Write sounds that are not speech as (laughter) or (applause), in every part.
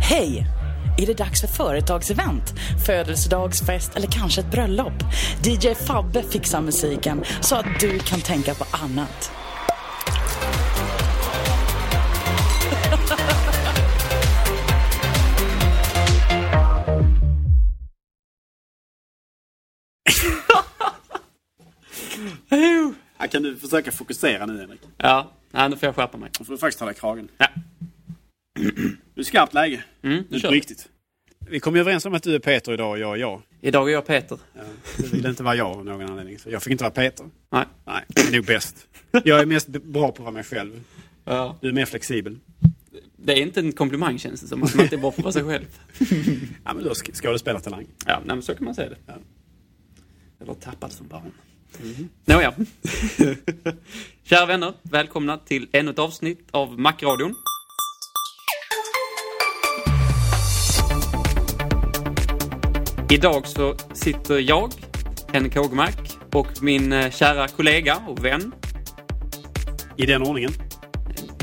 Hej! Är det dags för företagsevent, födelsedagsfest eller kanske ett bröllop? DJ Fabbe fixar musiken så att du kan tänka på annat. Kan du försöka fokusera nu Henrik? Ja, nej, nu får jag skärpa mig. Då får du faktiskt i kragen. Ja. (clears throat) Du är skarpt läge. Mm, Nu kör. på riktigt. Vi kom ju överens om att du är Peter idag och jag är jag. Idag är jag Peter. Ja, du ville inte vara jag av någon anledning. Så jag fick inte vara Peter. Nej. Nej, det är nog bäst. Jag är mest bra på att vara mig själv. Ja. Du är mer flexibel. Det är inte en komplimang känns det som. Att man inte är bra på att vara sig själv. (laughs) Ja, men du har sk- skådespelartalang. Ja, nej, men så kan man säga det. Ja. Eller tappat som barn. Nåja. (laughs) Kära vänner, välkomna till ännu ett avsnitt av Macradion. Idag så sitter jag, Henrik Hågemark, och min eh, kära kollega och vän. I den ordningen.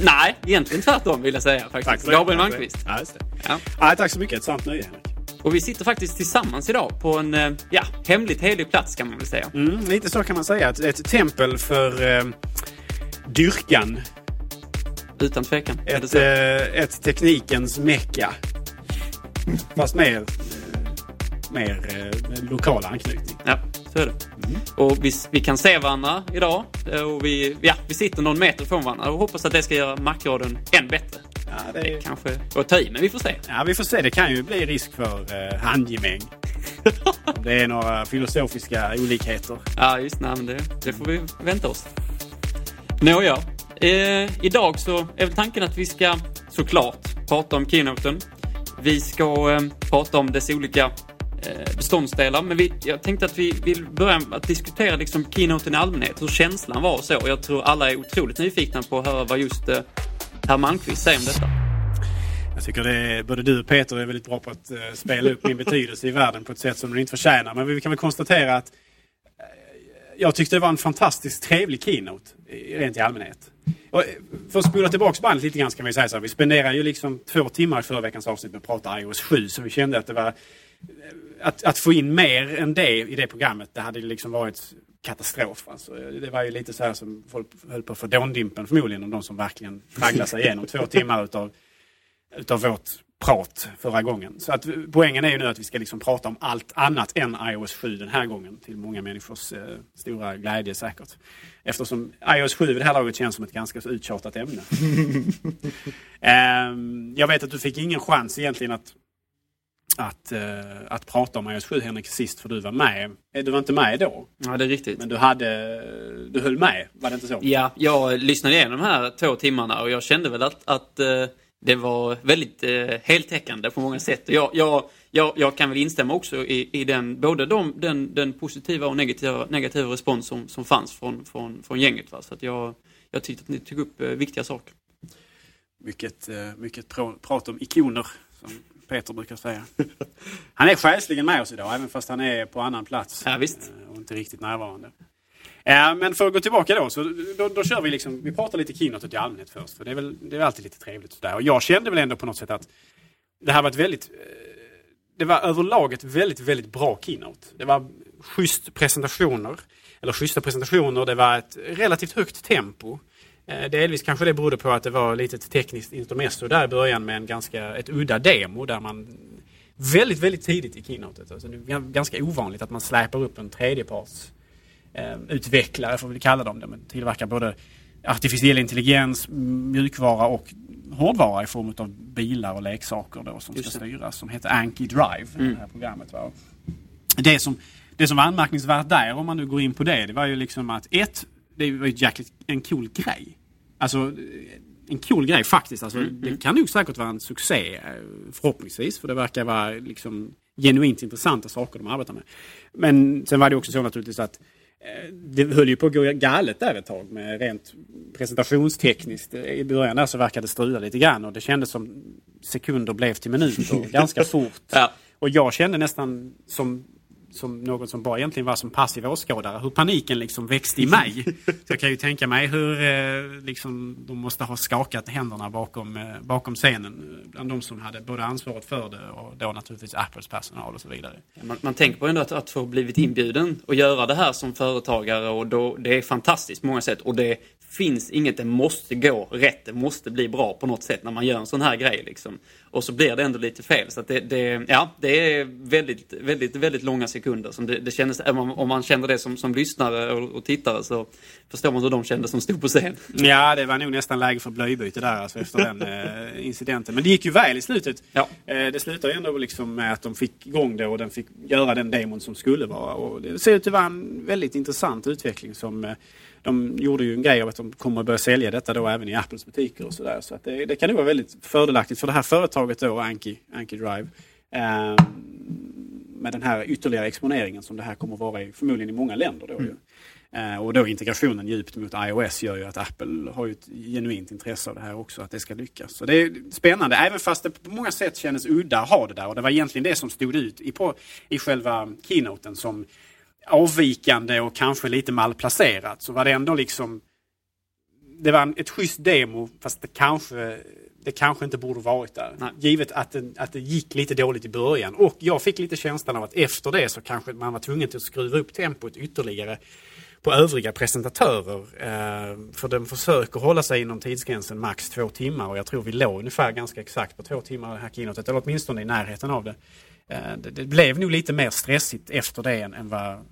Nej, egentligen tvärtom vill jag säga faktiskt. för Gabriel Tack Malmqvist. Ja, just det. Ja. Ja, tack så mycket. Ett sant nöje. Och vi sitter faktiskt tillsammans idag på en, eh, ja, hemligt helig plats kan man väl säga. Mm, lite så kan man säga. Ett, ett tempel för eh, dyrkan. Utan tvekan. Ett, eh, ett teknikens mecka. Fast mer, mer eh, lokal anknytning. Ja, så är det. Och vi, vi kan se varandra idag. eh, Och vi, ja, vi sitter någon meter från varandra och hoppas att det ska göra Macradion än bättre. Det Det kanske går ta i, men vi får se. ja, vi får se. Det kan ju bli risk för eh, handgemäng. (laughs) Det är några filosofiska olikheter. Ja, just nej, men det, det får vi vänta oss. Nåja, eh, idag så är väl tanken att vi ska såklart prata om keynoten. Vi ska eh, prata om dess olika eh, beståndsdelar, men vi, jag tänkte att vi vill börja med att diskutera liksom keynoten i allmänhet, hur känslan var och så. Jag tror alla är otroligt nyfikna på att höra vad just eh, herr Malmqvist säger om detta. Jag tycker det är, både du och Peter är väldigt bra på att eh, spela upp min betydelse i världen på ett sätt som den inte förtjänar. Men vi kan väl konstatera att eh, jag tyckte det var en fantastiskt trevlig keynote, rent i allmänhet. Och, eh, för att spola tillbaka bandet lite grann så kan vi säga så här, vi spenderade ju liksom två timmar i förra veckans avsnitt med att prata iOS 7 så vi kände att det var att, att få in mer än det i det programmet, det hade liksom varit katastrof. Alltså, det var ju lite så här som folk höll på att få dåndimpen förmodligen om de som verkligen tragglade sig igenom två timmar utav, utav vårt prat förra gången. Så att poängen är ju nu att vi ska liksom prata om allt annat än iOS 7 den här gången. Till många människors eh, stora glädje säkert. Eftersom iOS 7 vid det här laget känns som ett ganska så uttjatat ämne. (laughs) Ehm, jag vet att du fick ingen chans egentligen att att, eh, att prata om iOS 7 Henrik sist för du var med. Eh, Du var inte med då, Ja, det är riktigt. men du, hade, du höll med, var det inte så? Ja, jag lyssnade igenom de här två timmarna och jag kände väl att, att eh, Det var väldigt heltäckande på många sätt. Jag, jag, jag, jag kan väl instämma också i, i den, både de, den, den positiva och negativa, negativa respons som, som fanns från, från, från gänget. Va? Så att jag, jag tyckte att ni tog upp viktiga saker. Mycket, mycket pr prat om ikoner, som Peter brukar säga. Han är själsligen med oss idag, även fast han är på annan plats. Ja, visst. eh, Och inte riktigt närvarande. Eh, Men för att gå tillbaka då, så då, då kör vi liksom, vi pratar lite keynotet i allmänhet först. För det är väl det är alltid lite trevligt sådär. Och jag kände väl ändå på något sätt att det här var ett väldigt, eh, det var överlag ett väldigt, väldigt bra keynote. Det var schysst presentationer, eller schyssta presentationer, det var ett relativt högt tempo. Eh, Delvis kanske det berodde på att det var lite ett tekniskt intermezzo där i början med en ganska, ett udda demo där man väldigt, väldigt tidigt i keynotet. Alltså det är ganska ovanligt att man släpar upp en tredjeparts eh, utvecklare, får vi kalla dem. De tillverkar både artificiell intelligens, mjukvara och hårdvara i form av bilar och leksaker då, som ska det. styras. Som heter Anki Drive, det här programmet. Va? Det, som, det som var anmärkningsvärt där, om man nu går in på det, det var ju liksom att ett, det var ju jäkligt en cool grej. Alltså en cool grej faktiskt. Alltså, Det kan nog säkert vara en succé eh, förhoppningsvis. För det verkar vara liksom genuint intressanta saker de arbetar med. Men sen var det också så naturligtvis att eh, det höll ju på att gå galet där ett tag med rent presentationstekniskt. I början där så verkade det strula lite grann och det kändes som sekunder blev till minuter (laughs) ganska fort. Ja. Och jag kände nästan som, som någon som bara egentligen var som passiv åskådare hur paniken liksom växte i mig. (laughs) Så jag kan ju tänka mig hur eh, liksom, de måste ha skakat händerna bakom, eh, bakom scenen. Bland de som hade både ansvaret för det och då naturligtvis Apples personal och så vidare. Man, man tänker på ändå att, att få blivit inbjuden och göra det här som företagare och då, det är fantastiskt på många sätt och det finns inget, det måste gå rätt, det måste bli bra på något sätt när man gör en sån här grej liksom. Och så blir det ändå lite fel. Så att det, det, ja, det är väldigt, väldigt, väldigt långa sekunder. Som det, det kändes, om man, känner det som, som lyssnare och, och tittare så förstår man hur de kände som stod på scen. Ja, det var nog nästan läge för blöjbyte där alltså, efter den (laughs) eh, incidenten. Men det gick ju väl i slutet. Ja. Eh, det slutade ju ändå liksom med att de fick igång det och den fick göra den demon som skulle vara. Och det ser ut att vara en väldigt intressant utveckling som eh, de gjorde ju en grej av att de kommer att börja sälja detta då även i Apples butiker och sådär. Så att det, det kan nog vara väldigt fördelaktigt för det här företaget då, Anki, Anki Drive. Eh, med den här ytterligare exponeringen som det här kommer att vara i, förmodligen i många länder. Då, ju. Eh, och då integrationen djupt mot iOS gör ju att Apple har ett genuint intresse av det här också, att det ska lyckas. Så det är spännande, även fast det på många sätt kändes udda att ha det där. Och det var egentligen det som stod ut i, på, i själva keynoten som avvikande och kanske lite malplacerat. Så var det ändå liksom det var ett schysst demo fast det kanske, det kanske inte borde varit där. Nej. Givet att det, att det gick lite dåligt i början. Och jag fick lite känslan av att efter det så kanske man var tvungen att skruva upp tempot ytterligare på övriga presentatörer. Eh, för de försöker hålla sig inom tidsgränsen max två timmar och jag tror vi låg ungefär ganska exakt på två timmar här keynotet, eller åtminstone i närheten av det. Eh, det, det blev nog lite mer stressigt efter det än, än vad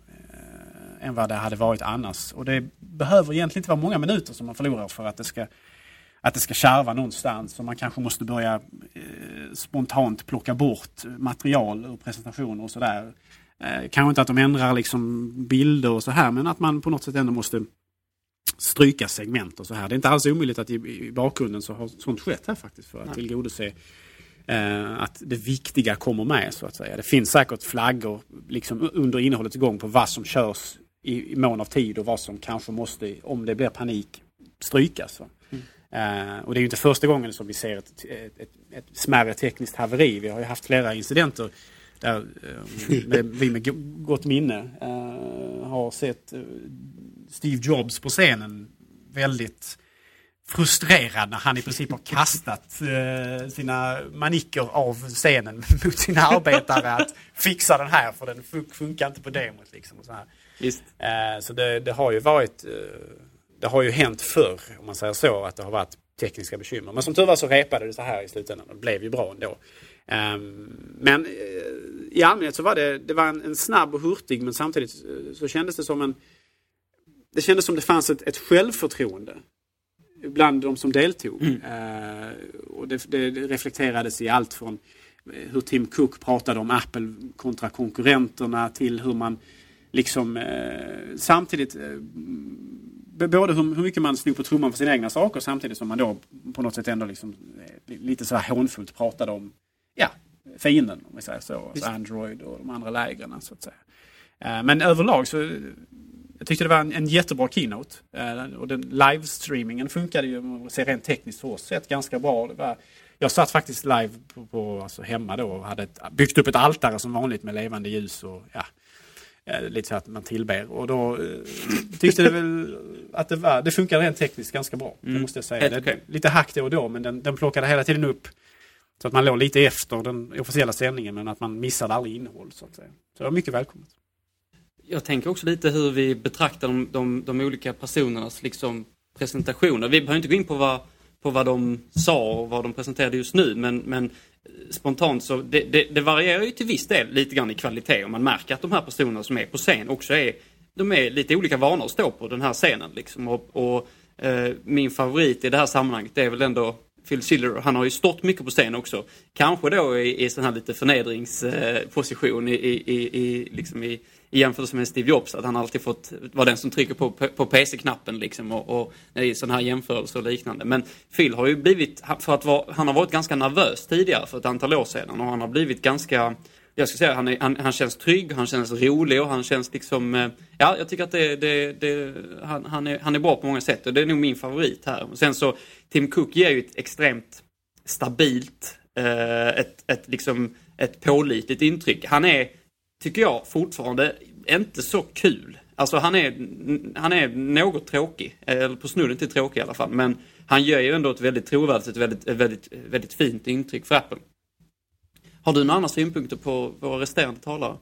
än vad det hade varit annars. Och det behöver egentligen inte vara många minuter som man förlorar för att det ska, att det ska kärva någonstans. Och man kanske måste börja eh, spontant plocka bort material ur presentationer och sådär. Eh, kanske inte att de ändrar liksom bilder och så här men att man på något sätt ändå måste stryka segment och så här. Det är inte alls omöjligt att i, i bakgrunden så har sånt skett här faktiskt för att Nej. tillgodose eh, att det viktiga kommer med så att säga. Det finns säkert flaggor liksom under innehållets gång på vad som körs i, i mån av tid och vad som kanske måste, om det blir panik, strykas. Va? Eh, och det är ju inte första gången som vi ser ett, ett, ett, ett smärre tekniskt haveri. Vi har ju haft flera incidenter där eh, med, vi med go- gott minne eh, har sett Steve Jobs på scenen väldigt frustrerad när han i princip har kastat sina manicker av scenen (laughs) mot sina arbetare att fixa den här för den fun- funkar inte på demot. Liksom, och så här. Eh, så det, det har ju varit Det har ju hänt förr om man säger så att det har varit tekniska bekymmer. Men som tur var så repade det så här i slutändan och det blev ju bra ändå. Ehm, men eh, i allmänhet så var det, det var en, en snabb och hurtig men samtidigt eh, så kändes det som en Det kändes som det fanns ett, ett självförtroende bland de som deltog. Eh, och det, det reflekterades i allt från hur Tim Cook pratade om Apple kontra konkurrenterna till hur man liksom samtidigt Både hur, hur mycket man slog på trumman för sina egna saker samtidigt som man då på något sätt ändå liksom, eh, lite så här hånfullt pratade om ja, fienden, om vi säger så. Alltså Android och de andra lägren så att säga. Eh, Men överlag så jag tyckte det var en, en jättebra keynote. Eh, och den livestreamingen funkade ju, om man ser rent tekniskt för oss sett, ganska bra. Det var, jag satt faktiskt live på, på, alltså hemma då och hade ett, byggt upp ett altare som vanligt med levande ljus och ja, lite så att man tillber. Och då eh, tyckte det väl att det, var, det funkade rent tekniskt ganska bra. Det Mm. måste jag säga. Helt Det. Lite hack då och då men den, den plockade hela tiden upp så att man låg lite efter den officiella sändningen men att man missade aldrig innehåll så att säga. Så det var mycket välkommet. Jag tänker också lite hur vi betraktar de, de, de olika personernas liksom, presentationer. Vi behöver inte gå in på vad, på vad de sa och vad de presenterade just nu men, men eh, spontant så det, det, det varierar ju till viss del lite grann i kvalitet och man märker att de här personerna som är på scen också är de är lite olika vanor att stå på den här scenen. Liksom. Och, och eh, min favorit i det här sammanhanget är väl ändå Phil Schiller. Han har ju stått mycket på scen också. Kanske då i, i sån här lite förnedringsposition i, i, i, i, liksom i, i jämförelse med Steve Jobs. Att han alltid fått vara den som trycker på, på PC-knappen liksom och, och i sådana här jämförelser och liknande. Men Phil har ju blivit, för att vara, han har varit ganska nervös tidigare för ett antal år sedan och han har blivit ganska jag skulle säga han, är, han, han känns trygg, han känns rolig och han känns liksom... Eh, ja, jag tycker att det, det, det, han, han, är, han är bra på många sätt och det är nog min favorit här. Och sen så, Tim Cook ger ju ett extremt stabilt, eh, ett, ett, liksom, ett pålitligt intryck. Han är, tycker jag, fortfarande inte så kul. Alltså han är, han är något tråkig, eller på snudd till tråkig i alla fall. Men han gör ju ändå ett väldigt trovärdigt, ett väldigt, ett väldigt, väldigt fint intryck för Apple. Har du några andra synpunkter på våra resterande talare?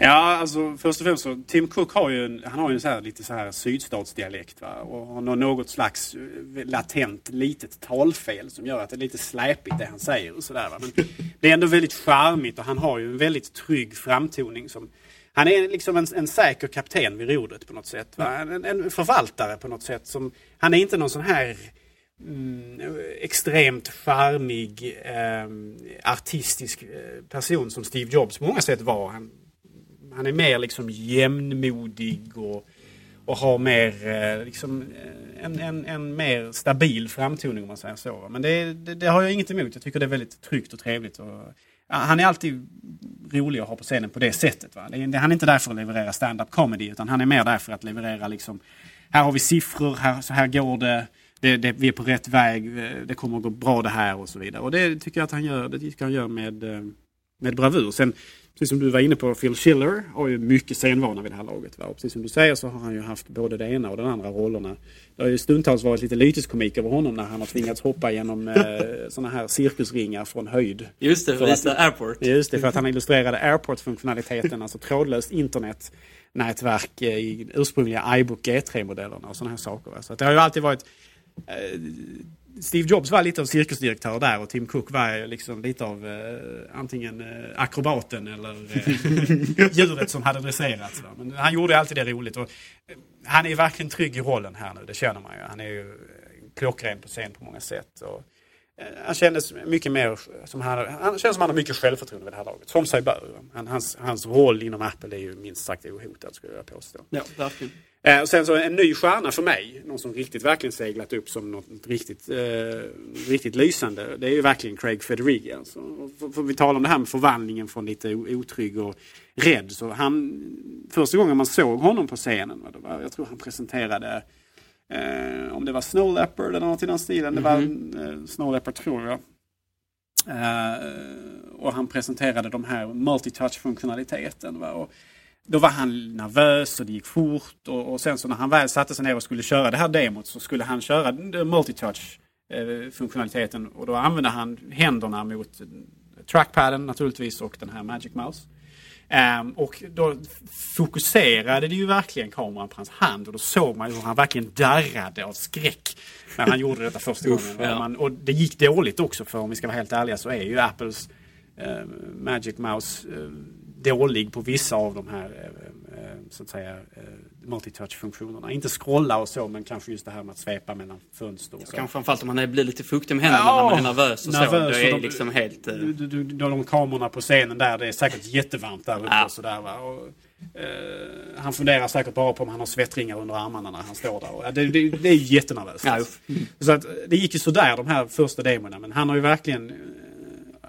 Ja, alltså först och främst så Tim Cook har ju en, han har ju en så här, lite så här sydstatsdialekt va? och har något slags eh, latent litet talfel som gör att det är lite släpigt det han säger och sådär. Men det är ändå väldigt charmigt och han har ju en väldigt trygg framtoning som han är liksom en, en säker kapten vid rodret på något sätt. Va? En, en förvaltare på något sätt. Som, han är inte någon sån här mm, extremt charmig, eh, artistisk eh, person som Steve Jobs på många sätt var. Han, han är mer liksom jämnmodig och, och har mer eh, liksom, eh, en, en, en mer stabil framtoning om man säger så. Men det, det, det har jag inget emot. Jag tycker det är väldigt tryggt och trevligt. Och, ja, han är alltid rolig att ha på scenen på det sättet. Va? Det, det, han är inte där för att leverera stand-up comedy utan han är mer där för att leverera liksom här har vi siffror, här, så här går det. Det, det, vi är på rätt väg, eh, det kommer att gå bra det här och så vidare. Och det tycker jag att han gör, det tycker jag han gör med, med bravur. Sen, precis som du var inne på, Phil Schiller har ju mycket scenvana vid det här laget. Va? Och precis som du säger så har han ju haft både det ena och den andra rollerna. Det har ju stundtals varit lite lyteskomik över honom när han har tvingats hoppa genom eh, (laughs) sådana här cirkusringar från höjd. Just det, För att- visa Airport. Just det, för att han illustrerade Airport-funktionaliteten, alltså trådlöst internetnätverk eh, i ursprungliga iBook G3-modellerna och sådana här saker. va. Så att det har ju alltid varit eh, Steve Jobs var lite av cirkusdirektör där och Tim Cook var liksom lite av eh, antingen eh, akrobaten eller eh, (laughs) djuret som hade dresserats. va. Men han gjorde alltid det roligt. Och, eh, han är verkligen trygg i rollen här nu, det känner man ju. Han är ju eh, klockren på scen på många sätt. Och, eh, han kändes mycket mer som han, han känns som han har mycket självförtroende vid det här laget. Som sig bör. Han, hans, hans roll inom Apple är ju minst sagt ohotad skulle jag påstå. Ja, verkligen. Eh, och sen så en ny stjärna för mig, någon som riktigt verkligen seglat upp som något riktigt, eh, riktigt lysande. Det är ju verkligen Craig Federighi. Alltså. För, för vi talar om det här med förvandlingen från lite otrygg och rädd. Så han, första gången man såg honom på scenen, var, jag tror han presenterade eh, om det var Snow Leopard eller något i den stilen. Det var eh, Snow Leopard tror jag. Eh, och han presenterade de här multitouch-funktionaliteten. Och då var han nervös och det gick fort och, och sen så när han väl satte sig ner och skulle köra det här demot så skulle han köra multitouch eh, funktionaliteten och då använde han händerna mot eh, trackpaden naturligtvis och den här Magic Mouse. Ehm, och då fokuserade det ju verkligen kameran på hans hand och då såg man ju hur han verkligen darrade av skräck när han gjorde detta första gången. ja. Man, och det gick dåligt också för om vi ska vara helt ärliga så är ju Apples eh, Magic Mouse eh, dålig på vissa av de här eh, eh, så att säga eh, multitouch-funktionerna. Inte scrolla och så men kanske just det här med att svepa mellan fönster och så. Kanske framförallt om man är- blir lite fuktig med händerna Ja, när man är nervös och så. nervös Det är och de- liksom helt... Du, du, du, de kamerorna på scenen där, det är säkert jättevarmt där uppe Ja. och sådär va. Och eh, han funderar säkert bara på om han har svettringar under armarna när han står där. Och, det, det, det är ju jättenervöst. Ja, Så att, det gick ju sådär de här första demorna men han har ju verkligen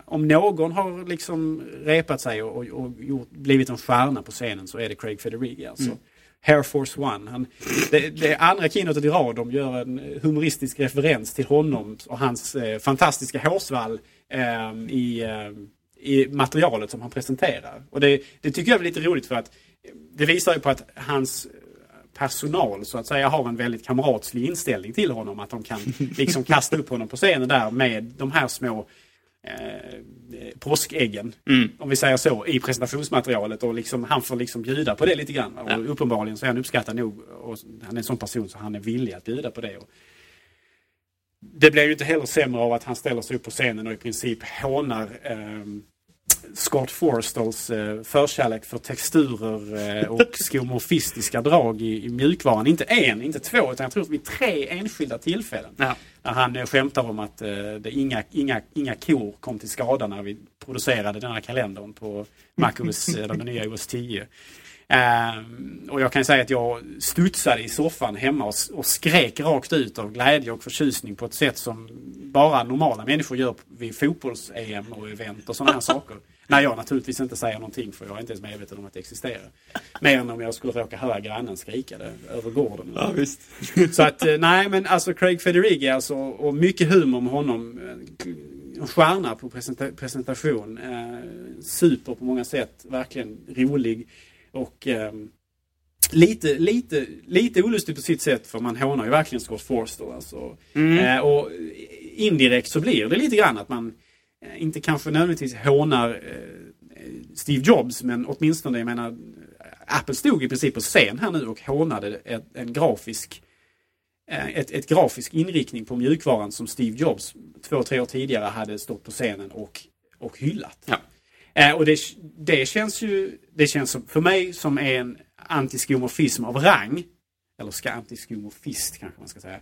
om någon har liksom repat sig och, och, och gjort, blivit en stjärna på scenen så är det Craig Federighi alltså. Mm. Air Force One. Han, det, det andra keynotet i rad de gör en humoristisk referens till honom och hans eh, fantastiska hårsvall eh, i, eh, i materialet som han presenterar. Och det, det tycker jag är lite roligt för att det visar ju på att hans personal så att säga har en väldigt kamratslig inställning till honom. Att de kan liksom kasta upp honom på scenen där med de här små eh, påskäggen, Mm. om vi säger så, i presentationsmaterialet och liksom, han får liksom bjuda på det lite grann. Och Ja. uppenbarligen så är han uppskattad nog och han är en sån person så han är villig att bjuda på det. Och det blir ju inte heller sämre av att han ställer sig upp på scenen och i princip hånar ehm, Scott Forstals eh, förkärlek för texturer eh, och (laughs) skomorfistiska drag i, i mjukvaran. Inte en, inte två, utan jag tror vid tre enskilda tillfällen. Ja. När han eh, skämtar om att eh, det inga, inga, inga kor kom till skada när vi producerade den här kalendern på MacOS, eller den nya OS 10. Ehm, och jag kan säga att jag studsade i soffan hemma och, och skrek rakt ut av glädje och förtjusning på ett sätt som bara normala människor gör vid fotbolls-EM och event och sådana här (laughs) saker. När jag naturligtvis inte säger någonting för jag är inte ens medveten om att det existerar. Mer än om jag skulle råka höra grannen skrika det över gården. Ja, visst. Så att eh, nej men alltså Craig Federighi alltså och mycket humor med honom. eh, En stjärna på presenta- presentation. Eh, super på många sätt. Verkligen rolig. Och ehm, lite, lite, lite olustig på sitt sätt för man hånar ju verkligen Scott Forster. Alltså. Eh, och indirekt så blir det lite grann att man inte kanske nödvändigtvis hånar eh, Steve Jobs men åtminstone, jag menar, Apple stod i princip på scen här nu och hånade ett, en grafisk eh, ett, ett grafisk inriktning på mjukvaran som Steve Jobs två, tre år tidigare hade stått på scenen och, och hyllat. Ja. Eh, och det, det känns ju, det känns som, för mig som är en antiskomorfism av rang, eller ska antiskomorfist kanske man ska säga, eh,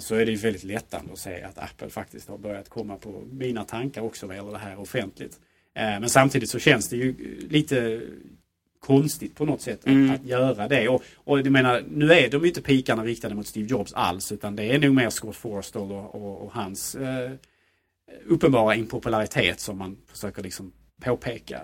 så är det ju väldigt lättande att se att Apple faktiskt har börjat komma på mina tankar också vad gäller det här offentligt. Eh, men samtidigt så känns det ju lite konstigt på något sätt att, Mm. att göra det. Och, och jag menar, nu är de ju inte pikarna riktade mot Steve Jobs alls utan det är nog mer Scott Forstall och, och, och hans eh, uppenbara impopularitet som man försöker liksom påpeka.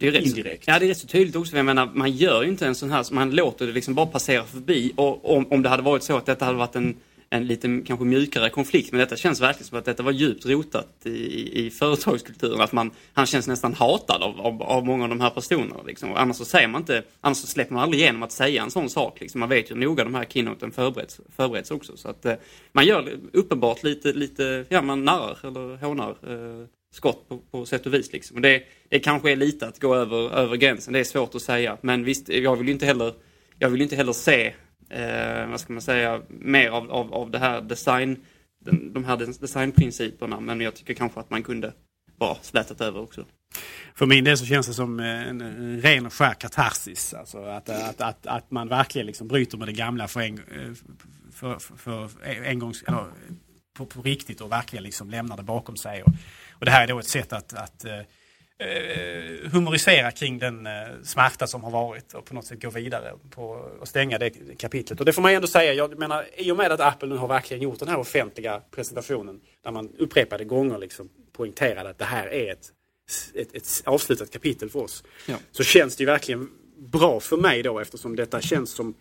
Det är rätt, Indirekt. Ja, det är rätt så tydligt också. Jag menar, man gör ju inte en sån här, man låter det liksom bara passera förbi. Och om, om det hade varit så att detta hade varit en, en lite kanske mjukare konflikt, men detta känns verkligen som att detta var djupt rotat i, i företagskulturen. Att man, han känns nästan hatad av, av, av många av de här personerna. Liksom. Och annars så säger man inte, annars så släpper man aldrig igenom att säga en sån sak. Liksom. Man vet ju hur noga de här keynoten förbereds, förbereds också. Så att eh, man gör uppenbart lite, lite, ja man narrar eller hånar eh, skott på, på sätt och vis. Liksom. Och det, det kanske är lite att gå över, över gränsen, det är svårt att säga. Men visst, jag vill ju inte heller, jag vill ju inte heller se, eh, vad ska man säga, mer av, av, av det här design, den, de här designprinciperna. Men jag tycker kanske att man kunde bara slätat över också. För min del så känns det som eh, en, ren och skär katarsis. Alltså att, att, att, att man verkligen liksom bryter med det gamla för en, eh, för, för, för en gång, eller på, på riktigt och verkligen liksom lämnar det bakom sig. Och, och det här är då ett sätt att, att eh, eh, humorisera kring den eh, smärta som har varit och på något sätt gå vidare på, och stänga det kapitlet. Och det får man ändå säga, jag menar i och med att Apple nu har verkligen gjort den här offentliga presentationen där man upprepade gånger liksom poängterade att det här är ett, ett, ett avslutat kapitel för oss. Ja. Så känns det ju verkligen bra för mig då eftersom detta känns som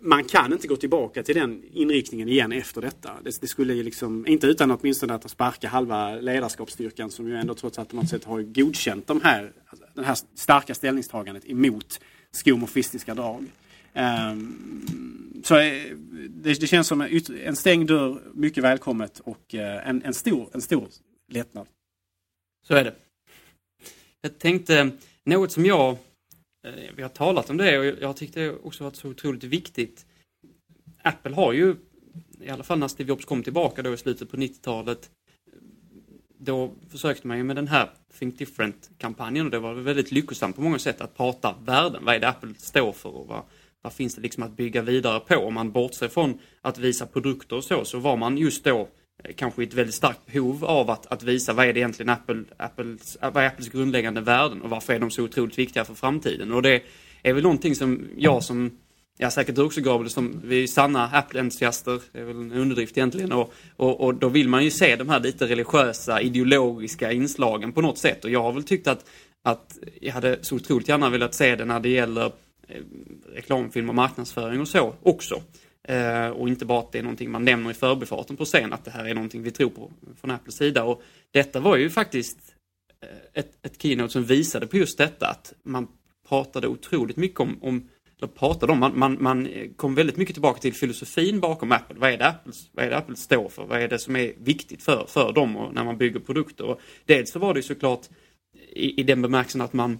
man kan inte gå tillbaka till den inriktningen igen efter detta. Det, det skulle ju liksom, inte utan åtminstone att sparka halva ledarskapsstyrkan som ju ändå trots allt på något sätt har godkänt de här, alltså det här starka ställningstagandet emot skomorfistiska drag. Um, så eh, det, det känns som en, yt- en stängd dörr, mycket välkommet och eh, en, en, stor, en stor lättnad. Så är det. Jag tänkte, något som jag, Eh, vi har talat om det och jag tyckte det också varit så otroligt viktigt. Apple har ju, i alla fall när Steve Jobs kom tillbaka då i slutet på 90-talet, då försökte man ju med den här Think Different-kampanjen och det var väldigt lyckosamt på många sätt att prata värden. Vad är det Apple står för och vad, vad finns det liksom att bygga vidare på? Om man bortser från att visa produkter och så, så var man just då Eh, kanske i ett väldigt starkt behov av att, att visa vad är det egentligen Apple, Apples, eh, vad är Apples grundläggande värden och varför är de så otroligt viktiga för framtiden. Och det, är väl någonting som jag som Ja, säkert du också Gabriel, som vi är sanna Apple-entusiaster, det är väl en underdrift egentligen. Och, och, och, då vill man ju se de här lite religiösa, ideologiska inslagen på något sätt. Och jag har väl tyckt att, att jag hade så otroligt gärna velat se det när det gäller eh, reklamfilm och marknadsföring och så också. Eh, och inte bara att det är någonting man nämner i förbifarten på scen, att det här är någonting vi tror på från Apples sida. Och detta var ju faktiskt eh, ett, ett keynote som visade på just detta, att man pratade otroligt mycket om, om eller pratade om, man, man, man kom väldigt mycket tillbaka till filosofin bakom Apple. Vad är det Apple, vad är det Apple står för? Vad är det som är viktigt för, för dem och när man bygger produkter? Och dels så var det såklart i, i den bemärkelsen att man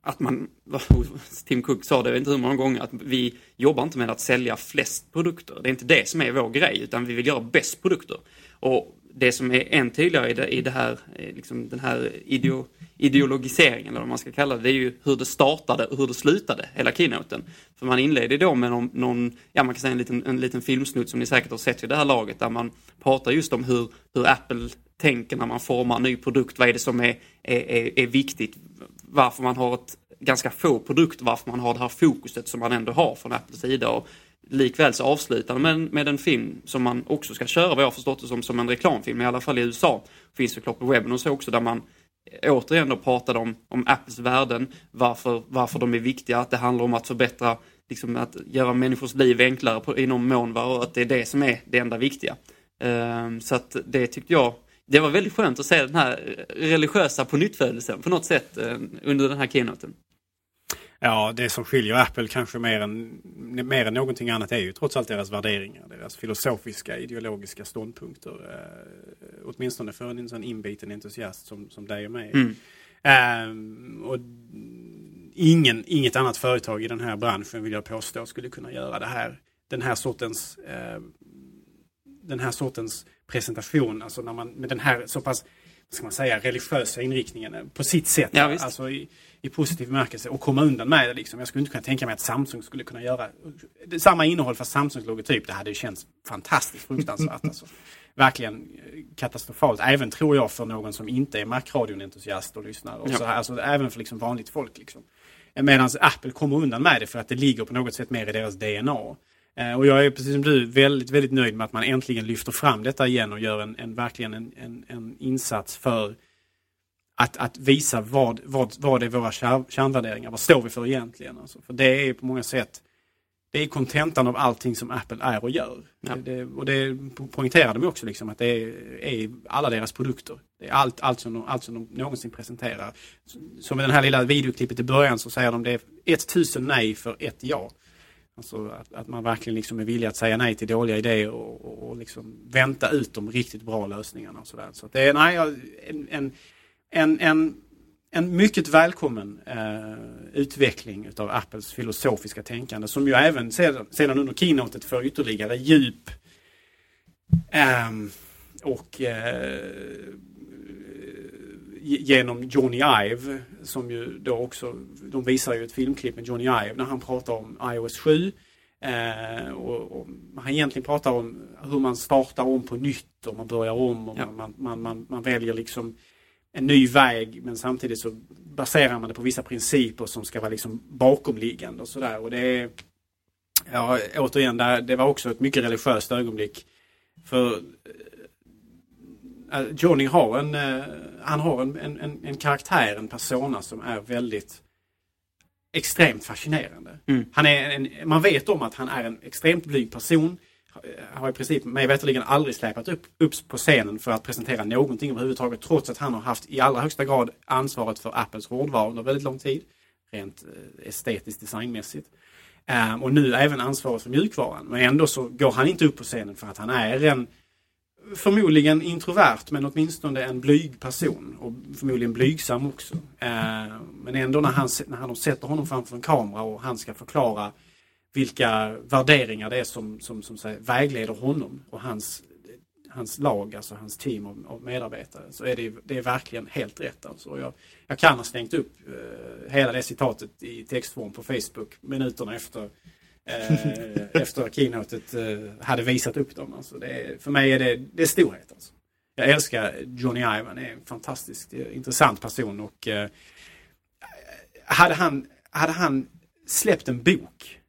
att man, (laughs) Tim Cook sa det, jag vet inte hur många gånger, att vi jobbar inte med att sälja flest produkter. Det är inte det som är vår grej, utan vi vill göra bäst produkter. Och det som är än tydligare i, det, i det här, eh, liksom den här ideo, ideologiseringen, eller vad man ska kalla det, det är ju hur det startade och hur det slutade, hela keynoten. För man inledde då med någon, någon, ja man kan säga en liten, en liten filmsnutt som ni säkert har sett vid det här laget, där man pratar just om hur, hur Apple tänker när man formar en ny produkt, vad är det som är, är, är, är viktigt, varför man har ett ganska få produkter, varför man har det här fokuset som man ändå har från Apples sida. Och likväl så avslutar man med, med en film som man också ska köra, vad jag har förstått det som, som en reklamfilm, i alla fall i USA. Finns såklart på webben och så också, där man återigen då pratade om, om Apples värden, varför, varför de är viktiga, att det handlar om att förbättra, liksom att göra människors liv enklare på, inom mån och att det är det som är det enda viktiga. Um, så att det tyckte jag det var väldigt skönt att se den här religiösa pånyttfödelsen på något sätt uh, under den här keynoten. Ja, det som skiljer Apple kanske mer än, mer än någonting annat är ju trots allt deras värderingar, deras filosofiska, ideologiska ståndpunkter. Eh, åtminstone för en sån inbiten entusiast som, som dig och mig. Mm. Eh, och ingen, inget annat företag i den här branschen vill jag påstå skulle kunna göra det här. Den här sortens, eh, den här sortens presentation, alltså när man med den här så pass ska man säga, religiösa inriktningen eh, på sitt sätt. Ja, alltså i, i positiv bemärkelse och komma undan med det. Liksom. Jag skulle inte kunna tänka mig att Samsung skulle kunna göra samma innehåll fast Samsungs logotyp. Det hade ju känts fantastiskt fruktansvärt. alltså. Verkligen eh, katastrofalt. Även tror jag för någon som inte är Mac-radion-entusiast och lyssnar. Och ja. så här, alltså, även för liksom vanligt folk. Liksom. Medan Apple kommer undan med det för att det ligger på något sätt mer i deras DNA. Eh, och jag är precis som du väldigt, väldigt nöjd med att man äntligen lyfter fram detta igen och gör en, en verkligen en, en, en insats för att, att visa vad, vad, vad är våra kärnvärderingar, vad står vi för egentligen? Alltså, för det är på många sätt det är kontentan av allting som Apple är och gör. Ja. Det, och det poängterade de också, liksom, att det är, är, alla deras produkter. Det är allt, allt, som de, allt som de någonsin presenterar. Som med den här lilla videoklippet i början så säger de det är 1000 nej för ett ja. Alltså att, att, man verkligen liksom är villig att säga nej till dåliga idéer och, och, och liksom vänta ut de riktigt bra lösningarna. Och så där. Så det är nej, en, en, en, en, mycket välkommen eh, utveckling utav Apples filosofiska tänkande som ju även sedan, sedan under keynotet får ytterligare djup. Eh, och eh, genom Johnny Ive som ju då också, de visar ju ett filmklipp med Johnny Ive när han pratar om iOS 7. Eh, och, och, han egentligen pratar om hur man startar om på nytt och man börjar om och ja. man, man, man, man, väljer liksom en ny väg men samtidigt så baserar man det på vissa principer som ska vara liksom bakomliggande och sådär. Och det är, ja återigen, det var också ett mycket religiöst ögonblick. För Johnny har en, eh, han har en, en, en karaktär, en persona som är väldigt extremt fascinerande. Mm. Han är en, man vet om att han är en extremt blyg person. Har i princip mig veterligen aldrig släpat upp, upp på scenen för att presentera någonting överhuvudtaget trots att han har haft i allra högsta grad ansvaret för Apples hårdvara under väldigt lång tid. Rent eh, estetiskt designmässigt. Um, och nu även ansvaret för mjukvaran. Men ändå så går han inte upp på scenen för att han är en förmodligen introvert men åtminstone en blyg person och förmodligen blygsam också. Eh, men ändå när han, när han sätter honom framför en kamera och han ska förklara vilka värderingar det är som, som, som säger, vägleder honom och hans, hans lag, alltså hans team av, av medarbetare. Så är det, det är verkligen helt rätt. Alltså. Jag, jag kan ha slängt upp eh, hela det citatet i textform på Facebook minuterna efter eh, efter keynotet eh, hade visat upp dem. Alltså det, för mig är det, det är storhet. Alltså. Jag älskar Johnny Ivan, är en fantastiskt eh, intressant person och eh, hade han, hade han släppt en bok.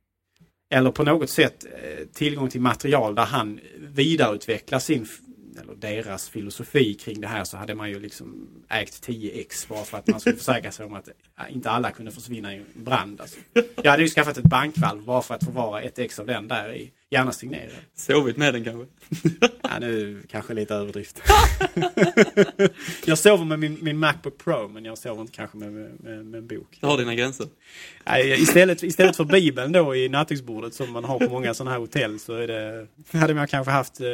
Eller på något sätt eh, tillgång till material där han vidareutvecklar sin eller deras filosofi kring det här så hade man ju liksom ägt 10x bara för att man skulle försäkra sig om att inte alla kunde försvinna i en brand. Alltså. Jag hade ju skaffat ett bankvalv bara för att förvara ett ex av den där i, gärna signerad. Sovit med den kanske? ja, nu kanske lite överdrift. jag sover med min, min Macbook Pro men jag sover inte kanske med, med, med en bok. Du har dina gränser? Nej, istället, istället för Bibeln då i nattduksbordet som man har på många sådana här hotell så är det, hade man kanske haft eh,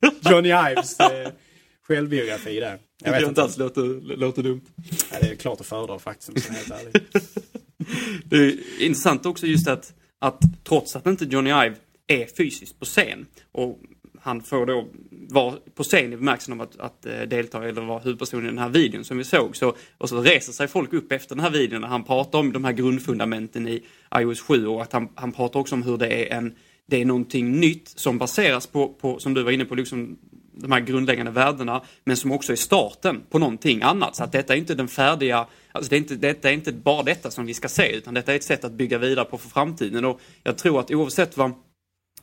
(laughs) Johnny Ives eh, självbiografi där. Jag vet inte alls låter, låter dumt. Ja, det är klart att föredra faktiskt om jag helt ärlig. (laughs) Det är intressant också just att, att trots att inte Johnny Ive är fysiskt på scen och han får då vara på scen i bemärkelsen av att, att uh, delta eller vara huvudperson i den här videon som vi såg. Så, och så reser sig folk upp efter den här videon när han pratar om de här grundfundamenten i iOS 7 och att han, han pratar också om hur det är en det är någonting nytt som baseras på, på som du var inne på, liksom de här grundläggande värdena, men som också är starten på någonting annat. Så att detta är inte den färdiga, alltså det är inte, detta är inte bara detta som vi ska se, utan detta är ett sätt att bygga vidare på för framtiden. Och jag tror att oavsett vad,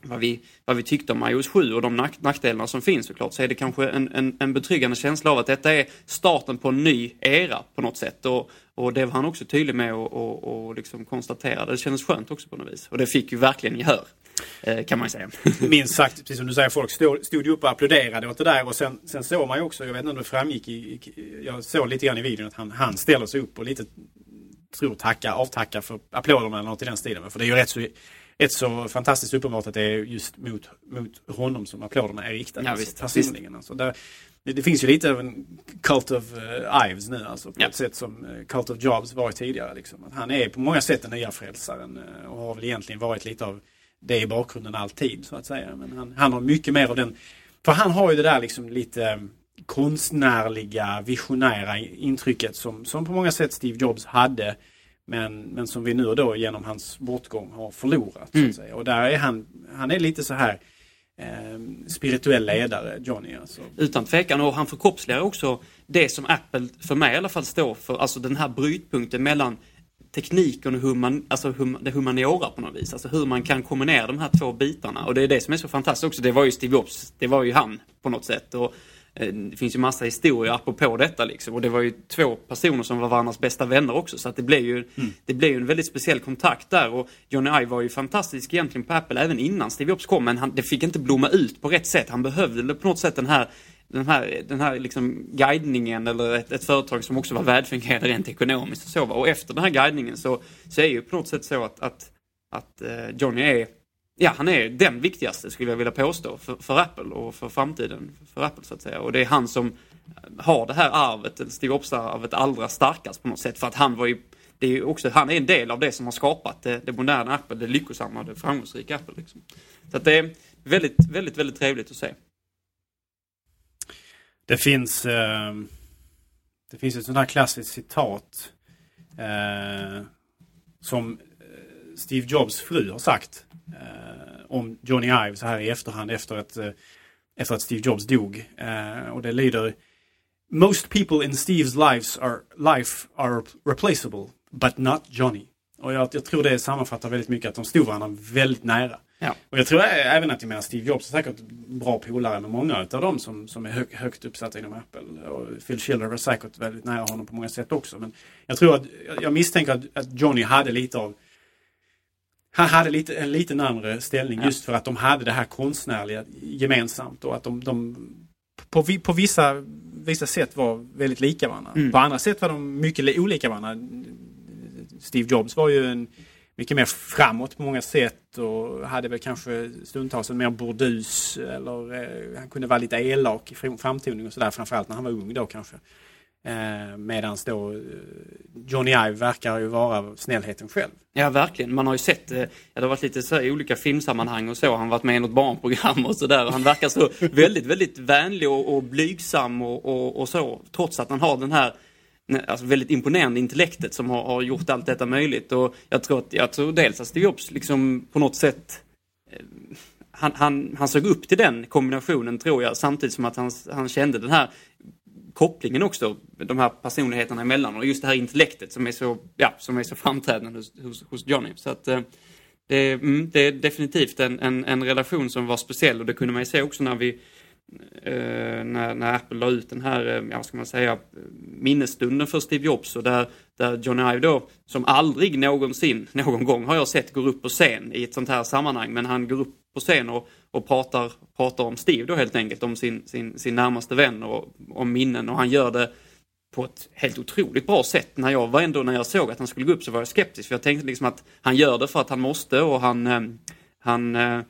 vad, vi, vad vi tyckte om iOS 7 och de nackdelarna som finns såklart, så är det kanske en, en, en betryggande känsla av att detta är starten på en ny era på något sätt. Och, och det var han också tydlig med och, och, och liksom konstaterade. Det kändes skönt också på något vis. Och det fick ju verkligen gehör. Eh, kan man ju säga. (laughs) Minst sagt, precis som du säger, folk stod, stod ju upp och applåderade åt det där och sen, sen såg man ju också, jag vet inte om det framgick i, jag såg lite grann i videon att han, han ställer sig upp och lite tror tacka, avtacka för applåderna eller något i den stilen. För det är ju rätt så, rätt så fantastiskt uppenbart att det är just mot, mot honom som applåderna är riktade. Ja, alltså, visst, personligen. Alltså, där, det, finns ju lite av en Cult of uh, Ives nu alltså på Ja. ett sätt som uh, Cult of Jobs var tidigare. Liksom. Att han är på många sätt den nya frälsaren uh, och har väl egentligen varit lite av det i bakgrunden alltid så att säga. Men han, han har mycket mer av den, för han har ju det där liksom lite konstnärliga, visionära intrycket som, som på många sätt Steve Jobs hade. Men, men som vi nu då genom hans bortgång har förlorat. Så Mm. att säga. Och där är han, han är lite så här eh, spirituell ledare, Johnny. Alltså. Utan tvekan. Och han förkroppsligar också det som Apple, för mig i alla fall, står för. Alltså den här brytpunkten mellan tekniken och human, alltså hum, det humaniora på något vis. Alltså hur man kan kombinera de här två bitarna. Och det är det som är så fantastiskt också. Det var ju Steve Jobs, det var ju han på något sätt. Och, det finns ju massa historier apropå detta liksom. Och det var ju två personer som var varandras bästa vänner också. Så att det blev ju, det blev ju en väldigt speciell kontakt där. Och Johnny Ive var ju fantastisk egentligen på Apple även innan Steve Jobs kom. Men han, det fick inte blomma ut på rätt sätt. Han behövde på något sätt den här den här, den här liksom guidningen eller ett, ett företag som också var välfungerande rent ekonomiskt och så. Och efter den här guidningen så, så är ju på något sätt så att, att, att eh, Johnny är, ja han är den viktigaste skulle jag vilja påstå för, för Apple och för framtiden för Apple så att säga. Och det är han som eh, har det här arvet, Steve Jobs-arvet allra starkast på något sätt. För att han var ju, det är ju också, han är en del av det som har skapat det, det moderna Apple, det lyckosamma, det framgångsrika Apple. Liksom. Så att det är väldigt, väldigt, väldigt trevligt att se. Det finns, eh, det finns ett sånt här klassiskt citat eh, som eh, Steve Jobs fru har sagt eh, om Johnny Ive så här i efterhand efter att, eh, efter att Steve Jobs dog. Eh, och det lyder Most people in Steve's lives are, life are replaceable, but not Johnny. Och jag, jag tror det sammanfattar väldigt mycket att de stod varandra väldigt nära. Ja. Och jag tror även att jag menar, Steve Jobs är säkert bra polare med många av dem som, som är hög, högt uppsatta inom Apple. Och Phil Schiller var säkert väldigt nära honom på många sätt också. Men jag tror att, jag misstänker att, att Johnny hade lite av han hade lite, en lite närmare ställning Ja. just för att de hade det här konstnärliga gemensamt och att de, de på, på vissa, vissa sätt var väldigt lika varandra. Mm. På andra sätt var de mycket li- olika varandra. Steve Jobs var ju en mycket mer framåt på många sätt och hade väl kanske stundtals en mer burdus eller eh, han kunde vara lite elak i fram- framtoning och sådär framförallt när han var ung då kanske. Eh, Medan då eh, Johnny Ive verkar ju vara snällheten själv. Ja, verkligen. Man har ju sett, eh, ja, det har varit lite så här i olika filmsammanhang och så. Han har varit med i något barnprogram och sådär. Han verkar så väldigt, väldigt vänlig och, och blygsam och, och, och så. Trots att han har den här Alltså väldigt imponerande intellektet som har, har gjort allt detta möjligt. Och jag tror, att, jag tror dels att Steve Jobs liksom på något sätt eh, han, han, han såg upp till den kombinationen tror jag samtidigt som att han, han kände den här kopplingen också, de här personligheterna emellan och just det här intellektet som är så, ja, som är så framträdande hos, hos, hos Johnny. Så att, eh, det, mm, det är definitivt en, en, en relation som var speciell och det kunde man ju se också när vi eh, när, när Apple la ut den här, eh, ja, ska man säga, minnesstunden för Steve Jobs och där, där Johnny Ive då, som aldrig någonsin, någon gång har jag sett, går upp på scen i ett sånt här sammanhang, men han går upp på scen och, och pratar, pratar om Steve då helt enkelt, om sin, sin, sin närmaste vän och om minnen och han gör det på ett helt otroligt bra sätt. När jag var ändå, när jag såg att han skulle gå upp så var jag skeptisk för jag tänkte liksom att han gör det för att han måste och han, eh, han eh,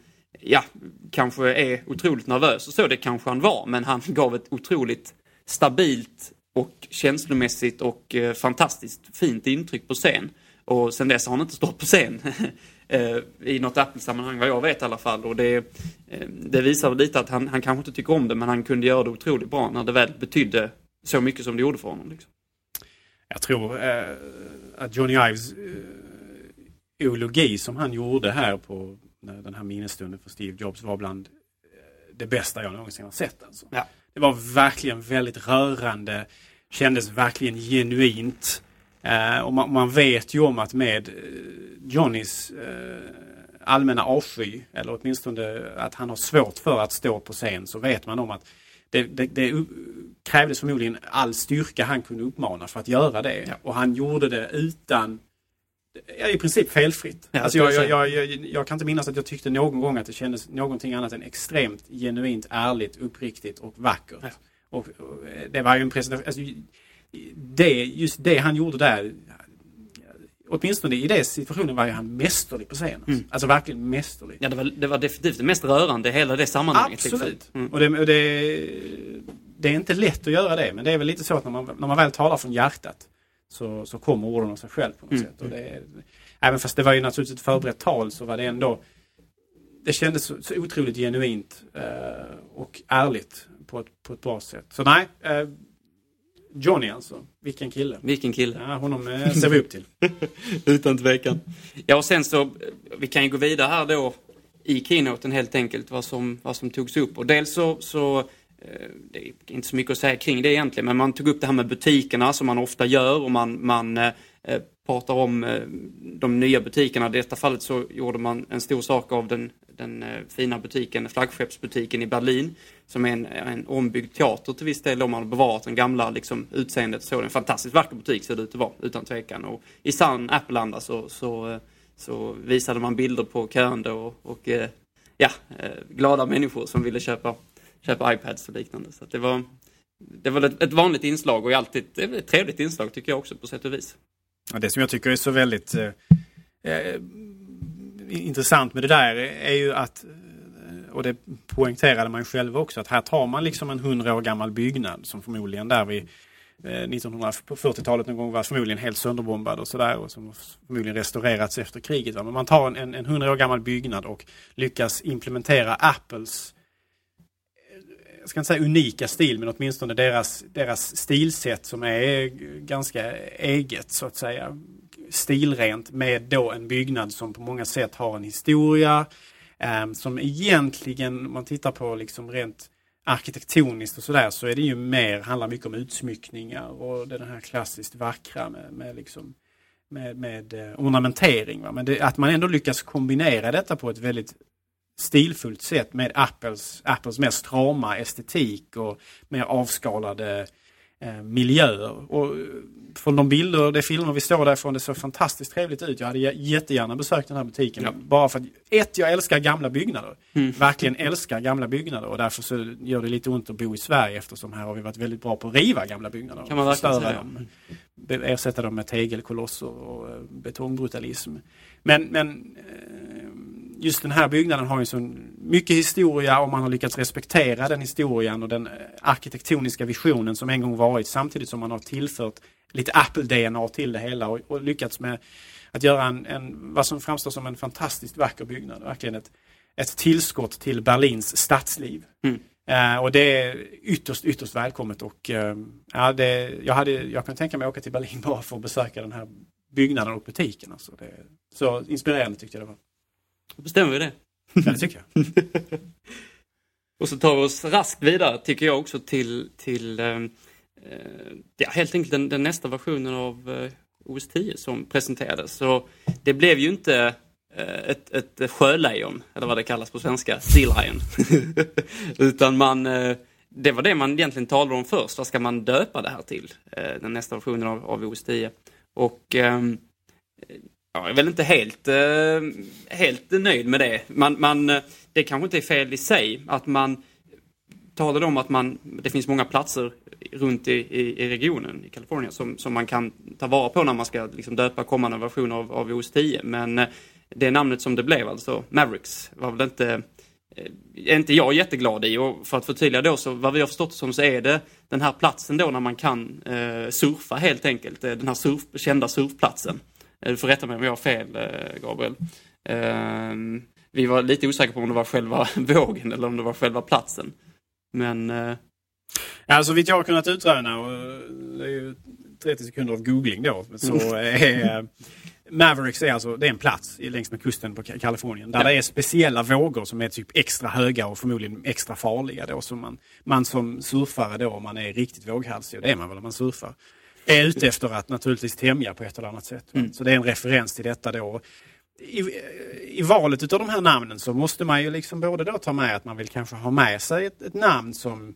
ja, kanske är otroligt nervös och så, det kanske han var, men han (laughs) gav ett otroligt stabilt och känslomässigt och eh, fantastiskt fint intryck på scen. Och sen dess har han inte stått på scen (laughs) i något Apple-sammanhang vad jag vet i alla fall. Och det, det visar lite att han, han kanske inte tycker om det men han kunde göra det otroligt bra när det väl betydde så mycket som det gjorde för honom. Liksom. Jag tror eh, att Johnny Ives eh, ologi som han gjorde här på den här minnesstunden för Steve Jobs var bland eh, det bästa jag någonsin har sett. Alltså. Ja. Det var verkligen väldigt rörande, kändes verkligen genuint. Eh, och man, man, vet ju om att med eh, Johnnys eh, allmänna avsky, eller åtminstone att han har svårt för att stå på scen, så vet man om att det, det, det krävdes förmodligen all styrka han kunde uppmana för att göra det. Ja. Och han gjorde det utan i princip felfritt. Ja, alltså jag, jag, jag, jag, kan inte minnas att jag tyckte någon gång att det kändes någonting annat än extremt genuint, ärligt, uppriktigt och vackert. Ja. Och, och, det var ju en presentation. Alltså, det, just det han gjorde där. Åtminstone i den situationen var ju han mästerlig på scenen. Mm. Alltså verkligen mästerlig. Ja, det var, det var definitivt det mest rörande hela det sammanhanget. Liksom. Absolut. Liksom. Mm. Och, det, och det, det, är inte lätt att göra det, men det är väl lite så att när man, när man väl talar från hjärtat så, så kommer orden av sig själv på något mm. sätt. Och det, även fast det var ju naturligtvis ett förberett tal så var det ändå det kändes så, så otroligt genuint eh, och ärligt på ett, på ett bra sätt. Så nej, eh, Johnny alltså. Vilken kille. Vilken kille. Ja, honom eh, ser vi upp till. (laughs) Utan tvekan. Ja, och sen så, vi kan ju gå vidare här då i keynoten helt enkelt, vad som, vad som togs upp. Och dels så, så Eh, det är inte så mycket att säga kring det egentligen, men man tog upp det här med butikerna som man ofta gör och man, man eh, eh pratar om eh, de nya butikerna. I detta fallet så gjorde man en stor sak av den, den eh, fina butiken, flaggskeppsbutiken i Berlin, som är en, en ombyggd teater till viss del. De har bevarat den gamla liksom, utseendet. Så det är en fantastiskt vacker butik ser det ut att vara, utan tvekan. Och I sann Apple-anda så, så, eh, så, visade man bilder på köande och, och eh, ja, glada människor som ville köpa köpa iPads och liknande. Så det var, det var ett, vanligt inslag och alltid ett trevligt inslag tycker jag också på sätt och vis. Ja, det som jag tycker är så väldigt eh, eh, intressant med det där är ju att och det poängterade man ju själv också, att här tar man liksom en hundra år gammal byggnad som förmodligen där vid eh, 1940-talet någon gång var förmodligen helt sönderbombad och sådär och som förmodligen restaurerats efter kriget. Men man tar en, en 100 år gammal byggnad och lyckas implementera Apples eh, jag ska inte säga unika stil, men åtminstone deras, deras stilsätt som är ganska eget så att säga. Stilrent med då en byggnad som på många sätt har en historia. Eh, som egentligen, om man tittar på liksom rent arkitektoniskt och sådär, så är det ju mer, handlar mycket om utsmyckningar och det här klassiskt vackra med, med liksom med, med eh, ornamentering. Va? Men det, att man ändå lyckas kombinera detta på ett väldigt stilfullt sätt med Apples, Apples mer strama estetik och mer avskalade eh, miljöer. Och eh, från de bilder och de filmer vi står därifrån, det såg fantastiskt trevligt ut. Jag hade jättegärna besökt den här butiken. Ja. Bara för att, ett, jag älskar gamla byggnader. Mm. Verkligen älskar gamla byggnader och därför så gör det lite ont att bo i Sverige eftersom här har vi varit väldigt bra på att riva gamla byggnader. Kan man verkligen säga. Dem, ersätta dem med tegelkolosser och eh, betongbrutalism. Men, men just den här byggnaden har ju så mycket historia och man har lyckats respektera den historien och den eh, arkitektoniska visionen som en gång varit samtidigt som man har tillfört lite Apple-DNA till det hela och, och, lyckats med att göra en, en, vad som framstår som en fantastiskt vacker byggnad. Verkligen ett, ett tillskott till Berlins stadsliv. Mm. Uh, och det är ytterst, ytterst välkommet och uh, ja, det, jag, hade, jag kan tänka mig att åka till Berlin bara för att besöka den här byggnaden och butiken. Alltså det, så inspirerande tyckte jag det var. Då bestämmer vi det. Ja, det tycker jag. (laughs) och så tar vi oss raskt vidare, tycker jag också, till, till eh, eh, ja, helt enkelt den, den nästa versionen av eh, OS 10 som presenterades. Så det blev ju inte eh, ett, ett sjölejon, eller vad det kallas på svenska, Sea Lion. (laughs) Utan man, eh, det var det man egentligen talade om först. Vad ska man döpa det här till? Eh, den nästa versionen av, av OS 10. Och ehm, jag är väl inte helt, eh, helt nöjd med det. Man, man, eh, det kanske inte är fel i sig att man talade om att man, det finns många platser runt i, i, i regionen i Kalifornien som, som man kan ta vara på när man ska liksom döpa kommande versioner av, av OS 10. Men eh, det namnet som det blev, alltså Mavericks, var väl inte är inte jag jätteglad i och för att förtydliga då så vad vi har förstått som så är det den här platsen då när man kan eh, surfa helt enkelt. Den här surf, kända surfplatsen. Du får rätta mig om jag har fel, eh, Gabriel. Ehm, vi var lite osäkra på om det var själva (laughs) vågen eller om det var själva platsen. Men... Eh, ja, så vitt jag har kunnat utröna, och det är ju 30 sekunder av googling då, så är Mavericks är alltså det är en plats längs med kusten på Kalifornien där ja. det är speciella vågor som är typ extra höga och förmodligen extra farliga då. Som man, man som surfare då, om man är riktigt våghalsig, och det är man väl om man surfar, är ute efter att naturligtvis tämja på ett eller annat sätt. Mm. Så det är en referens till detta då. I, I, valet utav de här namnen så måste man ju liksom både då ta med att man vill kanske ha med sig ett, ett namn som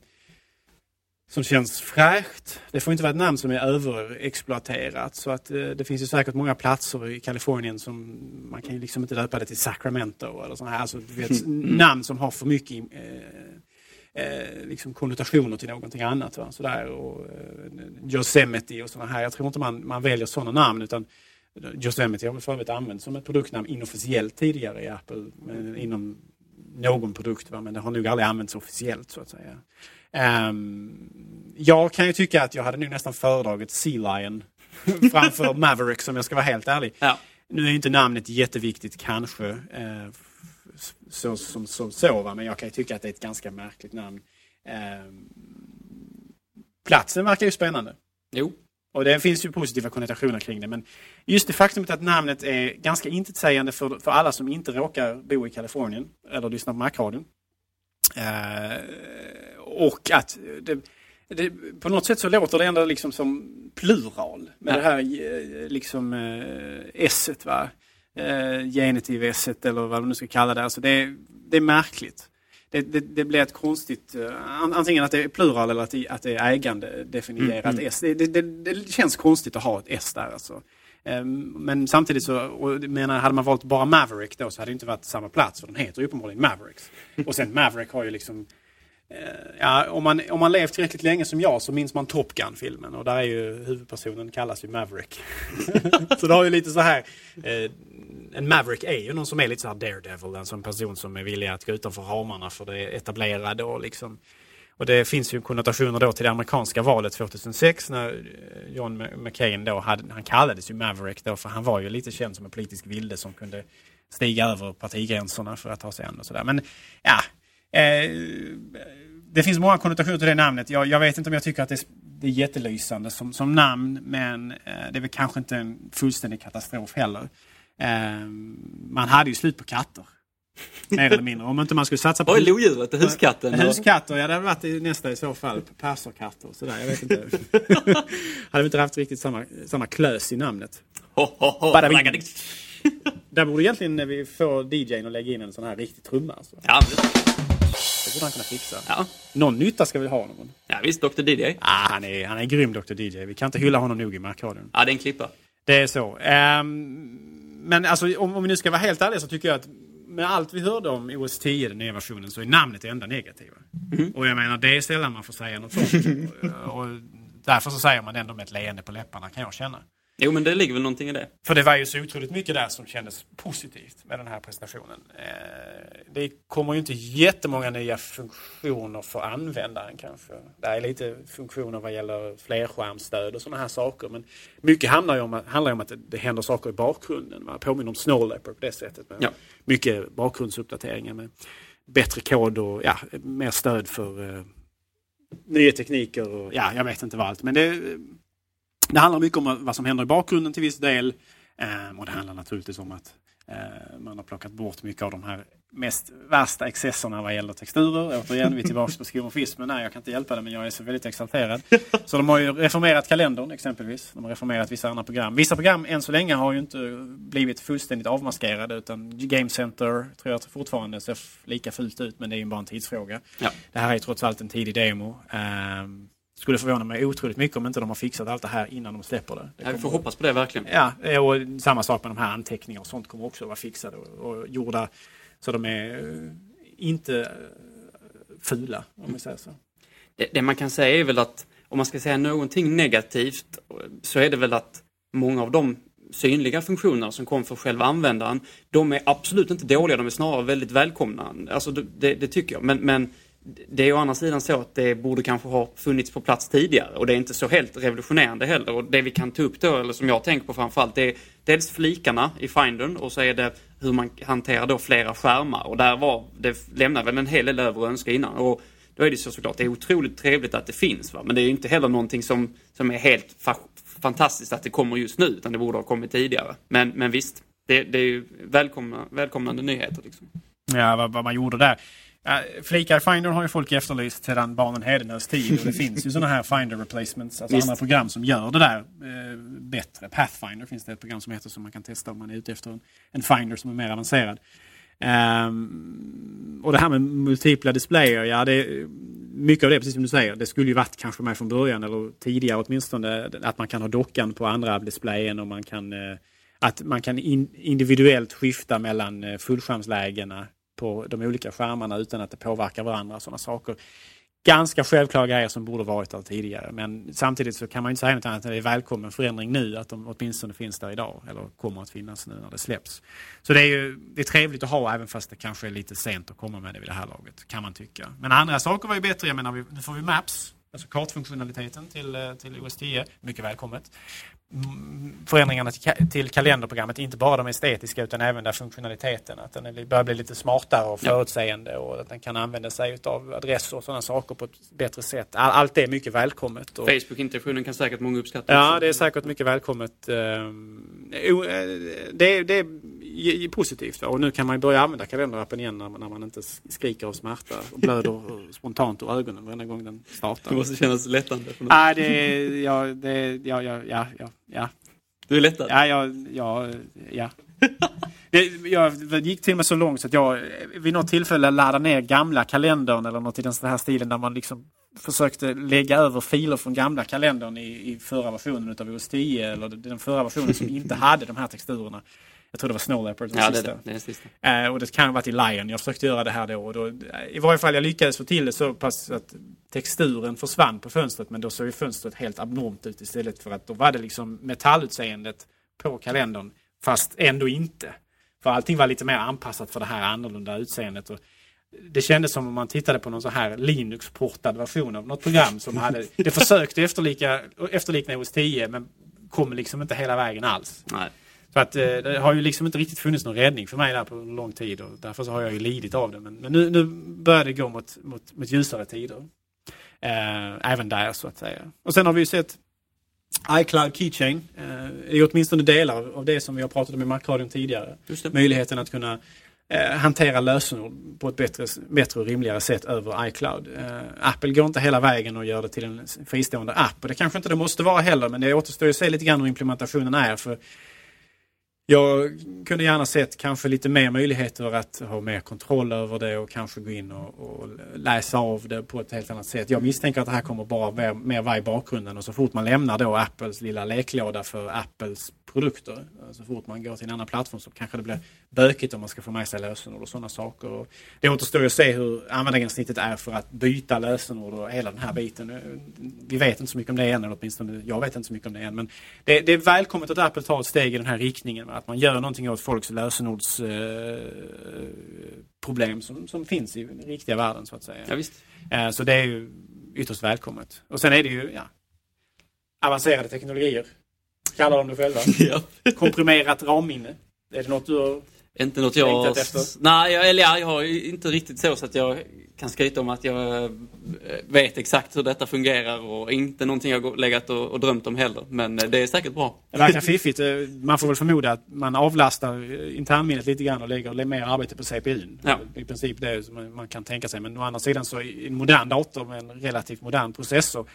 som känns fräscht. Det får inte vara ett namn som är överexploaterat. Så att eh, det finns ju säkert många platser i Kalifornien som man kan ju liksom inte döpa det till Sacramento eller sådana här. Alltså, vet, mm. namn som har för mycket eh, liksom konnotationer till någonting annat. Va? Sådär, och, eh, Yosemite och sådana här. Jag tror inte man, man väljer sådana namn utan Yosemite har för övrigt använts som ett produktnamn inofficiellt tidigare i Apple. Men, inom någon produkt, va? men det har nog aldrig använts officiellt så att säga. Um, jag kan ju tycka att jag hade nu nästan föredragit Sea Lion (laughs) framför Maverick om jag ska vara helt ärlig. Ja. Nu är inte namnet jätteviktigt kanske, eh, så, som, som så, va? men jag kan ju tycka att det är ett ganska märkligt namn. Eh, platsen verkar ju spännande. Jo. Och det finns ju positiva konnotationer kring det. Men just det faktumet att namnet är ganska intetsägande för, för alla som inte råkar bo i Kalifornien eller lyssna på Macradion. Eh, och att det, det, på något sätt så låter det ändå liksom som plural med ja. det här eh, liksom eh, esset va. Eh, genitiv esset eller vad man nu ska kalla det. Alltså det, det är märkligt. Det, det, det, blir ett konstigt, uh, antingen att det är plural eller att det, att det är ägande definierat mm, mm. S. Det, det, känns konstigt att ha ett S där alltså. Um, men samtidigt så, och menar, hade man valt bara Maverick då så hade det inte varit samma plats för den heter ju uppenbarligen Mavericks. (laughs) Och sen Maverick har ju liksom Eh, Eh, ja, om man, om man levt tillräckligt länge som jag så minns man Top Gun-filmen och där är ju huvudpersonen kallas ju Maverick. (laughs) så det har ju lite så här eh, en Maverick är ju någon som är lite så här Daredevil, alltså en sån person som är villig att gå utanför ramarna för det etablerade och liksom och det finns ju konnotationer då till det amerikanska valet 2006 när eh, John McCain då hade, han kallades ju Maverick då för han var ju lite känd som en politisk vilde som kunde stiga över partigränserna för att ta sig an och sådär. Men ja, eh, det finns många konnotationer till det namnet. Jag, jag, vet inte om jag tycker att det är, det är jättelysande som, som namn men eh, det är väl kanske inte en fullständig katastrof heller. Eh, man hade ju slut på katter. Mer eller mindre. Om inte man skulle satsa på... Oj, lodjuret, huskatten. Huskatter, ja det hade varit nästa i så fall. Perserkatter och sådär. Jag vet inte. (laughs) hade vi inte haft riktigt samma, samma klös i namnet. Ho, ho, ho. Där borde egentligen när vi får DJn att lägga in en sån här riktig trumma. Alltså. Ja, det borde han kunna fixa. Ja. Någon nytta ska vi ha honom. Ja visst, Dr DJ. Ah, han, är, han är grym Dr DJ. Vi kan inte hylla honom nog i Markradion. Ja, det är en klippa. Det är så. Um, men alltså om, om vi nu ska vara helt ärliga så tycker jag att med allt vi hörde om OS 10, den nya versionen, så är namnet det enda negativa. Mm. Och jag menar, det är sällan man får säga något sånt. (laughs) och, och därför så säger man det ändå med ett leende på läpparna, kan jag känna. Jo, men det ligger väl någonting i det. För det var ju så otroligt mycket där som kändes positivt med den här presentationen. Eh, det kommer ju inte jättemånga nya funktioner för användaren kanske. Det är lite funktioner vad gäller flerskärmsstöd och sådana här saker. Men mycket handlar ju om, att, handlar om att det händer saker i bakgrunden. Man påminner om Snow Leopard på det sättet. Ja. Mycket bakgrundsuppdateringar med bättre kod och ja, mer stöd för uh, nya tekniker och ja, jag vet inte vad allt. Men det det handlar mycket om vad som händer i bakgrunden till viss del. Eh, och det handlar naturligtvis om att eh, man har plockat bort mycket av de här mest värsta excesserna vad gäller texturer. Återigen, vi är tillbaka på skomorfismen. Nej, jag kan inte hjälpa det, men jag är så väldigt exalterad. Så de har ju reformerat kalendern exempelvis. De har reformerat vissa andra program. Vissa program än så länge har ju inte blivit fullständigt avmaskerade utan Game Center tror jag fortfarande ser lika fult ut, men det är ju bara en tidsfråga. Ja. Det här är trots allt en tidig demo. Um, skulle förvåna mig otroligt mycket om inte de har fixat allt det här innan de släpper det. det Ja, vi får hoppas på det verkligen. Ja, och samma sak med de här anteckningarna och sånt kommer också vara fixade och, och gjorda så de är eh, inte eh, fula, om vi säger så. Det, det man kan säga är väl att om man ska säga någonting negativt så är det väl att många av de synliga funktioner som kom för själva användaren, de är absolut inte dåliga, de är snarare väldigt välkomna. Alltså det, det tycker jag. Men, men det är å andra sidan så att det borde kanske ha funnits på plats tidigare och det är inte så helt revolutionerande heller. Och det vi kan ta upp då, eller som jag tänker på framförallt, det är dels flikarna i Findern och så är det hur man hanterar då flera skärmar. Och där var, det lämnar väl en hel del över att önska innan. Och då är det så såklart, det är otroligt trevligt att det finns. Va? Men det är ju inte heller någonting som, som är helt fa fantastiskt att det kommer just nu, utan det borde ha kommit tidigare. Men, men visst, det, det är ju välkomna, välkomnande nyheter. Liksom. Ja, vad, vad man gjorde där. Ja, flikar i Finder har ju folk efterlyst sedan barnen Hedenös tid. Och det finns ju sådana här Finder replacements, alltså Visst. andra program som gör det där eh, bättre. Pathfinder finns det ett program som heter som man kan testa om man är ute efter en, en Finder som är mer avancerad. Ehm, och det här med multipla displayer, ja det mycket av det, precis som du säger, det skulle ju varit kanske med från början eller tidigare åtminstone att man kan ha dockan på andra displayen och man kan eh, att man kan in, individuellt skifta mellan eh, fullskärmslägena på de olika skärmarna utan att det påverkar varandra. Sådana saker. Ganska självklara grejer som borde varit där tidigare. Men samtidigt så kan man inte säga något annat än att det är välkommen förändring nu. Att de åtminstone finns där idag. Eller kommer att finnas nu när det släpps. Så det är ju det är trevligt att ha även fast det kanske är lite sent att komma med det vid det här laget. Kan man tycka. Men andra saker var ju bättre. Jag menar, nu får vi Maps. Alltså kartfunktionaliteten till, eh, till OS 10. Mycket välkommet förändringarna till, ka till kalenderprogrammet, inte bara de estetiska utan även där funktionaliteten, att den börjar bli lite smartare och förutseende och att den kan använda sig av adresser och sådana saker på ett bättre sätt. All, allt det är mycket välkommet. Och, Facebook-interaktionen kan säkert många uppskatta. Ja, det är säkert mycket välkommet. Det, det är positivt och nu kan man börja använda kalenderappen igen när, när man inte skriker av smärta och blöder spontant ur ögonen varje gång den startar. Det måste kännas lättande. Nej, det, ja, det, ja, ja, ja, ja, ja. Du är lättad? Ja, ja, ja. ja. Det, jag gick till och med så långt så att jag vid något tillfälle laddade ner gamla kalendern eller något i den här stilen där man liksom försökte lägga över filer från gamla kalendern i, i förra versionen av OS 10 eller den förra versionen som inte hade de här texturerna. Jag tror det var Snow Leopard den ja, sista. Det, det, sista. Eh, och det kan ha varit i Lion. Jag försökte göra det här då, och då. I varje fall jag lyckades få till det så pass att texturen försvann på fönstret men då såg ju fönstret helt abnormt ut istället för att då var det liksom metallutseendet på kalendern fast ändå inte. För allting var lite mer anpassat för det här annorlunda utseendet. Och det kändes som om man tittade på någon så här Linux-portad version av något program som hade, (laughs) det försökte efterlika, efterlikna OS 10 men kom liksom inte hela vägen alls. Nej. Så att eh, det har ju liksom inte riktigt funnits någon räddning för mig där på lång tid och därför så har jag ju lidit av det. Men, men nu, nu börjar det gå mot, mot, mot ljusare tider. Eh, även där så att säga. Och sen har vi ju sett iCloud Keychain. Eh, är åtminstone delar av det som vi har pratat om i Macradion tidigare. Möjligheten att kunna eh, hantera lösenord på ett bättre, bättre och rimligare sätt över iCloud. Eh, Apple går inte hela vägen och gör det till en fristående app och det kanske inte det måste vara heller men det återstår ju att se lite grann hur implementationen är. för jag kunde gärna sett kanske lite mer möjligheter att ha mer kontroll över det och kanske gå in och, och läsa av det på ett helt annat sätt. Jag misstänker att det här kommer bara mer, mer vara i bakgrunden och så fort man lämnar då Apples lilla leklåda för Apples produkter. Eh, så fort man går till en annan plattform så kanske det blir bökigt om man ska få med sig lösenord och sådana saker. Och det återstår ju att se hur användargränssnittet är för att byta lösenord och hela den här biten. Eh, vi vet inte så mycket om det än, eller åtminstone jag vet inte så mycket om det än. Men det, det är välkommet att Apple tar ett steg i den här riktningen. Att man gör någonting åt folks lösenordsproblem eh, som, som finns i den riktiga världen så att säga. Ja, visst. Eh, så det är ju ytterst välkommet. Och sen är det ju ja, avancerade teknologier. Kallar de det själva. (laughs) Ja. Komprimerat ramminne. Är det något du har Inte något jag... Längtat efter? Nej, jag, eller ja, jag har ju inte riktigt så, så att jag kan skryta om att jag eh, vet exakt hur detta fungerar och inte någonting jag har legat och, och drömt om heller. Men eh, det är säkert bra. Det verkar fiffigt. Eh, Man får väl förmoda att man avlastar internminnet lite grann och lägger mer arbete på CPUn. Ja. I princip det som man- man kan tänka sig. Men å andra sidan så i en modern dator med en relativt modern processor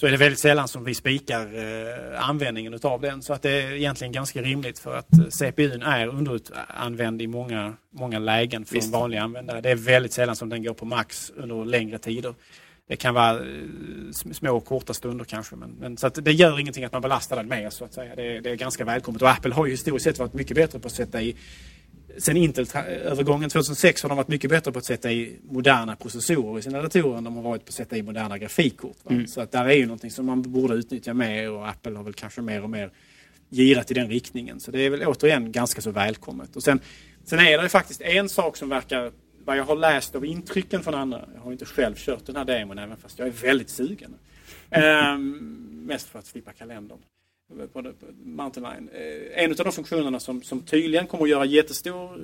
så är det väldigt sällan som vi spikar eh, användningen utav den. Så att det är egentligen ganska rimligt för att eh, CPUn är underanvänd i många, många lägen för en Visst. vanlig användare. Det är väldigt sällan som den går på max under längre tider. Det kan vara eh, sm- små och korta stunder kanske. Men, men, så det gör ingenting att man belastar den mer så att säga. Det, är- det är ganska välkommet. Och Apple har ju historiskt sett varit mycket bättre på att sätta i Sen Intel-övergången 2006 har de varit mycket bättre på att sätta i moderna processorer i sina datorer än de har varit på att sätta i moderna grafikkort. Va? Så att där är ju någonting som man borde utnyttja mer och Apple har väl kanske mer och mer girat i den riktningen. Så det är väl återigen ganska så välkommet. Och sen, sen är det faktiskt en sak som verkar, vad jag har läst av intrycken från andra, jag har inte själv kört den här demon även fast jag är väldigt sugen. Ehm, mest för att slippa kalendern på, på Mountain Lion. Eh, en av de funktionerna som, som tydligen kommer att göra jättestor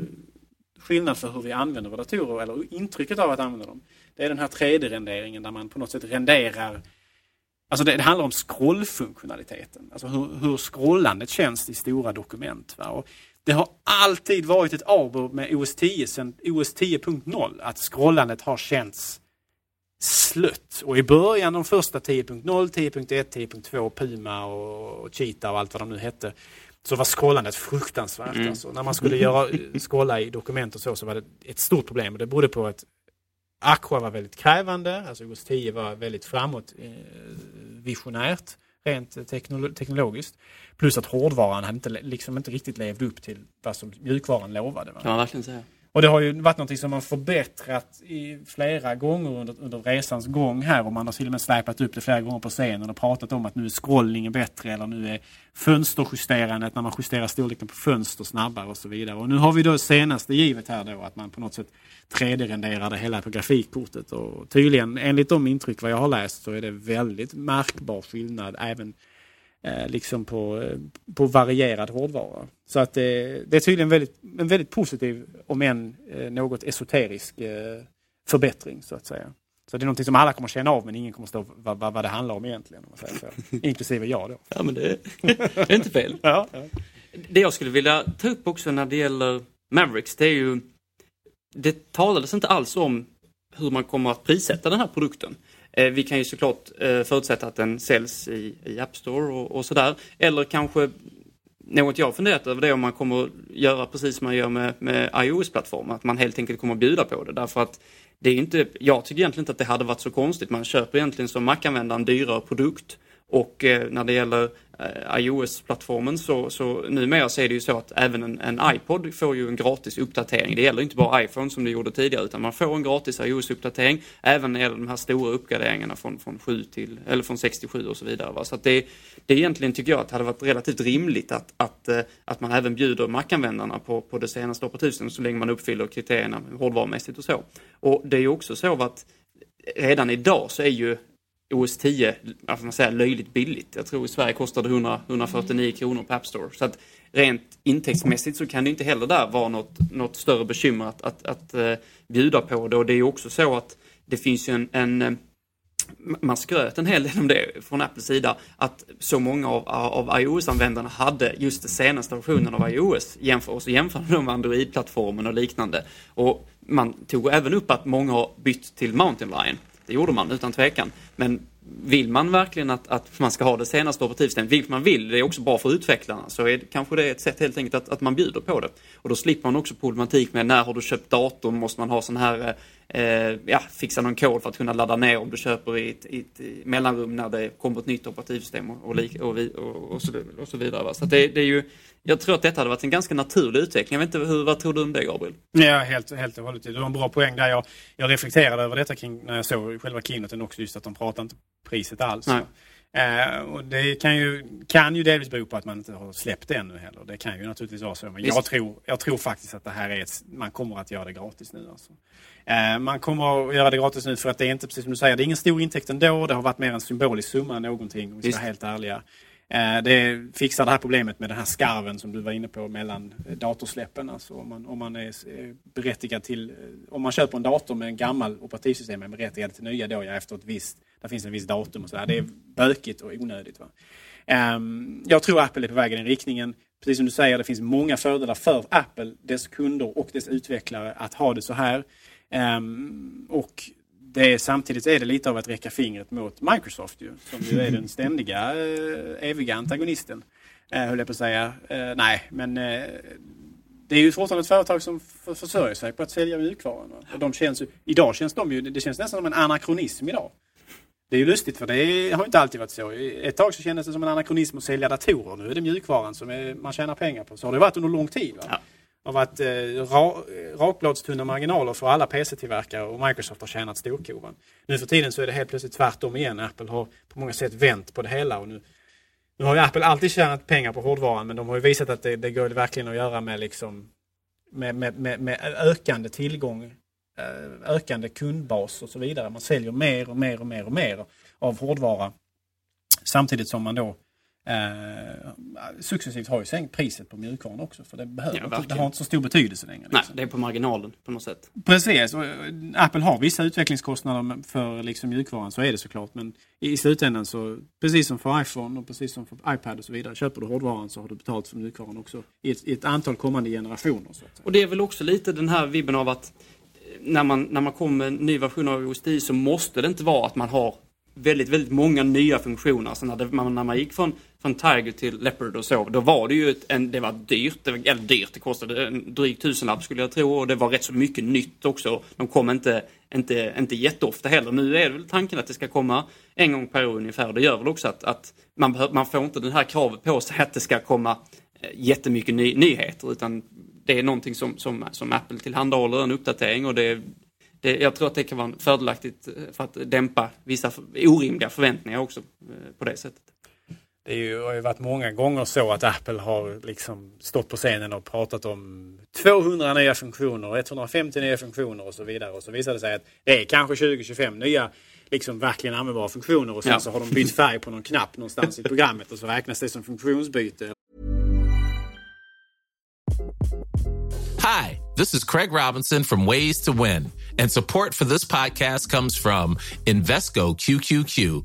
skillnad för hur vi använder våra datorer, eller intrycket av att använda dem, det är den här 3D-renderingen där man på något sätt renderar Alltså det, det handlar om scrollfunktionaliteten. Alltså hur, hur scrollandet känns i stora dokument. Va? Och det har alltid varit ett aber med OS 10 sedan OS 10.0 att scrollandet har känts slött. Och i början, de första 10.0, 10.1, 10.2, Puma och Cheetah och allt vad de nu hette, så var scrollandet fruktansvärt. Alltså, när man skulle göra, scrolla i dokument och så, så var det ett stort problem. Och det berodde på att Aqua var väldigt krävande, alltså OS 10 var väldigt framåt eh, visionärt rent teknolo- teknologiskt. Plus att hårdvaran hade inte, liksom inte riktigt levt upp till vad som mjukvaran lovade. Va? Kan man verkligen säga. Och det har ju varit något som man förbättrat i flera gånger under, under resans gång här och man har till och med släpat upp det flera gånger på scenen och pratat om att nu är scrollningen bättre eller nu är fönsterjusterandet när man justerar storleken på fönster snabbare och så vidare. Och nu har vi då senaste givet här då att man på något sätt 3D-renderar det hela på grafikkortet och tydligen enligt de intryck vad jag har läst så är det väldigt märkbar skillnad även liksom på, eh, på varierad hårdvara. Så att det, det är tydligen väldigt, en väldigt positiv, om än eh, något esoterisk eh, förbättring så att säga. Så det är någonting som alla kommer känna av men ingen kommer förstå vad, vad, vad det handlar om egentligen. Om man säger så. (laughs) Inklusive jag då. Ja, men det, det är inte fel. (laughs) Ja, ja. Det jag skulle vilja ta upp också när det gäller Mavericks, det är ju... Det talades inte alls om hur man kommer att prissätta den här produkten. Eh, vi kan ju såklart eh, förutsätta att den säljs i, i App Store och, och sådär. Eller kanske något jag funderat över det är om man kommer göra precis som man gör med, med iOS-plattformen, att man helt enkelt kommer bjuda på det. Därför att det är inte, jag tycker egentligen inte att det hade varit så konstigt. Man köper egentligen som Mac-användare en dyrare produkt och eh, när det gäller Eh, iOS-plattformen så, så numera så är det ju så att även en, en iPod får ju en gratis uppdatering. Det gäller inte bara iPhone som det gjorde tidigare utan man får en gratis iOS-uppdatering även när det gäller de här stora uppgraderingarna från, från, 7 till, eller från 67 och så vidare. Va? Så att det, det egentligen tycker jag att det hade varit relativt rimligt att, att, eh, att man även bjuder Mac-användarna på, på det senaste operativsystemet så länge man uppfyller kriterierna hårdvarumässigt och så. Och det är ju också så att redan idag så är ju OS 10 alltså man säger, löjligt billigt. Jag tror i Sverige kostar det 100, 149 kronor på App Store. Så att rent intäktsmässigt så kan det inte heller där vara något, något större bekymmer att, att, att uh, bjuda på det. Och det är ju också så att det finns ju en, en eh, man skröt en hel del om det från Apples sida, att så många av, av iOS-användarna hade just den senaste versionen av iOS jämför, och så jämförde de med Android-plattformen och liknande. Och man tog även upp att många har bytt till Mountain Lion. Det gjorde man utan tvekan. Men vill man verkligen att, att man ska ha det senaste operativsystemet, vilket man vill, det är också bra för utvecklarna, så är det, kanske det är ett sätt helt enkelt att, att man bjuder på det. Och då slipper man också problematik med när har du köpt datorn, måste man ha sån här, eh, eh, ja, fixa någon kod för att kunna ladda ner om du köper i ett, i ett mellanrum när det kommer ett nytt operativsystem och, och, och, och, så, och så vidare. Va? Så det, det är ju, jag tror att detta hade varit en ganska naturlig utveckling. Jag vet inte, hur, vad tror du om det Gabriel? Ja, helt, helt och hållet. Det var en bra poäng där. Jag, jag reflekterade över detta kring, när jag såg själva keynoten också, just att de pratar inte priset alls. Nej. Eh, och det kan ju, kan ju delvis bero på att man inte har släppt det ännu heller. Det kan ju naturligtvis vara så. Men jag tror, jag tror faktiskt att det här är ett, man kommer att göra det gratis nu. Alltså. Eh, man kommer att göra det gratis nu för att det är inte, precis som du säger, det är ingen stor intäkt ändå. Det har varit mer en symbolisk summa än någonting om vi ska vara helt ärliga. Eh, det fixar det här problemet med den här skarven som du var inne på mellan eh, datorsläppen. Alltså om man, om man är berättigad till, om man köper en dator med en gammal operativsystem är berättigad till nya då ja, efter ett visst, där finns en viss datum och sådär. Det är bökigt och onödigt. Va? Ehm, jag tror Apple är på väg i den riktningen. Precis som du säger, det finns många fördelar för Apple, dess kunder och dess utvecklare att ha det så här. Um, och det är, samtidigt är det lite av att räcka fingret mot Microsoft ju, som ju är den ständiga, eh, eviga antagonisten. Eh, höll jag på att säga. Eh, nej, men eh, det är ju fortfarande ett företag som försörjer sig på att sälja mjukvaran. Och de känns, idag känns de ju, det känns nästan som en anakronism idag. Det är ju lustigt för det har inte alltid varit så. Ett tag så kändes det som en anakronism att sälja datorer. Nu är det mjukvaran som är, man tjänar pengar på. Så har det varit under lång tid. Va? Ja har varit eh, ra, eh, rakbladstunna marginaler för alla PC-tillverkare och Microsoft har tjänat storkovan. Nu för tiden så är det helt plötsligt tvärtom igen. Apple har på många sätt vänt på det hela. Och nu, nu har ju Apple alltid tjänat pengar på hårdvaran men de har ju visat att det, det går verkligen att göra med, liksom, med, med, med, med ökande tillgång, eh, ökande kundbas och så vidare. Man säljer mer och mer och mer och mer av hårdvara. Samtidigt som man då Eh, successivt har ju sänkt priset på mjukvaran också för det, behöver ja, det har inte så stor betydelse längre. Liksom. Nej, det är på marginalen på något sätt. Precis. Och eh, Apple har vissa utvecklingskostnader för liksom mjukvaran, så är det såklart. Men i slutändan så, precis som för iPhone och precis som för iPad och så vidare, köper du hårdvaran så har du betalt för mjukvaran också i ett, i ett antal kommande generationer. Och det är väl också lite den här vibben av att eh, när man, när man kommer med en ny version av OS 10 så måste det inte vara att man har väldigt, väldigt många nya funktioner. Alltså när, det, när man gick från, från Tiger till Leopard och så, då var det ju ett, en, det var dyrt, det var, eller dyrt, det kostade en dryg tusenlapp skulle jag tro och det var rätt så mycket nytt också. De kom inte, inte, inte jätteofta heller. Nu är det väl tanken att det ska komma en gång per år ungefär det gör väl också att, att man, behör, man får inte det här kravet på sig att det ska komma eh, jättemycket ny, nyheter utan det är någonting som, som, som Apple tillhandahåller, en uppdatering och det det, jag tror att det kan vara fördelaktigt eh, för att dämpa vissa orimliga förväntningar också eh, på det sättet. Det ju, har ju varit många gånger så att Apple har liksom stått på scenen och pratat om 200 nya funktioner, 150 nya funktioner och så vidare. Och så visar det sig att det är kanske 20-25 nya liksom verkligen användbara funktioner och sen ja. så har de bytt färg på någon knapp någonstans i (laughs) programmet och så räknas det som funktionsbyte. Hi, this is Craig Robinson from Ways to Win. And support for this podcast comes from Invesco QQQ,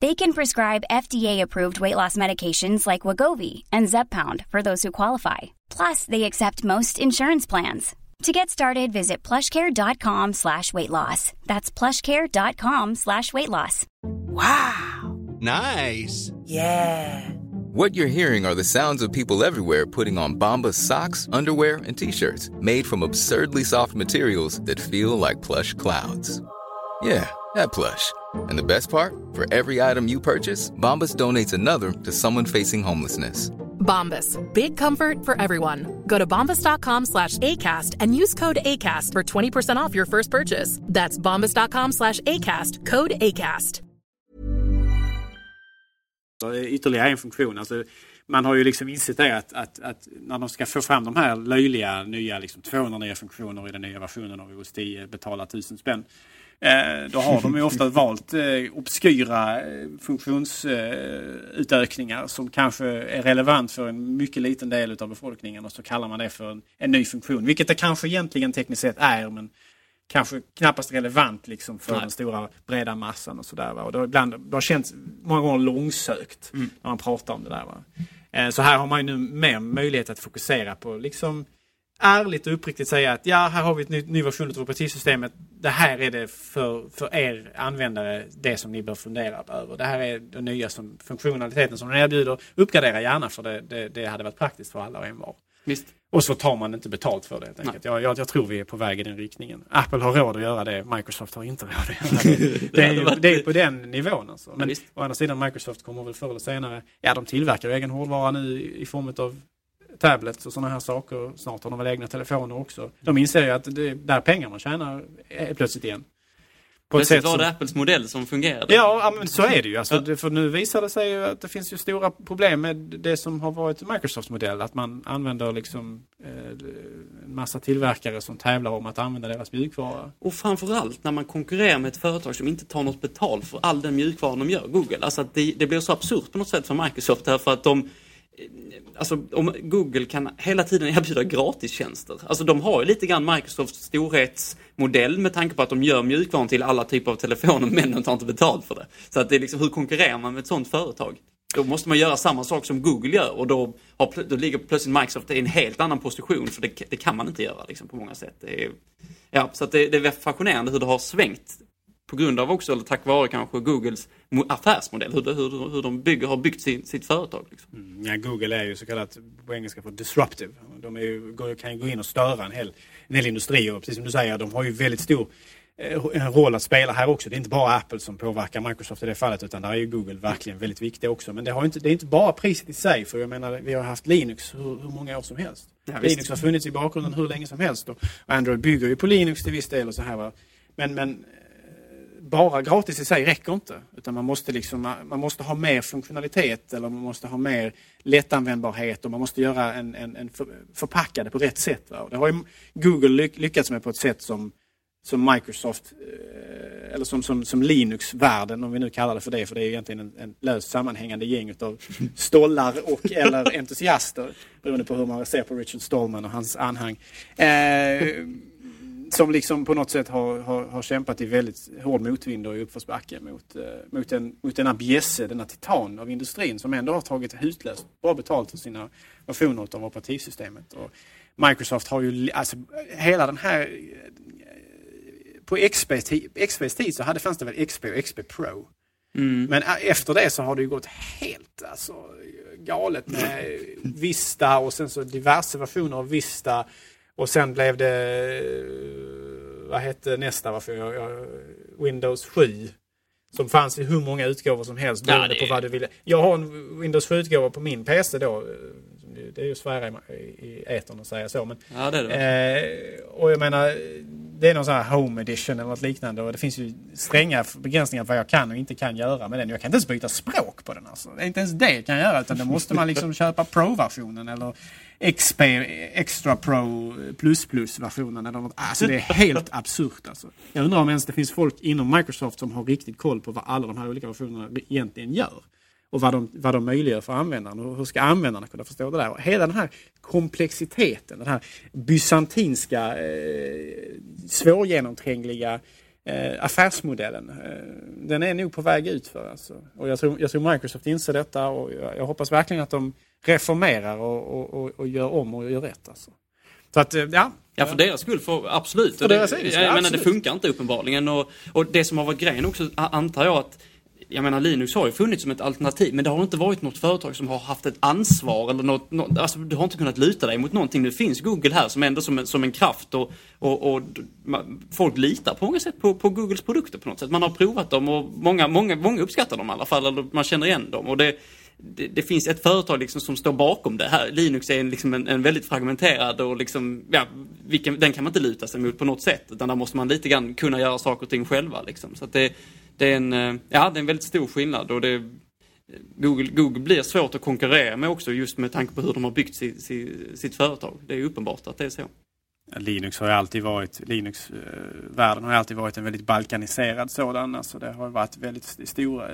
They can prescribe FDA-approved weight loss medications like Wagovi and Zepbound for those who qualify. Plus, they accept most insurance plans. To get started, visit plushcare.com slash weight loss. That's plushcare.com slash weight loss. Wow! Nice! Yeah! What you're hearing are the sounds of people everywhere putting on Bombas socks, underwear, and t-shirts made from absurdly soft materials that feel like plush clouds. Yeah, that plush. And the best part? For every item you purchase, Bombas donates another to someone facing homelessness. Bombas. Big comfort for everyone. Go to bombas.com slash ACAST and use code ACAST for 20% off your first purchase. That's bombas.com slash ACAST. Code ACAST. Ytterligare en funktion. Alltså, man har ju liksom insett det att, att, att, när de ska få fram de här löjliga nya, liksom 200 nya funktioner i den nya versionen av OS 10, betala 1000 spänn. Eh, då har de ju ofta valt eh, obskyra eh, funktionsutökningar som kanske är relevant för en mycket liten del av befolkningen och så kallar man det för en, en ny funktion. Vilket det kanske egentligen tekniskt sett är men kanske knappast relevant liksom för Nej. den stora breda massan och sådär. Och det har, ibland, det har känts många gånger långsökt Mm. när man pratar om det där. Va? Så här har man ju nu mer möjlighet att fokusera på liksom ärligt och uppriktigt säga att ja, här har vi ett ny, ny version av operativsystemet. Det här är det för, för er användare, det som ni bör fundera över. Det här är det nya som funktionaliteten som den erbjuder. Uppgradera gärna för det, det, det hade varit praktiskt för alla och envar. Visst. Och så tar man inte betalt för det helt enkelt. Jag, jag, jag tror vi är på väg i den riktningen. Apple har råd att göra det, Microsoft har inte råd att göra det. (laughs) Det är, ju, det är på den nivån alltså. Men visst. å andra sidan Microsoft kommer väl förr eller senare, ja de tillverkar ju egen hårdvara nu i form av tablets och sådana här saker. Snart har de väl egna telefoner också. De inser ju att det är där man tjänar är plötsligt igen. På Plötsligt var som- det Apples modell som fungerade. Ja, men så är det ju. Alltså, för nu visar det sig ju att det finns ju stora problem med det som har varit Microsofts modell. Att man använder liksom eh, en massa tillverkare som tävlar om att använda deras mjukvara. Och framförallt när man konkurrerar med ett företag som inte tar något betalt för all den mjukvara de gör, Google. Alltså det, det blir så absurt på något sätt för Microsoft därför att de Alltså om Google kan hela tiden erbjuda gratistjänster. Alltså de har ju lite grann Microsofts storhetsmodell med tanke på att de gör mjukvaran till alla typer av telefoner men de tar inte betalt för det. Så att det är liksom, hur konkurrerar man med ett sånt företag? Då måste man göra samma sak som Google gör och då, har, då ligger plötsligt Microsoft i en helt annan position för det, det kan man inte göra liksom, på många sätt. Det är, ja, så att det, det är fascinerande hur det har svängt på grund av också, eller tack vare kanske Googles mo- affärsmodell, hur, hur, hur de bygger, har byggt sin, sitt företag. Liksom. Ja, Google är ju så kallat på engelska för disruptive. De ju, kan ju gå in och störa en hel, en hel industri och precis som du säger, de har ju väldigt stor eh, en roll att spela här också. Det är inte bara Apple som påverkar Microsoft i det fallet utan där är ju Google verkligen väldigt viktig också. Men det, har inte, det är inte bara priset i sig för jag menar vi har haft Linux hur, hur många år som helst. Ja, visst. Linux har funnits i bakgrunden hur länge som helst och Android bygger ju på Linux till viss del och så här va. Men, men bara gratis i sig räcker inte. Utan man måste, liksom, man måste ha mer funktionalitet eller man måste ha mer lättanvändbarhet och man måste göra en, en, en för, förpacka det på rätt sätt. Va? Och det har ju Google lyck, lyckats med på ett sätt som, som Microsoft eh, eller som, som, som Linux-världen, om vi nu kallar det för det, för det är egentligen en, en löst sammanhängande gäng utav (laughs) stollar och eller entusiaster beroende på hur man ser på Richard Stallman och hans anhang. Eh, som liksom på något sätt har, har, har kämpat i väldigt hård motvind och i uppförsbacke mot, eh, mot, en, mot denna bjässe, denna titan av industrin som ändå har tagit hutlöst bra betalt för sina versioner av operativsystemet. Och Microsoft har ju, alltså hela den här eh, på XPs tid, XPs tid så hade, fanns det väl XP och XP Pro. Men ä- efter det så har det ju gått helt alltså, galet med (laughs) Vista och sen så diverse versioner av Vista. Och sen blev det, vad hette nästa version? Jag- jag- Windows 7. Som fanns i hur många utgåvor som helst Ja, beroende det- på vad du ville. Jag har en Windows 7-utgåva på min PC då. Det är ju svära i, i etern att säga så. Men, Ja, det det. Eh, och jag menar, det är någon sån här home edition eller något liknande och det finns ju stränga begränsningar för vad jag kan och inte kan göra med den. Jag kan inte ens byta språk på den alltså. Det är inte ens det kan jag göra utan då måste man liksom (laughs) köpa Pro-versionen eller XP Extra Pro Plus Plus-versionen. Alltså det är helt absurt alltså. Jag undrar om ens det finns folk inom Microsoft som har riktigt koll på vad alla de här olika versionerna egentligen gör och vad de, vad de möjliggör för användaren och hur ska användarna kunna förstå det där. Och hela den här komplexiteten, den här bysantinska, eh, svårgenomträngliga eh, affärsmodellen. Eh, den är nog på väg ut för alltså. Och jag tror, jag tror Microsoft inser detta och jag, jag hoppas verkligen att de reformerar och, och, och, och gör om och gör rätt. Alltså. Så att, eh, ja. Ja, för deras skull, för, absolut. För det, deras skull, jag menar, det absolut. funkar inte uppenbarligen. Och, och det som har varit grejen också, antar jag att jag menar Linux har ju funnits som ett alternativ men det har inte varit något företag som har haft ett ansvar eller något, något alltså du har inte kunnat luta dig mot någonting. Nu finns Google här som ändå som en, som en kraft och, och, och man, folk litar på många sätt på, på Googles produkter på något sätt. Man har provat dem och många, många, många uppskattar dem i alla fall, eller man känner igen dem. Och det, det, det finns ett företag liksom som står bakom det här. Linux är en, liksom en, en väldigt fragmenterad och liksom, ja, vilken, den kan man inte luta sig mot på något sätt. Utan där måste man lite grann kunna göra saker och ting själva. Liksom. Så att det, det, är en, eh, ja, det är en väldigt stor skillnad. Och det, Google, Google blir svårt att konkurrera med också just med tanke på hur de har byggt sitt, sitt, sitt företag. Det är uppenbart att det är så. Linux har alltid varit, Linux-världen har alltid varit en väldigt balkaniserad sådan. Alltså det har varit väldigt stora,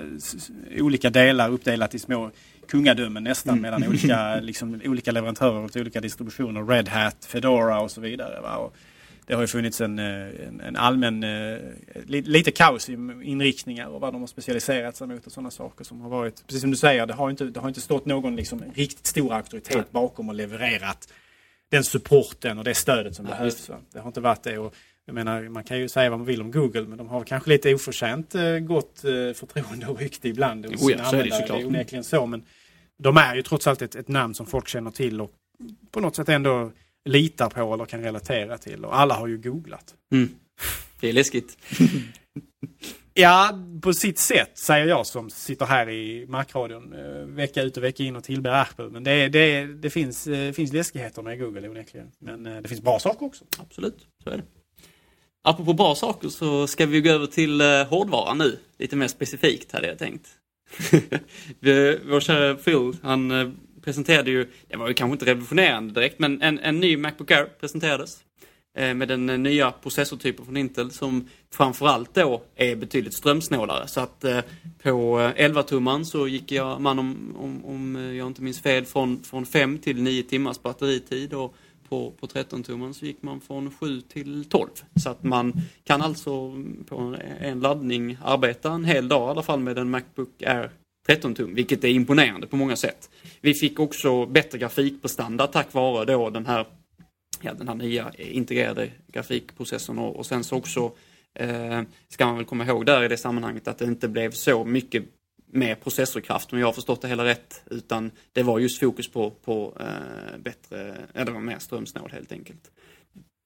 olika delar uppdelat i små kungadömen nästan mellan (laughs) olika, liksom, olika leverantörer till olika distributioner. Red Hat, Fedora och så vidare. Va? Och det har ju funnits en, eh, en, en allmän, eh, li, lite kaos i inriktningar och vad de har specialiserat sig mot och sådana saker som har varit, precis som du säger, det har inte, det har inte stått någon liksom, riktigt stor auktoritet bakom och levererat den supporten och det stödet som Ja, behövs. Det har inte varit det. Och jag menar, man kan ju säga vad man vill om Google men de har kanske lite oförtjänt eh, gott förtroende och rykte ibland. Jo, ja, så är det såklart. Det är onekligen så. Men de är ju trots allt ett, ett namn som folk känner till och på något sätt ändå litar på eller kan relatera till. Och alla har ju googlat. Mm. Det är läskigt. (laughs) Ja, på sitt sätt säger jag som sitter här i markradion eh, vecka ut och vecka in och tillber Apple. Men det, det, det finns, eh, finns läskigheter med Google onekligen. Men eh, det finns bra saker också. Absolut, så är det. Apropå bra saker så ska vi gå över till hårdvaran nu. Lite mer specifikt hade jag tänkt. (laughs) Vår kära Phil, han presenterade ju, det var ju kanske inte revolutionerande direkt, men en, en ny Macbook Air presenterades. eh, Med den eh, nya processortypen från Intel som framförallt då är betydligt strömsnålare. Så att eh, på eh, 11-tumman så gick jag, man om, om, om eh, jag inte minns fel, från, från 5 till 9 timmars batteritid. Och på, på 13-tumman så gick man från 7 till 12. Så att man kan alltså på en laddning arbeta en hel dag i alla fall med en Macbook Air 13 tum, vilket är imponerande på många sätt. Vi fick också bättre grafikprestanda tack vare då den här, ja, den här nya integrerade grafikprocessorn och, och sen så också eh, ska man väl komma ihåg där i det sammanhanget att det inte blev så mycket mer processorkraft om jag har förstått det hela rätt. Utan det var just fokus på, på eh, bättre, ja det var mer strömsnål helt enkelt.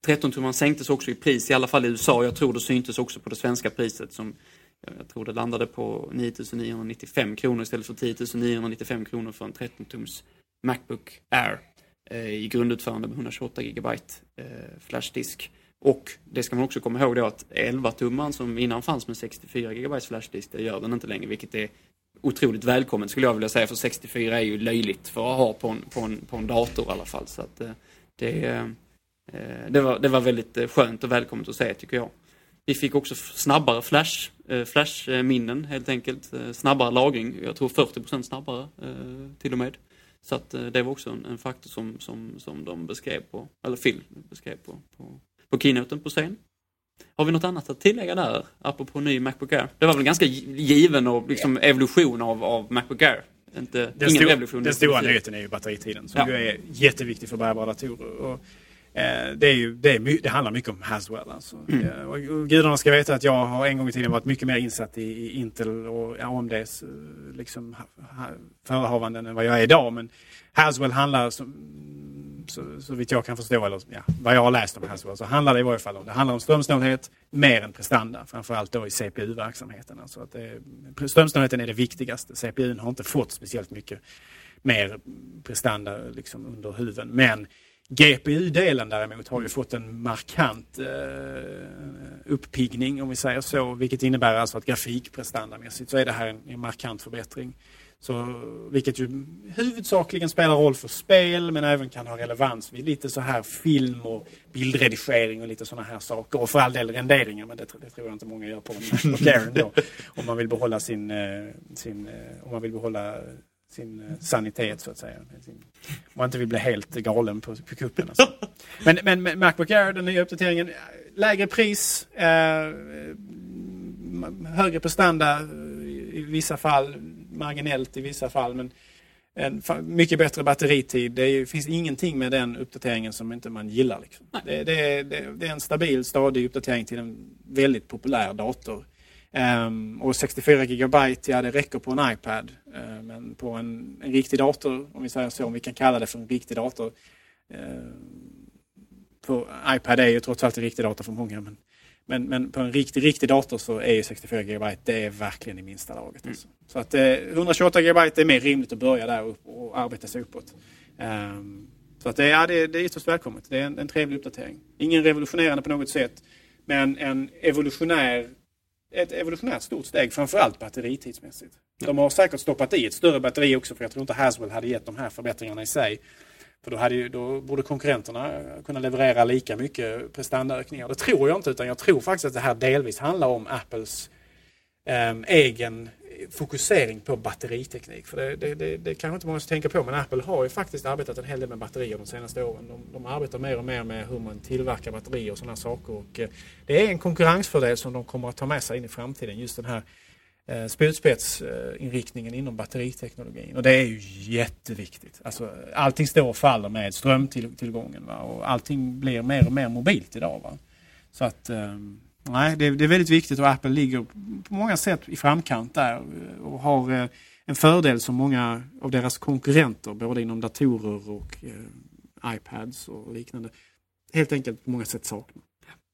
13-tummaren sänktes också i pris, i alla fall i USA. Jag tror det syntes också på det svenska priset som jag tror det landade på 9995 kronor istället för 10 995 kronor för en 13-tums Macbook Air eh, i grundutförande med 128 GB eh, flashdisk. Och det ska man också komma ihåg då att 11-tumman som innan fanns med 64 GB flashdisk, det gör den inte längre, vilket är otroligt välkommet skulle jag vilja säga, för 64 är ju löjligt för att ha på en, på en, på en dator i alla fall. Så att, eh, det, det, var, det var väldigt skönt och välkommet att se tycker jag. Vi fick också snabbare flash, eh, flashminnen helt enkelt. Eh, Snabbare lagring, jag tror 40% snabbare eh, till och med. Så att eh, det var också en, en faktor som, som, som de beskrev på, eller Phil beskrev på, på, på keynoten på scen. Har vi något annat att tillägga där, apropå ny Macbook Air? Det var väl ganska gi- given och liksom evolution av, av Macbook Air. Inte, Den, ingen stor, revolution. den stora nyheten är ju batteritiden som Ja. ju är jätteviktig för bärbara datorer. Och, eh, det, är ju, det, är, det handlar mycket om Haswell. Alltså. Mm. Eh, och, gudarna ska veta att jag har en gång i tiden varit mycket mer insatt i, i Intel och AMDs eh, liksom, ha, ha, förehavanden än vad jag är idag. Men Haswell handlar, som, så, så vitt jag kan förstå, eller ja, vad jag har läst om Haswell, så handlar det i varje fall om, det handlar om strömsnålhet mer än prestanda. Framförallt då i CPU-verksamheten. Alltså att det, strömsnålheten är det viktigaste. CPUn har inte fått speciellt mycket mer prestanda liksom under huven. Men GPU-delen däremot har ju fått en markant eh, uppiggning om vi säger så. Vilket innebär alltså att grafikprestandamässigt så är det här en, en markant förbättring. Så, vilket ju huvudsakligen spelar roll för spel men även kan ha relevans vid lite så här film och bildredigering och lite sådana här saker. Och för all del renderingar men det, det tror jag inte många gör på en Macbook Air ändå. (laughs) Om man vill behålla sin, eh, sin eh, om man vill behålla sin eh, sanitet så att säga. Sin, om man inte vill bli helt galen på, på kuppen. Alltså. (laughs) Men, men, men Macbook Air, den nya uppdateringen, lägre pris, eh, högre prestanda i vissa fall, marginellt i vissa fall. Men en mycket bättre batteritid. Det är, finns ingenting med den uppdateringen som inte man gillar. Liksom. Det, det, det, det, är en stabil, stadig uppdatering till en väldigt populär dator. Um, och 64 GB, ja det räcker på en iPad. Uh, men på en, en, riktig dator, om vi säger så, om vi kan kalla det för en riktig dator. Uh, på iPad är ju trots allt en riktig dator för många. Men, men, men på en riktig, riktig dator så är ju 64 GB det är verkligen i minsta laget. Mm. Alltså. Så att eh, 128 GB är mer rimligt att börja där och, och arbeta sig uppåt. Um, så att det, ja, det, det är ytterst välkommet. Det är en, en trevlig uppdatering. Ingen revolutionerande på något sätt. Men en evolutionär, ett evolutionärt stort steg, framförallt batteritidsmässigt. De har säkert stoppat i ett större batteri också för jag tror inte Haswell hade gett de här förbättringarna i sig. För då, hade ju, då borde konkurrenterna kunna leverera lika mycket prestandaökningar. Det tror jag inte utan jag tror faktiskt att det här delvis handlar om Apples eh, egen fokusering på batteriteknik. För det, det, det, det kanske inte många tänker på men Apple har ju faktiskt arbetat en hel del med batterier de senaste åren. De, de arbetar mer och mer med hur man tillverkar batterier och sådana saker. Och, eh, det är en konkurrensfördel som de kommer att ta med sig in i framtiden. Just den här eh, spjutspetsinriktningen inom batteriteknologin. Och det är ju jätteviktigt. Alltså, allting står och faller med strömtillgången va? och allting blir mer och mer mobilt idag. Va? Så att eh, nej, det, det, är väldigt viktigt och Apple ligger på många sätt i framkant där och har eh, en fördel som många av deras konkurrenter både inom datorer och eh, iPads och liknande helt enkelt på många sätt saknar.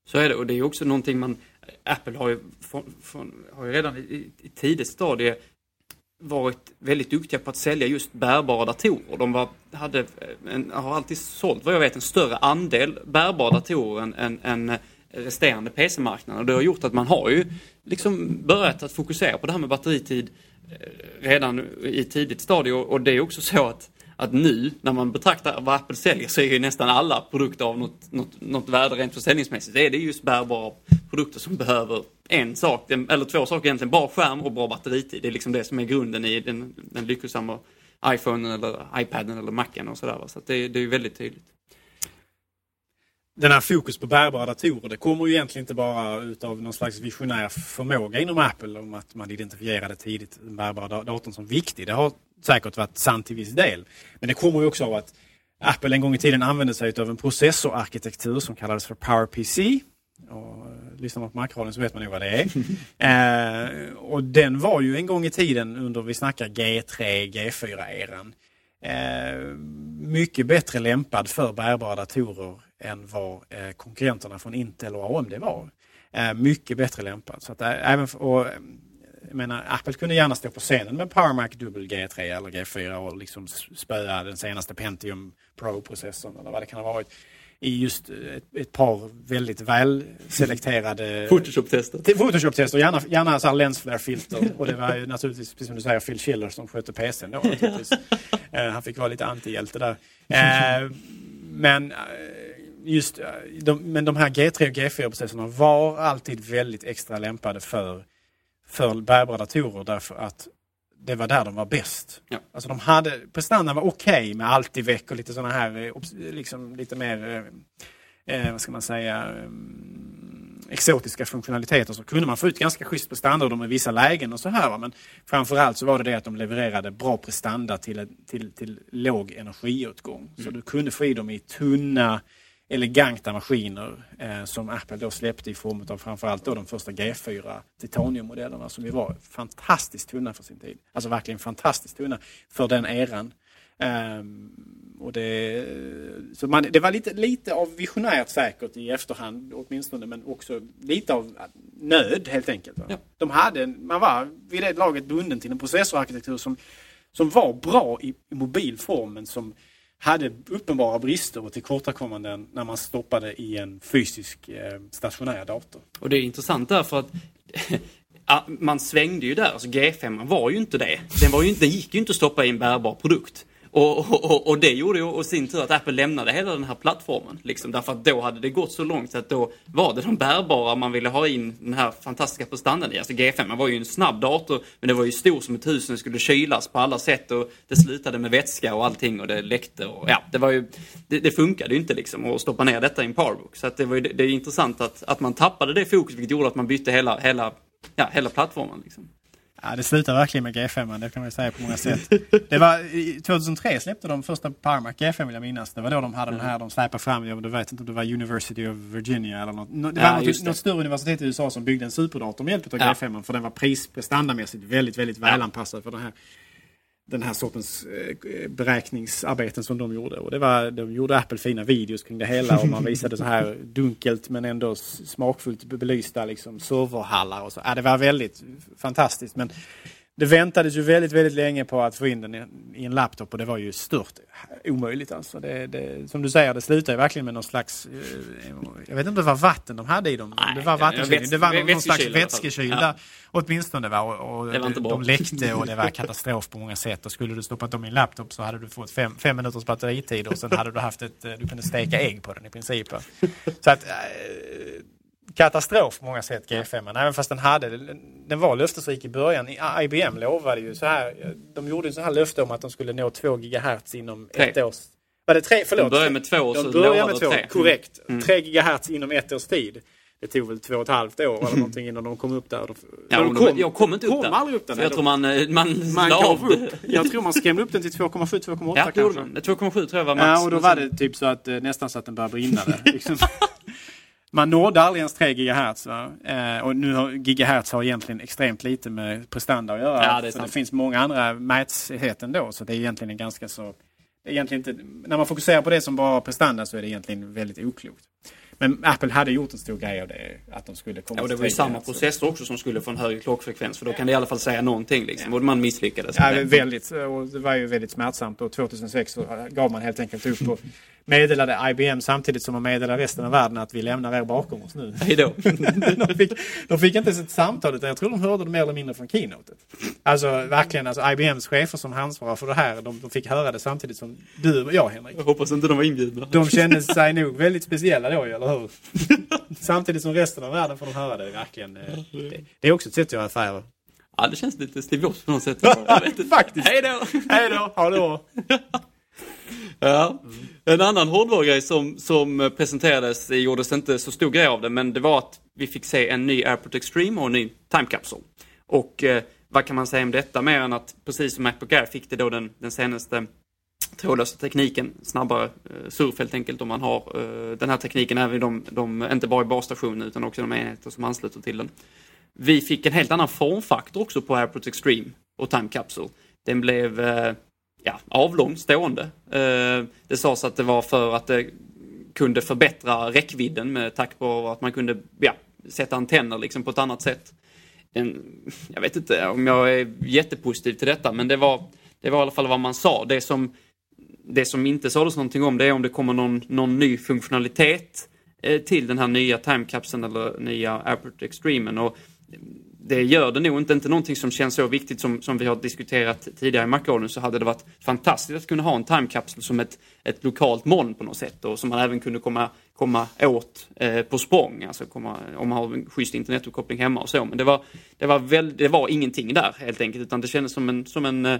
Så är det och det är också någonting man Apple har ju, från, från, har ju redan i, i tidigt stadie varit väldigt duktiga på att sälja just bärbara datorer. De var, hade en, har alltid sålt, vad jag vet, en större andel bärbara datorer än, än, än resterande PC-marknaden. Och det har gjort att man har ju liksom börjat att fokusera på det här med batteritid eh, redan i tidigt stadie och det är också så att att nu när man betraktar vad Apple säljer så är ju nästan alla produkter av något, något, något värde rent försäljningsmässigt. Det är det just bärbara produkter som behöver en sak, eller två saker egentligen. Bra skärm och bra batteritid. Det är liksom det som är grunden i den, den lyckosamma iPhonen eller iPaden eller Macen och sådär. Så det, det är ju väldigt tydligt. Den här fokus på bärbara datorer det kommer ju egentligen inte bara utav någon slags visionär förmåga inom Apple om att man identifierade tidigt den bärbara datorn som viktig. Det har säkert varit sant till viss del. Men det kommer ju också av att Apple en gång i tiden använde sig av en processorarkitektur som kallades för PowerPC. Och eh, lyssnar man på Macradion så vet man nog vad det är. (laughs) eh, och den var ju en gång i tiden under, vi snackar G3, G4-eran, eh, mycket bättre lämpad för bärbara datorer än vad eh, konkurrenterna från Intel och AMD var. Eh, mycket bättre lämpad. Så att, eh, även, och, jag menar, Apple kunde gärna stå på scenen med Power Mac Dual G3 eller G4 och liksom spöa den senaste Pentium Pro-processorn eller vad det kan ha varit i just ett, ett par väldigt välselekterade (laughs) Photoshop-tester. Photoshop-tester, gärna, gärna så lensflare-filter. Och det var ju naturligtvis, precis som du säger, Phil Schiller som skötte PCn då. uh, (laughs) han fick vara lite antihjälte där. Uh, men just de, men de här G3 och G4-processorna var alltid väldigt extra lämpade för för bärbara datorer därför att det var där de var bäst. Ja. Alltså de hade, prestandan var okej okay med Altivec och lite sådana här, eh, liksom lite mer, eh, eh, vad ska man säga, eh, exotiska funktionaliteter så kunde man få ut ganska schysst prestanda med vissa lägen och så här. Men framförallt så var det det att de levererade bra prestanda till, till, till låg energiåtgång. Mm. Så du kunde få i dem i tunna eleganta maskiner eh, som Apple då släppte i form av framförallt då de första G4 Titanium-modellerna som ju var fantastiskt tunna för sin tid. Alltså verkligen fantastiskt tunna för den eran. Um, och det, så man, det var lite, lite av visionärt säkert i efterhand åtminstone men också lite av nöd helt enkelt. Ja. De hade, man var vid det laget bunden till en processorarkitektur som, som var bra i, i mobilform men som hade uppenbara brister och tillkortakommanden när man stoppade i en fysisk eh, stationär dator. Och det är intressant därför att (laughs) man svängde ju där, alltså G5 var ju inte det. Den, var ju, den gick ju inte att stoppa i en bärbar produkt. Och, och, och, det gjorde ju och sin tur att Apple lämnade hela den här plattformen. Liksom, därför att då hade det gått så långt så att då var det de bärbara man ville ha in den här fantastiska prestandan i. Alltså G5 var ju en snabb dator men det var ju stor som ett hus och den skulle kylas på alla sätt och det slutade med vätska och allting och det läckte och ja, det var ju, det, det funkade ju inte liksom att stoppa ner detta i en powerbook. Så att det, var ju, det är intressant att, att man tappade det fokus vilket gjorde att man bytte hela, hela, ja, hela plattformen. Liksom. Ja, det slutar verkligen med G5, det kan man säga på många sätt. Det var, 2003 släppte de första PowerMac G5 vill jag minnas. Det var då de hade den här, de släpade fram, jag vet inte om det var University of Virginia eller något. Det var ja, något, något, större universitet i USA som byggde en superdator med hjälp av ja. G5 för den var prisprestandamässigt väldigt, väldigt välanpassad för den här den här sortens eh, beräkningsarbeten som de gjorde. Och det var, de gjorde Apple fina videos kring det hela och man visade så här (laughs) dunkelt men ändå smakfullt belysta liksom serverhallar och så. Ja, det var väldigt fantastiskt. Men det väntades ju väldigt, väldigt länge på att få in den i en laptop och det var ju stört omöjligt alltså. Det, det, som du säger, det slutar ju verkligen med någon slags, eh, jag vet inte om det var vatten de hade i dem. Nej, det var vattenkyl. Det var någon, någon slags vätskekyl ja. åtminstone. Var, och, det var inte bra. De läckte och det var katastrof på många sätt. Och skulle du stoppat dem i en laptop så hade du fått fem, fem minuters batteritid och sen hade du haft ett, du kunde steka ägg på den i princip. Så att, katastrof på många sätt G5. Även fast den hade, den var löftesrik i början. IBM lovade ju så här, de gjorde en så här löfte om att de skulle nå 2 GHz inom tre. ett års... Var det tre? Förlåt. De började med två och så lovade med två. tre. Korrekt. Mm. 3 GHz inom ett års tid. Det tog väl två och ett halvt år eller någonting innan de kom upp där. Ja, de kom, jag kom inte upp kom där. aldrig upp där. Jag tror man, eh, man, man gav upp. Jag tror man skrämde upp den till 2,7-2,8 ja, kanske. 2,7 tror jag var max. Ja, och då var det typ så att eh, nästan så att den började brinna där. (laughs) Liksom. Man nådde aldrig ens 3 GHz. Eh, och nu har gigahertz har egentligen extremt lite med prestanda att göra. Ja, det, det finns många andra mätsätt ändå. Så det är egentligen en ganska så... Egentligen inte, när man fokuserar på det som bara prestanda så är det egentligen väldigt oklokt. Men Apple hade gjort en stor grej av det. Att de skulle komma ja, och det var ju samma processor också som skulle få en högre klockfrekvens. För då kan det i alla fall säga någonting liksom. Ja. Och man misslyckades. Ja, väldigt. Och det var ju väldigt smärtsamt. Och 2006 så gav man helt enkelt upp och meddelade IBM samtidigt som man meddelade resten av världen att vi lämnar er bakom oss nu. Hejdå. (laughs) de, fick, de fick inte ens ett samtal utan jag tror de hörde det mer eller mindre från keynotet. Alltså verkligen, alltså IBMs chefer som ansvarar för det här, de, de fick höra det samtidigt som du och jag Henrik. Jag hoppas inte de var inbjudna. De kände sig nog väldigt speciella då, eller hur? (laughs) samtidigt som resten av världen får de höra det verkligen. Eh, det, det är också ett sätt att göra affärer. Ja, det känns lite Steve Jobs på något sätt. (laughs) Faktiskt. Hej då! Hej då! Ha det bra! Ja. En annan hårdvarugrej som, som presenterades, det gjordes inte så stor grej av det, men det var att vi fick se en ny AirPort Extreme och en ny Time Capsule. Och eh, vad kan man säga om detta mer än att precis som Macbook Air fick det då den, den senaste trådlösa tekniken, snabbare eh, surf helt enkelt om man har eh, den här tekniken även de, de, inte bara i basstationen utan också de enheter som ansluter till den. Vi fick en helt annan formfaktor också på AirPort Extreme och Time Capsule. Den blev eh, ja, avlång, stående. Eh, det sades att det var för att det kunde förbättra räckvidden med tack på att man kunde ja, sätta antenner liksom på ett annat sätt. En, jag vet inte om jag är jättepositiv till detta men det var, det var i alla fall vad man sa. Det som, det som inte sades någonting om det är om det kommer någon, någon ny funktionalitet eh, till den här nya timecapseln eller nya Airport Extremen. Och det gör det nog inte. Inte någonting som känns så viktigt som, som vi har diskuterat tidigare i Macradion så hade det varit fantastiskt att kunna ha en timekapsel som ett, ett lokalt moln på något sätt och som man även kunde komma, komma åt eh, på språng. Alltså komma, om man har en schysst internetuppkoppling hemma och så. Men det var, det var, väl, det var ingenting där helt enkelt utan det kändes som en, som en, eh,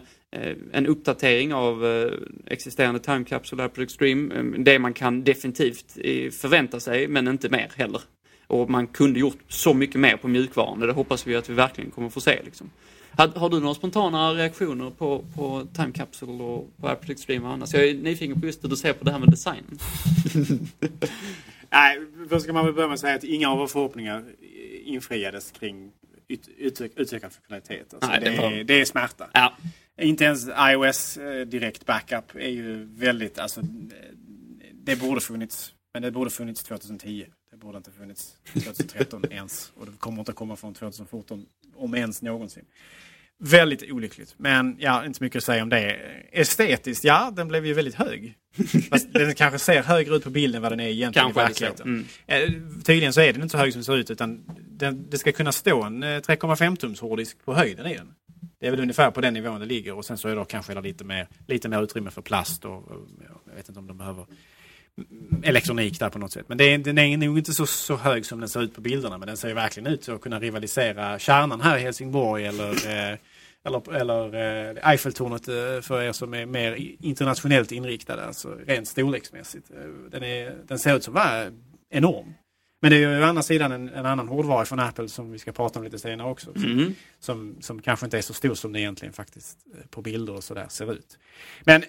en uppdatering av eh, existerande timekapsel där på Extreme. Eh, det man kan definitivt eh, förvänta sig men inte mer heller. Och man kunde gjort så mycket mer på mjukvaran det hoppas vi att vi verkligen kommer få se. Liksom. Har, har, du några spontana reaktioner på, på Time Capsule och på Airport Extreme annars? Jag är nyfiken på just hur du ser på det här med designen. (laughs) Nej, först ska man väl börja med att säga att inga av våra förhoppningar infriades kring ut, utök, utökad funktionalitet. Alltså Nej, det, det, är, det är smärta. Ja. Inte ens iOS eh, direkt backup är ju väldigt, alltså det borde funnits. Men det borde funnits 2010. Det borde inte funnits 2013 (laughs) ens. Och det kommer inte att komma från 2014, om ens någonsin. Väldigt olyckligt. Men ja, inte mycket att säga om det. Estetiskt, ja, den blev ju väldigt hög. (laughs) Fast den kanske ser högre ut på bilden vad den är egentligen kanske i verkligheten. Mm. Tydligen så är den inte så hög som den ser ut utan den, det ska kunna stå en 3,5 tums hårddisk på höjden i den. Det är väl ungefär på den nivån det ligger och sen så är det kanske lite mer, lite mer utrymme för plast och, och jag vet inte om de behöver elektronik där på något sätt. Men det är, den är nog inte så, så hög som den ser ut på bilderna men den ser verkligen ut att kunna rivalisera kärnan här i Helsingborg eller eh, eller, eller eh, Eiffeltornet eh, för er som är mer internationellt inriktade, alltså rent storleksmässigt. Den, är, den ser ut som vara enorm. Men det är ju å andra sidan en, en annan hårdvara från Apple som vi ska prata om lite senare också. Mm. Som, som kanske inte är så stor som det egentligen faktiskt på bilder och sådär ser ut. Men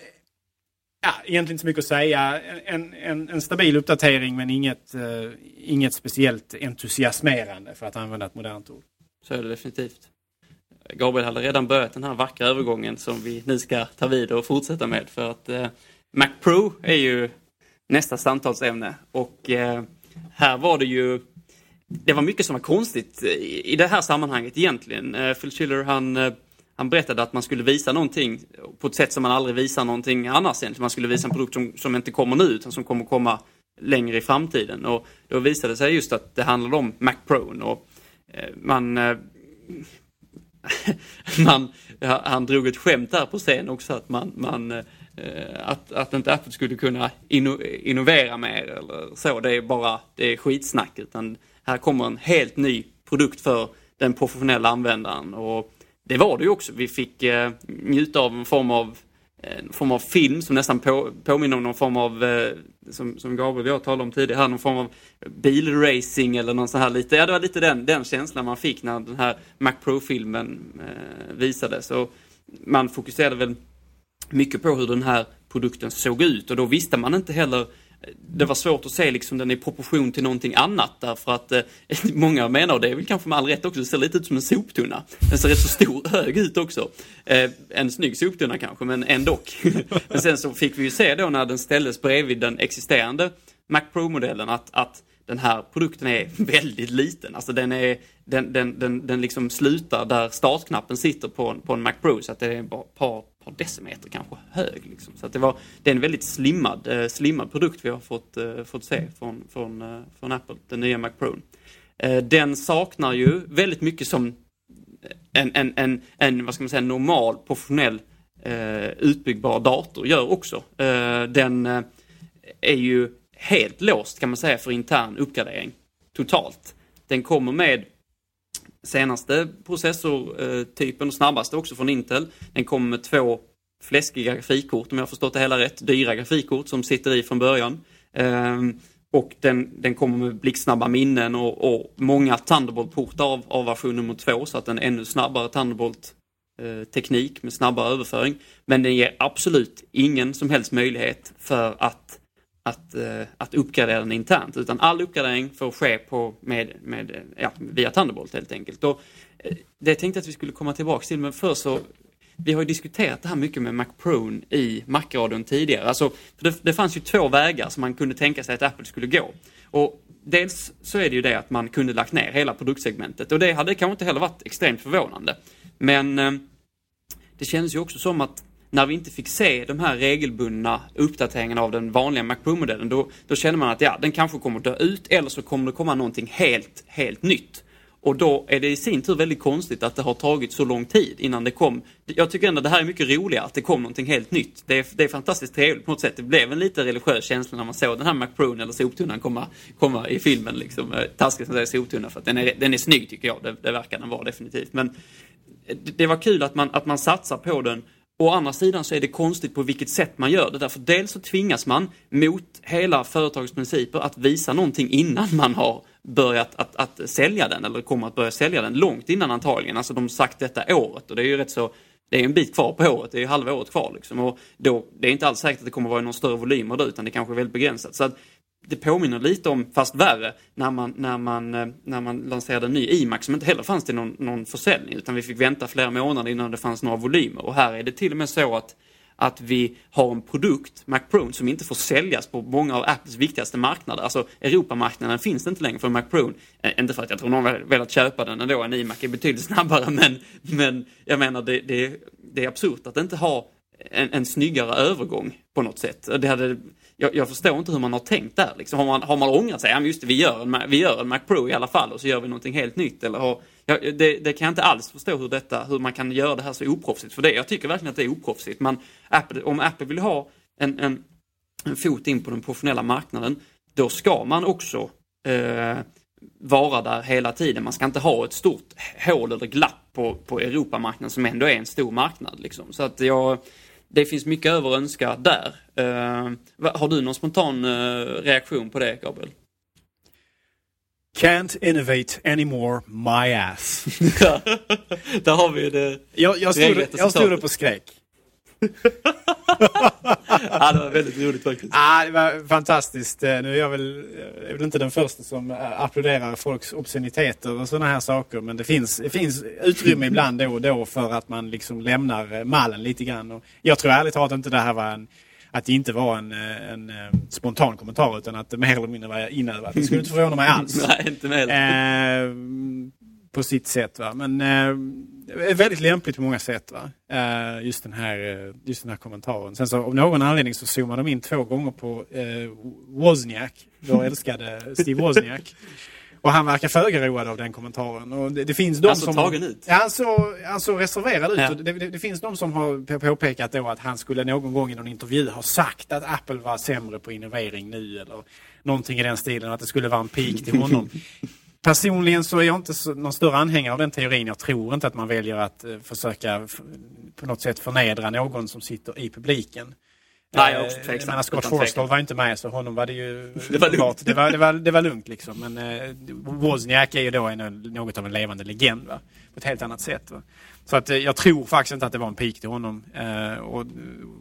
ja, egentligen inte så mycket att säga. En, en, en stabil uppdatering men inget, uh, inget speciellt entusiasmerande för att använda ett modernt ord. Så är det definitivt. Gabriel hade redan börjat den här vackra övergången som vi nu ska ta vid och fortsätta med för att eh, Mac Pro är ju nästa samtalsämne och eh, här var det ju det var mycket som var konstigt i, i det här sammanhanget egentligen. Eh, Phil Schiller han, eh, han berättade att man skulle visa någonting på ett sätt som man aldrig visar någonting annars egentligen. Man skulle visa en produkt som, som inte kommer nu utan som kommer komma längre i framtiden. Och då visade det sig just att det handlade om Mac Pro. Och, eh, man eh, (laughs) man, han drog ett skämt där på scen också att man, man eh, att, att inte Apple skulle kunna inno, innovera mer eller så. Det är bara det är skitsnack. Utan här kommer en helt ny produkt för den professionella användaren. Och det var det ju också. Vi fick eh, njuta av en form av eh, en form av film som nästan på, påminner om någon form av, eh, som, som Gabriel och jag talade om tidigare, någon form av bilracing eller någon sån här lite, ja det var lite den, den känslan man fick när den här Mac Pro-filmen eh, visades. Och man fokuserade väl mycket på hur den här produkten såg ut och då visste man inte heller det var svårt att se liksom den i proportion till någonting annat därför att eh, (laughs) många menar, och det är väl kanske med all rätt också, det ser lite ut som en soptunna. Den ser rätt så stor (laughs) hög ut också. Eh, en snygg soptunna kanske, men ändå. (laughs) men sen så fick vi ju se då när den ställdes bredvid den existerande Mac Pro-modellen att, att den här produkten är väldigt liten. Alltså den, är, den, den, den, den liksom slutar där startknappen sitter på en, på en Mac Pro så att det är bara ett par, par decimeter kanske hög. Liksom. Så att det, var, det är en väldigt slimmad, eh, slimmad produkt vi har fått, eh, fått se från, från, eh, från Apple, den nya Mac Pro. Eh, den saknar ju väldigt mycket som en, en, en, en vad ska man säga, normal professionell eh, utbyggbar dator gör också. Eh, den eh, är ju helt låst kan man säga för intern uppgradering totalt. Den kommer med senaste processortypen och snabbaste också från Intel. Den kommer med två fläskiga grafikkort om jag har förstått det hela rätt. Dyra grafikkort som sitter i från början. Ehm, och den, den kommer med blixtsnabba minnen och, och många Thunderbolt-portar av, av version nummer två så att den är ännu snabbare Thunderbolt-teknik eh, med snabbare överföring. Men den ger absolut ingen som helst möjlighet för att att, eh, att uppgradera den internt, utan all uppgradering får ske på med, med, eh, ja, via Thunderbolt helt enkelt. Och, eh, det tänkte jag att vi skulle komma tillbaka till, men först så vi har ju diskuterat det här mycket med MacProne i Mac-radion tidigare. Alltså, det, det fanns ju två vägar som man kunde tänka sig att Apple skulle gå. Och dels så är det ju det att man kunde lagt ner hela produktsegmentet och det hade kanske inte heller varit extremt förvånande. Men eh, det kändes ju också som att när vi inte fick se de här regelbundna uppdateringarna av den vanliga Mac Pro-modellen, då, då kände man att ja, den kanske kommer att dö ut eller så kommer det komma någonting helt, helt nytt. Och då är det i sin tur väldigt konstigt att det har tagit så lång tid innan det kom. Jag tycker ändå att det här är mycket roligare, att det kom någonting helt nytt. Det är, det är fantastiskt trevligt på något sätt. Det blev en lite religiös känsla när man såg den här Mac Pro eller soptunnan komma, komma i filmen. Liksom. Eh, Taskigt att säga soptunna för att den är, den är snygg tycker jag. Det, det verkar den vara definitivt. Men det, det var kul att man, att man satsar på den Å andra sidan så är det konstigt på vilket sätt man gör det. Därför dels så tvingas man mot hela företagets principer att visa någonting innan man har börjat att, att sälja den eller kommer att börja sälja den långt innan antagligen. Alltså de har sagt detta året och det är ju rätt så det är en bit kvar på året, det är halva året kvar liksom. Och då, det är inte alls säkert att det kommer att vara någon större volymer då, utan det kanske är väldigt begränsat. Så att det påminner lite om, fast värre, när man, när man, eh, när man lanserade en ny iMac som inte heller fanns till någon, någon försäljning utan vi fick vänta flera månader innan det fanns några volymer. Och här är det till och med så att, att vi har en produkt, Mac Pro, som inte får säljas på många av Apples viktigaste marknader. Alltså Europamarknaden finns det inte längre för Mac Pro. Eh, inte för att jag tror någon har velat köpa den ändå, en iMac är betydligt (laughs) snabbare men, men jag menar det, det, det är absurt att inte ha en, en snyggare övergång på något sätt. Det hade, jag, jag, förstår inte hur man har tänkt där. Liksom. Har, man, har man ångrat sig? Ja, just det, vi gör, en, vi gör en Mac Pro i alla fall och så gör vi någonting helt nytt. Eller har, ja, det, det kan jag inte alls förstå hur, detta, hur man kan göra det här så oproffsigt. För det, jag tycker verkligen att det är oproffsigt. Man, Apple, om Apple vill ha en, en, en fot in på den professionella marknaden, då ska man också eh, vara där hela tiden. Man ska inte ha ett stort hål eller glapp på, på Europamarknaden som ändå är en stor marknad. Liksom. Så att jag, det finns mycket över att önska där. Eh, har du någon spontan eh, reaktion på det, Gabriel? Can't innovate anymore, my ass. (laughs) där har vi det. Jag, jag stod, jag stod upp och skrek. (laughs) ja, det var (laughs) väldigt roligt faktiskt. Ja, det var fantastiskt. Eh, nu är jag väl, jag är väl inte den första som eh, applåderar folks obsceniteter och sådana här saker. Men det finns, det finns utrymme (laughs) ibland då och då för att man liksom lämnar eh, mallen lite grann. Och jag tror ärligt talat inte det här var en att det inte var en, en, en spontan kommentar utan att det mer eller mindre var inövat. Det skulle inte förvåna mig (laughs) alls. Nej, inte med. Eh, på sitt sätt. Va? Men eh, väldigt lämpligt på många sätt. Va? Eh, just, den här, just den här kommentaren. Sen så av någon anledning så zoomade de in två gånger på eh, Wozniak, vår älskade Steve Wozniak. Och han verkar föga road av den kommentaren. Och det, det finns de alltså som... tagen ut? Ja, han såg alltså reserverad ut. Ja. Och Det, det, det finns de som har påpekat då att han skulle någon gång i någon intervju ha sagt att Apple var sämre på innovering nu eller någonting i den stilen. Att det skulle vara en pik till honom. (laughs) Personligen så är jag inte så, någon större anhängare av den teorin. Jag tror inte att man väljer att eh, försöka på något sätt förnedra någon som sitter i publiken. Nej, jag är Eh, också tveksam. Jag menar, Scott Forstall var inte med så honom var det ju... (laughs) Det var lugnt. Det var, det var, det var lugnt liksom. Men eh, Wozniak är ju då en, något av en levande legend. Va? På ett helt annat sätt. Va? Så att eh, jag tror faktiskt inte att det var en pik till honom. Eh, och eh,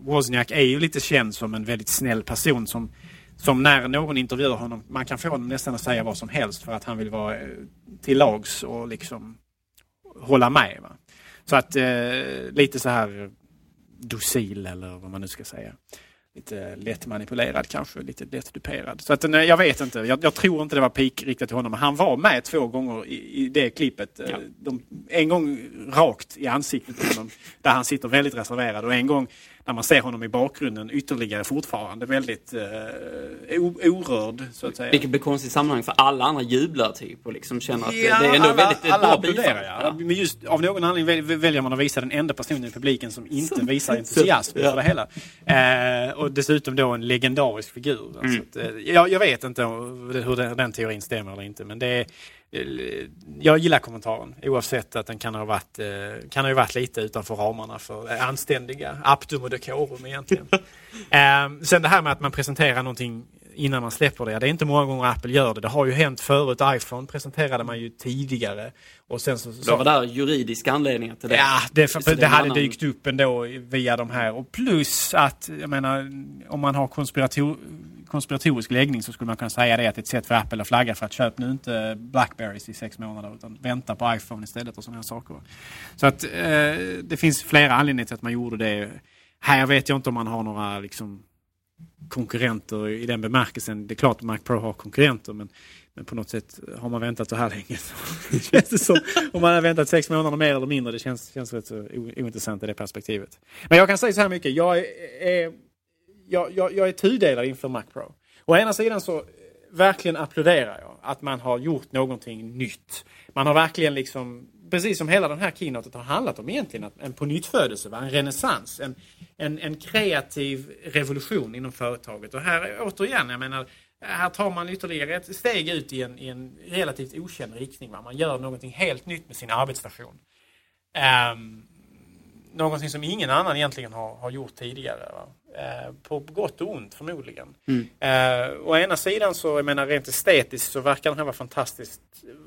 Wozniak är ju lite känd som en väldigt snäll person som som när någon intervjuar honom, man kan få honom nästan att säga vad som helst för att han vill vara eh, till lags och liksom hålla med. Va? Så att eh, lite så här docil eller vad man nu ska säga. Lite lätt manipulerad kanske, lite lätt duperad. Så att eh, jag vet inte, jag, jag tror inte det var peak riktat till honom. Men han var med två gånger i, i det klippet. Eh, Ja. De, en gång rakt i ansiktet på honom, där han sitter väldigt reserverad och en gång när man ser honom i bakgrunden ytterligare fortfarande väldigt eh, orörd så att säga. Vilket blir konstigt sammanhang för alla andra jublar typ och liksom känner att Ja, det är ändå alla, väldigt alla bra applåderar, bifall. ja. Men just av någon anledning väl- väljer man att visa den enda personen i publiken som inte visar (laughs) entusiasm Ja. för det hela. Eh, och dessutom då en legendarisk figur. Mm. Så att, eh, jag, jag vet inte hur den, den teorin stämmer eller inte men det är, jag gillar kommentaren oavsett att den kan ha varit, eh, kan ha ju varit lite utanför ramarna för eh, anständiga aptum och decorum egentligen. (laughs) eh, sen det här med att man presenterar någonting innan man släpper det. Det är inte många gånger Apple gör det. Det har ju hänt förut. iPhone presenterade man ju tidigare. Och sen så, Då var det där juridiska anledningar till det. Ja, det, Så för, det en hade annan- dykt upp ändå via de här. Och plus att, jag menar, om man har konspirator, konspiratorisk läggning så skulle man kunna säga det att det är ett sätt för Apple att flagga för att köp nu inte Blackberries i sex månader utan vänta på iPhone istället och sådana här saker. Så att eh, det finns flera anledningar till att man gjorde det. Här vet jag inte om man har några liksom konkurrenter i den bemärkelsen. Det är klart att Mac Pro har konkurrenter men, men på något sätt har man väntat så här länge (laughs) känns det som om man har väntat sex månader mer eller mindre. Det känns, känns rätt så ointressant i det perspektivet. Men jag kan säga så här mycket. Jag är, är, jag, jag, jag är tudelad inför Mac Pro. Å ena sidan så eh, verkligen applåderar jag att man har gjort någonting nytt. Man har verkligen liksom, precis som hela den här keynotet har handlat om egentligen, att en pånyttfödelse, en renässans, en, en, en kreativ revolution inom företaget. Och här återigen, jag menar, här tar man ytterligare ett steg ut i en, i en relativt okänd riktning. Va? Man gör någonting helt nytt med sin arbetsstation. Um, ehm, någonting som ingen annan egentligen har, har gjort tidigare. Eh, på gott och ont förmodligen. Eh, å ena sidan så, jag menar rent estetiskt så verkar den här vara fantastiskt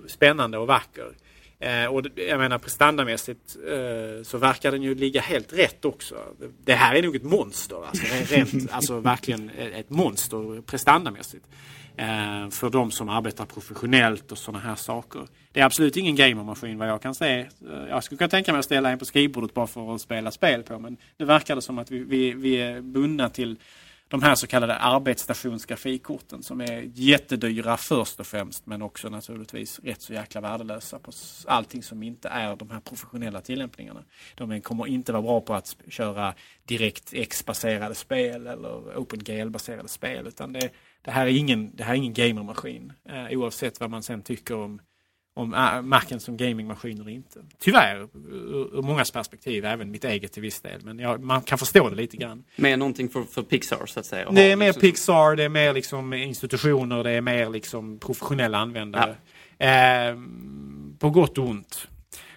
spännande och vacker. Eh, och jag menar prestandamässigt eh, så verkar den ju ligga helt rätt också. Det här är nog ett monster. Alltså, rent, alltså verkligen ett monster prestandamässigt. Eh, för de som arbetar professionellt och sådana här saker. Det är absolut ingen gamermaskin vad jag kan se. Eh, jag skulle kunna tänka mig att ställa en på skrivbordet bara för att spela spel på men nu verkar det som att vi, vi, vi är bundna till de här så kallade arbetsstationsgrafikkorten som är jättedyra först och främst men också naturligtvis rätt så jäkla värdelösa på allting som inte är de här professionella tillämpningarna. De kommer inte vara bra på att köra direkt X-baserade spel eller OpenGL-baserade spel utan det, det här är ingen, det här är ingen gamermaskin eh, oavsett vad man sen tycker om om äh, Macen som gamingmaskin eller inte. Tyvärr, ur, ur mångas perspektiv, även mitt eget till viss del. Men ja, man kan förstå det lite grann. Mer någonting för, för Pixar så att säga? Det är mer liksom... Pixar, det är mer liksom institutioner, det är mer liksom professionella användare. Ja. Eh, på gott och ont.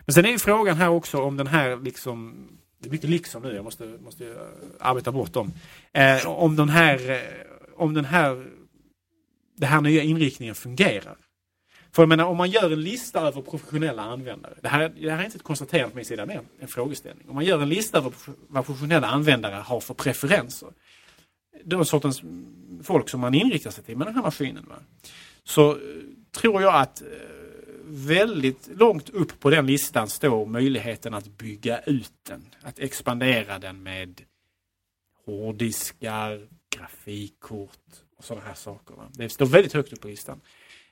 Men sen är frågan här också om den här liksom det är mycket liksom nu, jag måste, måste arbeta bort dem. Eh, om den här, eh, om den här, den här nya inriktningen fungerar. För jag menar, om man gör en lista över professionella användare. Det här, det här är inte ett konstaterande på min sida, det är en frågeställning. Om man gör en lista över vad professionella användare har för preferenser. Den sortens folk som man inriktar sig till med den här maskinen. Va? Så eh, tror jag att eh, väldigt långt upp på den listan står möjligheten att bygga ut den. Att expandera den med hårddiskar, grafikkort och sådana här saker. Det står väldigt högt upp på listan.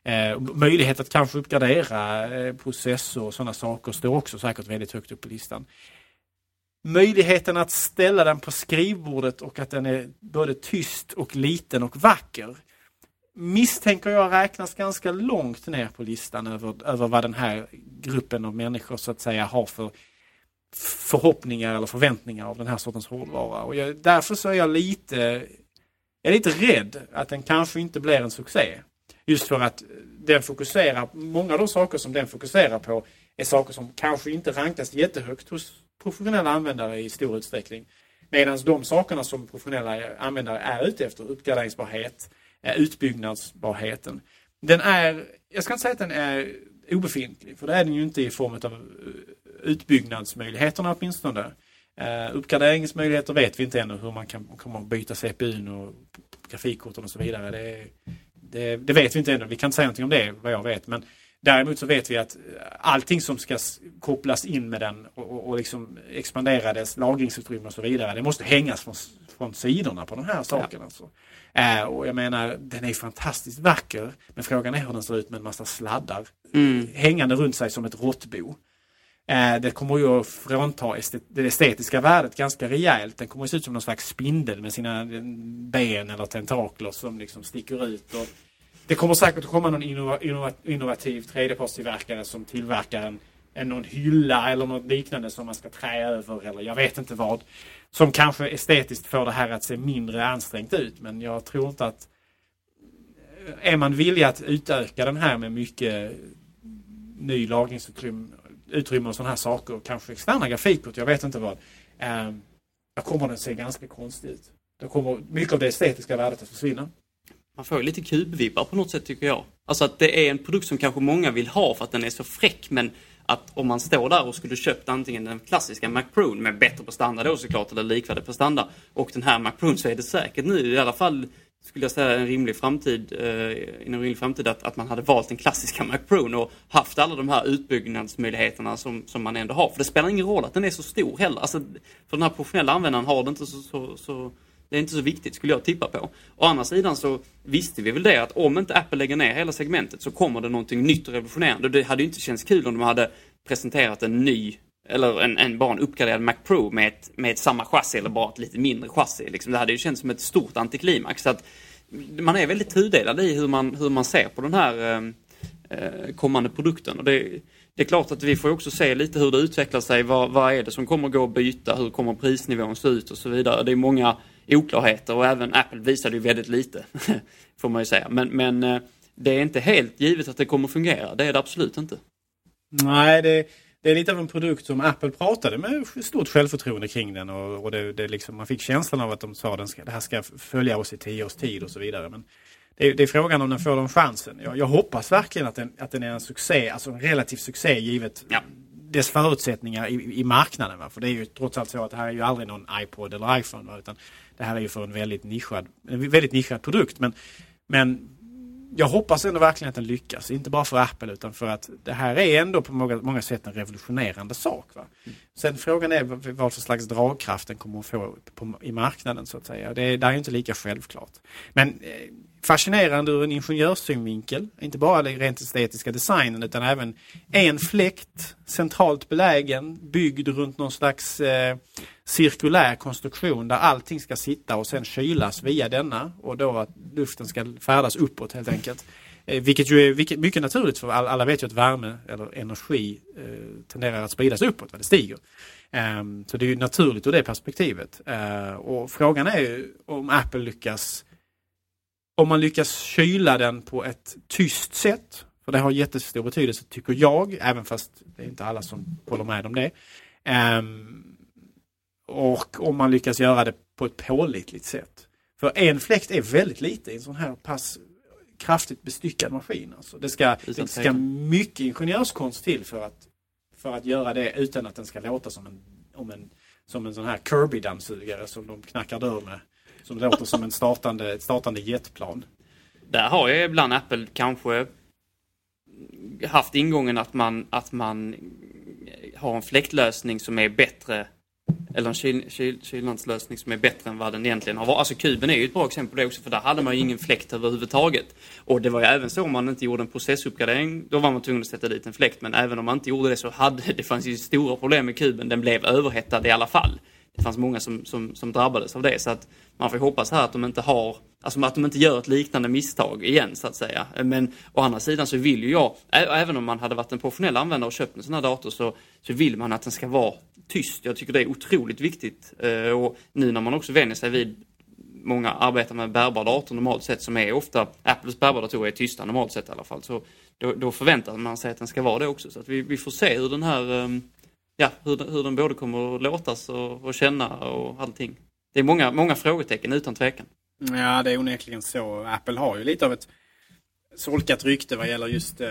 Eh, möjlighet att kanske uppgradera eh, processor och sådana saker står också säkert väldigt högt upp på listan. Möjligheten att ställa den på skrivbordet och att den är både tyst och liten och vacker misstänker jag räknas ganska långt ner på listan över, över vad den här gruppen av människor så att säga har för förhoppningar eller förväntningar av den här sortens hårdvara. Och jag, därför så är jag lite, jag är lite rädd att den kanske inte blir en succé. Just för att den fokuserar, många av de saker som den fokuserar på är saker som kanske inte rankas jättehögt hos professionella användare i stor utsträckning. Medan de sakerna som professionella användare är ute efter, uppgraderingsbarhet, eh, utbyggnadsbarheten. Den är, jag ska inte säga att den är obefintlig, för det är den ju inte i form av eh, utbyggnadsmöjligheterna åtminstone. Uh, uppgraderingsmöjligheter vet vi inte ännu hur man kan kommer byta CPUn och grafikkorten och så vidare. Det, det, det, vet vi inte ännu. Vi kan inte säga någonting om det vad jag vet. Men däremot så vet vi att allting som ska kopplas in med den och, och, och liksom expandera dess lagringsutrymme och så vidare. Det måste hängas från, från sidorna på den här saken. Ja. Alltså. Äh, och jag menar, den är fantastiskt vacker. Men frågan är hur den ser ut med en massa sladdar mm. hängande runt sig som ett råttbo. Eh, det kommer ju att frånta det estetiska värdet ganska rejält. Den kommer att se ut som någon slags spindel med sina eh, ben eller tentakler som liksom sticker ut. Och det kommer säkert att komma någon innova innova innovativ tredjepartstillverkare som tillverkar en, en någon hylla eller något liknande som man ska trä över eller jag vet inte vad. Som kanske estetiskt får det här att se mindre ansträngt ut. Men jag tror inte att eh, är man villig att utöka den här med mycket ny lagringsutrymme utrymme och sådana här saker, kanske externa grafikkort, jag vet inte vad. Eh, då kommer den se ganska konstig ut. Då kommer mycket av det estetiska värdet att försvinna. Man får ju lite kubvibbar på något sätt tycker jag. Alltså att det är en produkt som kanske många vill ha för att den är så fräck men att om man står där och skulle köpt antingen den klassiska Mac Pro med bättre prestanda då såklart, eller likvärdig prestanda, och den här Mac Pro så är det säkert nu i alla fall skulle jag säga en rimlig framtid, eh, inom rimlig framtid att, att man hade valt den klassiska Mac Pro och haft alla de här utbyggnadsmöjligheterna som, som man ändå har. För det spelar ingen roll att den är så stor heller. Alltså, för den här professionella användaren har det inte så, så, så det är inte så viktigt skulle jag tippa på. Å andra sidan så visste vi väl det att om inte Apple lägger ner hela segmentet så kommer det någonting nytt och revolutionerande. Det hade ju inte känts kul om de hade presenterat en ny eller en, en bara en uppgraderad Mac Pro med ett, med ett samma chassi eller bara ett lite mindre chassi. Liksom. Det hade ju känts som ett stort antiklimax. Så att man är väldigt tudelad i hur man, hur man ser på den här ehm, eh, kommande produkten. Och det, det är klart att vi får också se lite hur det utvecklar sig. Vad, vad är det som kommer gå att byta? Hur kommer prisnivån se ut och så vidare. Det är många oklarheter och även Apple visade ju väldigt lite, (laughs) får man ju säga. Men, men eh, det är inte helt givet att det kommer fungera. Det är det absolut inte. Nej, det, det är lite av en produkt som Apple pratade med stort självförtroende kring den och, och det, det liksom, man fick känslan av att de sa att det här ska följa oss i tio års tid och så vidare. Men det, det är frågan om den får den chansen. Jag, jag, hoppas verkligen att den, att den är en succé, alltså en relativ succé givet ja. dess förutsättningar i, i marknaden. Va? För det är ju trots allt så att det här är ju aldrig någon iPod eller iPhone. Va? Utan det här är ju för en väldigt nischad, en väldigt nischad produkt. Men, men jag hoppas ändå verkligen att den lyckas. Inte bara för Apple utan för att det här är ändå på många, många sätt en revolutionerande sak. Va? Sen frågan är vad för slags dragkraft den kommer att få på, i marknaden så att säga. Det, det är inte lika självklart. Men eh, fascinerande ur en ingenjörssynvinkel. Inte bara den rent estetiska designen utan även en fläkt centralt belägen byggd runt någon slags eh, cirkulär konstruktion där allting ska sitta och sen kylas via denna och då att luften ska färdas uppåt helt enkelt. Eh, vilket ju är vilket, mycket naturligt för alla, alla vet ju att värme eller energi eh, tenderar att spridas uppåt, det stiger. Um, så det är ju naturligt ur det perspektivet. Uh, och frågan är ju om Apple lyckas om man lyckas kyla den på ett tyst sätt. För det har jättestor betydelse tycker jag, även fast det är inte alla som håller med om det. Um, och om man lyckas göra det på ett pålitligt sätt. För en fläkt är väldigt lite i en sån här pass kraftigt bestyckad maskin. Alltså det, ska, det ska mycket ingenjörskonst till för att, för att göra det utan att den ska låta som en, om en, som en sån här Kirby-dammsugare som de knackar dörr med. Som låter som en startande, ett startande jetplan. Där har jag ibland Apple kanske haft ingången att man, att man har en fläktlösning som är bättre eller en kyl, kyl, kylnadslösning som är bättre än vad den egentligen har varit. Alltså kuben är ju ett bra exempel på det också för där hade man ju ingen fläkt överhuvudtaget. Och det var ju även så om man inte gjorde en processuppgradering, då var man tvungen att sätta dit en fläkt. Men även om man inte gjorde det så hade (laughs) det fanns ju stora problem med kuben. Den blev överhettad i alla fall. Det fanns många som, som, som drabbades av det så att man får hoppas här att de inte har, alltså att de inte gör ett liknande misstag igen så att säga. Men å andra sidan så vill ju jag, även om man hade varit en professionell användare och köpt en sån här dator så, så vill man att den ska vara tyst. Jag tycker det är otroligt viktigt. Eh, och nu när man också vänjer sig vid Många arbetar med bärbara dator normalt sett som är ofta, Apples bärbara datorer är tysta normalt sett i alla fall. Så då, då, förväntar man sig att den ska vara det också. Så att vi, vi får se hur den här, ehm, ja, hur, hur den både kommer att låtas och, och känna och allting. Det är många, många frågetecken utan tvekan. Ja, det är onekligen så. Apple har ju lite av ett solkat rykte vad gäller just eh,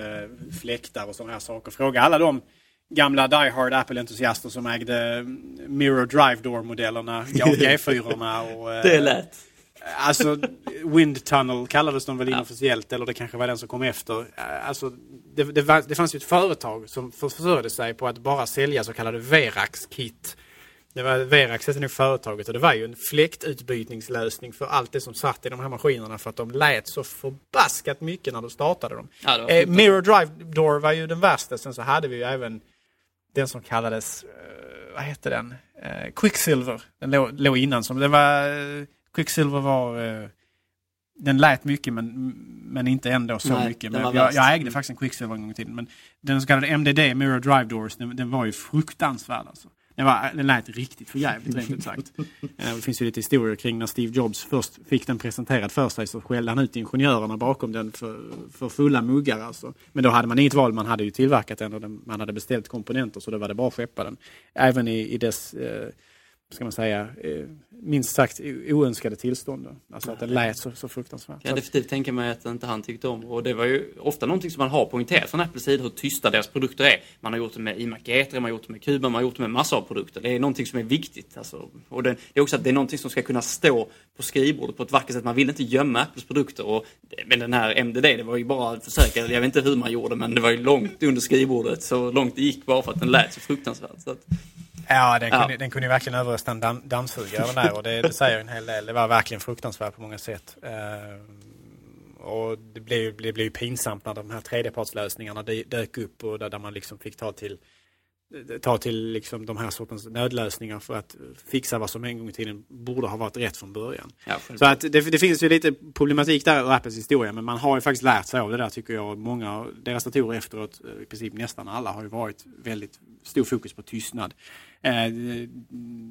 fläktar och sådana här saker. Fråga alla de gamla Die Hard Apple-entusiaster som ägde Mirror Drive Door-modellerna, G4 och... (laughs) det är lätt. Alltså, Wind Tunnel kallades de väl inofficiellt, eller det kanske var den som kom efter. Alltså, det, det, var, det fanns ju ett företag som försörjde sig på att bara sälja så kallade Verax-kit. Det var Verax hette nog företaget och det var ju en fläktutbytningslösning för allt det som satt i de här maskinerna för att de lät så förbaskat mycket när du startade dem. Ja, eh, Mirror Drive Door var ju den värsta. Sen så hade vi ju även den som kallades, uh, vad hette den? Uh, Quicksilver. Den låg, låg innan. Som, det var, uh, Quicksilver var, den lät mycket men, men inte ändå så Nej, mycket. Men jag, jag ägde faktiskt en Quicksilver en gång i tiden. Men den så kallade MDD, Mirror Drive Doors, den, den var ju fruktansvärd alltså. Den, var, den lät riktigt för jävligt rent ut sagt. (laughs) Eh, Det finns ju lite historier kring när Steve Jobs först fick den presenterad för sig så skällde han ut ingenjörerna bakom den för, för fulla muggar alltså. Men då hade man inget val, man hade ju tillverkat den och den, man hade beställt komponenter så då var det bara att skeppa den. Även i, i dess, eh, ska man säga, eh, minst sagt oönskade tillstånd. Då. Alltså att den lät så, så fruktansvärt. Jag kan definitivt tänka mig att inte han tyckte om. Och det var ju ofta någonting som man har poängterat från Apples sida hur tysta deras produkter är. Man har gjort det med iMac G3, man har gjort det med Kuba, man har gjort det med massor av produkter. Det är någonting som är viktigt. Alltså. Och det, det är också att det är någonting som ska kunna stå på skrivbordet på ett vackert sätt. Man vill inte gömma Apples produkter. Och, men den här MDD, det var ju bara att försöka, jag vet inte hur man gjorde, men det var ju långt under skrivbordet. Så långt det gick bara för att den lät så fruktansvärt. Så att, Ja, den Ja. kunde, den kunde verkligen överrösta en damm, dammsugare där och det, (laughs) det säger en hel del. Det var verkligen fruktansvärt på många sätt. Eh, och det blev, det blev pinsamt när de här tredjepartslösningarna dök upp och där, där man liksom fick ta till ta till liksom de här sortens nödlösningar för att fixa vad som en gång i tiden borde ha varit rätt från början. ja, Så att det, det finns ju lite problematik där i Apples historia men man har ju faktiskt lärt sig av det där tycker jag. Många av deras datorer efteråt, eh, i princip nästan alla, har ju varit väldigt stor fokus på tystnad. Eh,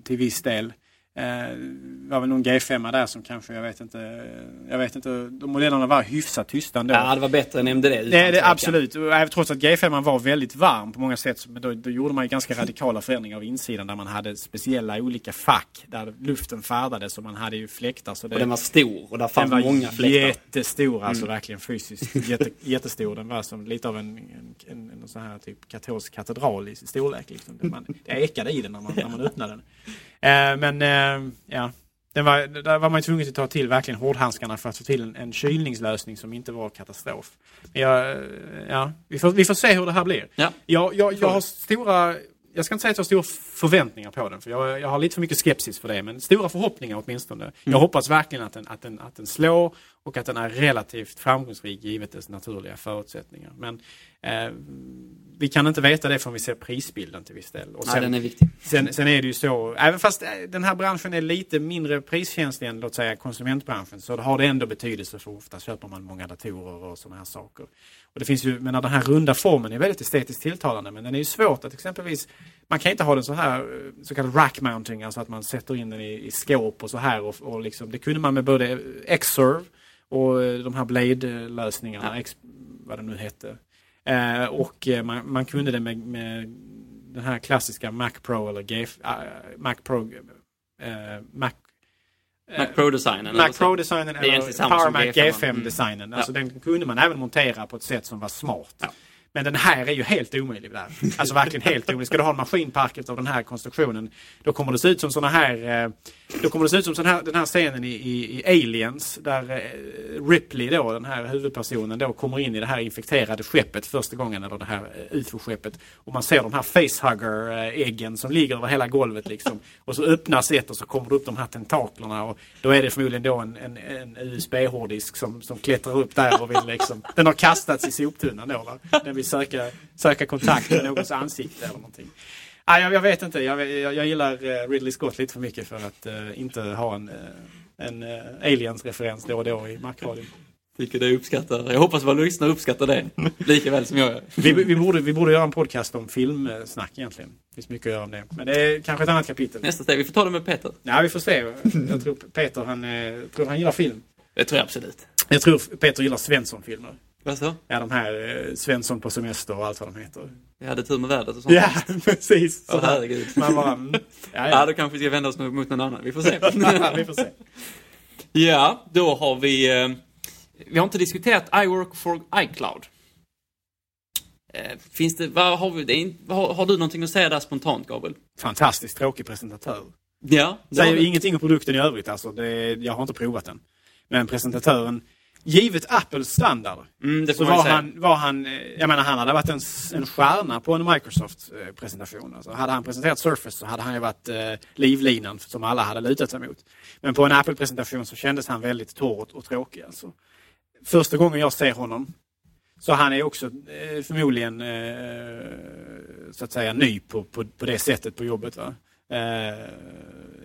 till viss del. Eh, det var väl någon G5 där som kanske, jag vet inte, jag vet inte, de modellerna var hyfsat tysta ändå. ja, det var bättre än MDD. Det är det absolut. Även Trots att G5 var väldigt varm på många sätt. Men då, då gjorde man ju ganska radikala förändringar av insidan där man hade speciella olika fack där luften färdades och man hade ju fläktar. Så det, Och den var stor och där fanns många fläktar. jättestor, alltså Mm. verkligen fysiskt jätte, (laughs) jättestor. Den var som lite av en, en, en, en sån här typ katolsk katedral i storlek. Liksom. Det, man, det ekade i den när man, när man öppnade den. Eh, men eh, ja, den var, där var man tvungen att ta till verkligen hårdhandskarna för att få till en, en kylningslösning som inte var katastrof. Men jag, eh, ja, vi, får, vi får se hur det här blir. Ja. Jag, jag, jag har stora jag ska inte säga att jag har stora förväntningar på den, för jag, jag har lite för mycket skepsis för det, men stora förhoppningar åtminstone. Jag hoppas verkligen att den, att, den, att den slår och att den är relativt framgångsrik givet dess naturliga förutsättningar. Men eh, vi kan inte veta det förrän vi ser prisbilden till viss del. Och Nej, den är viktig. Sen, sen är det ju så, även fast eh, den här branschen är lite mindre priskänslig än låt säga konsumentbranschen så har det ändå betydelse för ofta köper man många datorer och sådana här saker. Och det finns ju, men den här runda formen är väldigt estetiskt tilltalande men den är ju svårt att exempelvis, man kan inte ha den så här eh, så kallad rack mounting, alltså att man sätter in den i, i skåp och så här och, och liksom, det kunde man med både Xserve och eh, de här Blade-lösningarna, X, vad det nu hette. Eh, och eh, man, man, kunde det med, med, den här klassiska Mac Pro eller GF, äh, Mac Pro, äh, Mac Mac Pro-designen? Mac Pro-designen eller Power Mac G5-designen. Mm. Alltså ja. den kunde man även montera på ett sätt som var smart. Ja. Men den här är ju helt omöjlig där. Alltså verkligen helt omöjlig. Ska du ha en maskinpark av den här konstruktionen då kommer det se ut som såna här eh, då kommer det se ut som här, den här scenen i, i, i Aliens där eh, Ripley då, den här huvudpersonen då kommer in i det här infekterade skeppet första gången, eller det här eh, ufo-skeppet. Och man ser de här facehugger-äggen som ligger över hela golvet liksom. Och så öppnas ett och så kommer det upp de här tentaklerna och då är det förmodligen då en, en, en USB-hårddisk som, som klättrar upp där och vill liksom Den har kastats i soptunnan då va? Den vill söka, söka kontakt med någons ansikte eller någonting. Ah, jag, jag vet inte, jag, jag, jag gillar uh, Ridley Scott lite för mycket för att uh, inte ha en, uh, en uh, Aliens-referens då och då i Macradion. Tycker det uppskattar. Jag hoppas våra lyssnare uppskattar det lika väl som jag gör. vi, vi, borde, vi borde göra en podcast om filmsnack egentligen. Det finns mycket att göra om det. Men det är kanske ett annat kapitel. Nästa steg, vi får ta det med Peter. Ja, vi får se. Jag tror Peter han, tror han gillar film. Det tror jag absolut. Jag tror Peter gillar Svensson-filmer. Vad så? Ja, de här eh, Svensson på semester och allt vad de heter. Vi hade tur med vädret och sånt. Ja, (laughs) precis. Åh, herregud. Man bara, mm. ja, ja. ja, då kanske vi ska vända oss mot någon annan. Vi får se. ja, (laughs) vi får se. Ja, då har vi... Eh, vi har inte diskuterat iWork for iCloud. Eh, finns det, vad har, vi, det har, har, du någonting att säga där spontant, Gabriel? Fantastiskt tråkig presentatör. Ja. Säger ingenting om produkten i övrigt alltså. Det, jag har inte provat den. Men presentatören givet Apples standard mm, så var han, var han, eh, jag menar han hade varit en, en stjärna på en Microsoft-presentation. Alltså, hade han presenterat Surface så hade han ju varit eh, livlinan som alla hade lutat sig mot. Men på en Apple-presentation så kändes han väldigt torr och, och tråkig. Alltså. Första gången jag ser honom så han är också eh, förmodligen eh, så att säga ny på, på, på det sättet på jobbet. Va? Eh,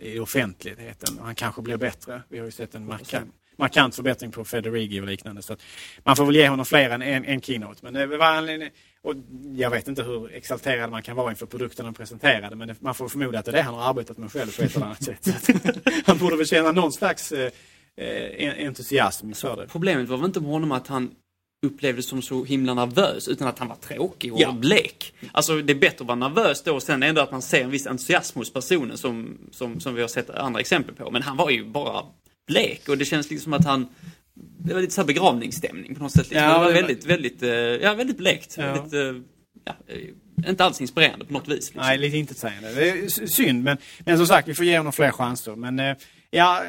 I offentligheten. Han kanske blir bättre. Vi har ju sett en markant, markant förbättring på Federighi och liknande. Så man får väl ge honom fler än en, en keynote. Men det var en, och jag vet inte hur exalterad man kan vara inför produkten han presenterade men det, man får förmoda att det är det han har arbetat med själv på ett eller annat sätt. (laughs) han borde väl känna någon slags eh, entusiasm för det. Problemet var väl inte med honom att han upplevdes som så himla nervös utan att han var tråkig och ja. blek. Alltså det är bättre att vara nervös då och sen ändå att man ser en viss entusiasm hos personen som, som, som vi har sett andra exempel på. Men han var ju bara blek och det känns liksom som att han det var lite så här begravningsstämning på något sätt. Liksom. Ja, det var väldigt, väldigt, eh, ja, väldigt blekt. Ja. Väldigt, eh, ja, eh, inte alls inspirerande på något vis. Liksom. Nej, lite intetsägande. Det är synd, men, men som sagt, vi får ge honom fler chanser. Men ja,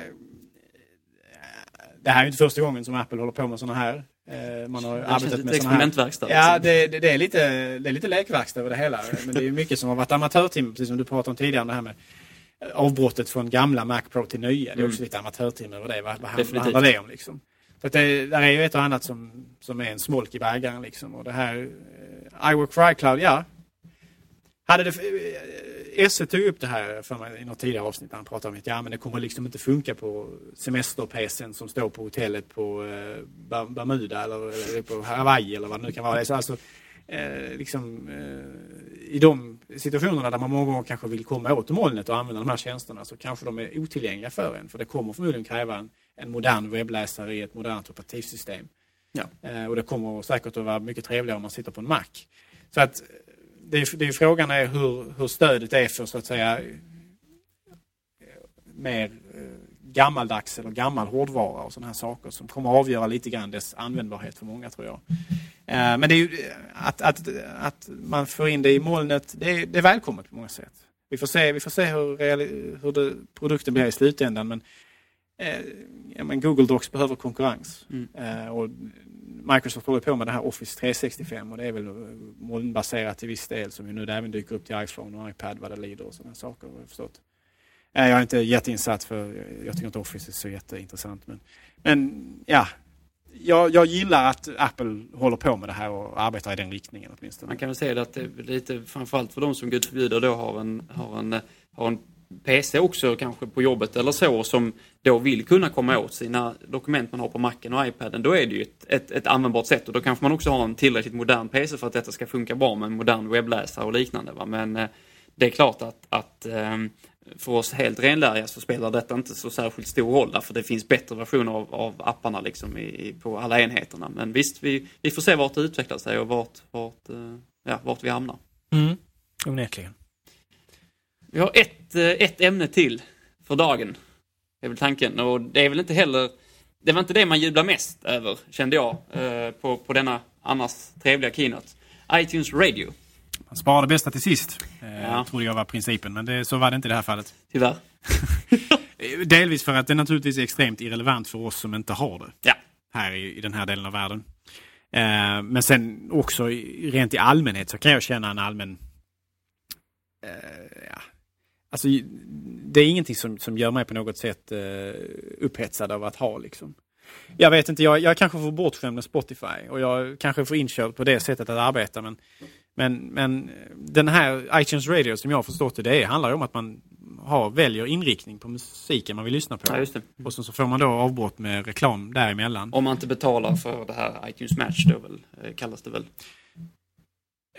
det här är inte första gången som Apple håller på med sådana här. Man har arbetat med experimentverkstad. Här. Ja, det, det, det, är lite, det är lite lekverkstad över det hela. Men det är mycket som har varit amatörtimmar, precis som du pratade om tidigare. Det här med avbrottet från gamla Mac Pro till nya. Det är också mm. lite amatörtimme över det. Vad, vad, handlar det om liksom? Så det där är ju ett och annat som, som är en smolk i bägaren liksom. Och det här uh, iWork for iCloud, ja. Hade det, Esse tog upp det här för mig i något tidigare avsnitt han pratade om att ja men det kommer liksom inte funka på semester som står på hotellet på uh, Bermuda eller, eller på Hawaii eller vad det nu kan vara. Så alltså, eh, liksom, eh, i de situationerna där man många gånger kanske vill komma åt molnet och använda de här tjänsterna så kanske de är otillgängliga för en. För det kommer förmodligen kräva en, en modern webbläsare i ett modernt operativsystem. Ja. Eh, och det kommer säkert att vara mycket trevligare om man sitter på en Mac. Så att det är, det är frågan är hur, hur stödet är för så att säga mer eh, gammaldags eller gammal hårdvara och sådana här saker som kommer att avgöra lite grann dess användbarhet för många tror jag. Eh, men det är ju att, att, att man får in det i molnet, det är, det är välkommet på många sätt. Vi får se, vi får se hur, hur det, produkten blir i slutändan men, eh, ja, men Google Docs behöver konkurrens. Mm. Eh, och Microsoft håller på med det här Office 365 och det är väl molnbaserat till viss del som nu även dyker upp till iPhone och iPad vad det lider och sådana saker. Förstått. Jag är inte jätteinsatt för jag tycker inte Office är så jätteintressant. Men, men ja, jag, jag gillar att Apple håller på med det här och arbetar i den riktningen åtminstone. Man kan väl säga att det är lite framförallt för de som gud förbjuder då har en, har en, har en PC också kanske på jobbet eller så som då vill kunna komma åt sina dokument man har på Macen och iPaden. Då är det ju ett, ett, ett användbart sätt och då kanske man också har en tillräckligt modern PC för att detta ska funka bra med en modern webbläsare och liknande. Va? Men eh, det är klart att, att ehm, för oss helt renläriga så spelar detta inte så särskilt stor roll därför det finns bättre versioner av, av apparna liksom i, på alla enheterna. Men visst, vi, vi får se vart det utvecklar sig och vart, vart, eh, ja, vart vi hamnar. Mm. Onekligen. Vi har ett, eh, ett ämne till för dagen. Är väl tanken. Och det är väl inte heller... Det var inte det man jublar mest över, kände jag, eh, på, på denna annars trevliga keynote. iTunes Radio. Man sparar det bästa till sist. Eh, Ja. Trodde jag var principen, men det, så var det inte i det här fallet. Tyvärr. (laughs) Delvis för att det naturligtvis är extremt irrelevant för oss som inte har det. Ja. Här i, i den här delen av världen. Eh, men sen också rent i allmänhet så kan jag känna en allmän... Eh, ja. Alltså, det är ingenting som, som gör mig på något sätt eh, upphetsad av att ha liksom. Jag vet inte, jag, jag kanske får bortskämd med Spotify och jag kanske får inkörd på det sättet att arbeta men men, men den här iTunes Radio som jag har förstått det, det handlar ju om att man har, väljer inriktning på musiken man vill lyssna på. Ja. Och så, så får man då avbrott med reklam däremellan. Om man inte betalar för det här iTunes Match då väl, eh, kallas det väl.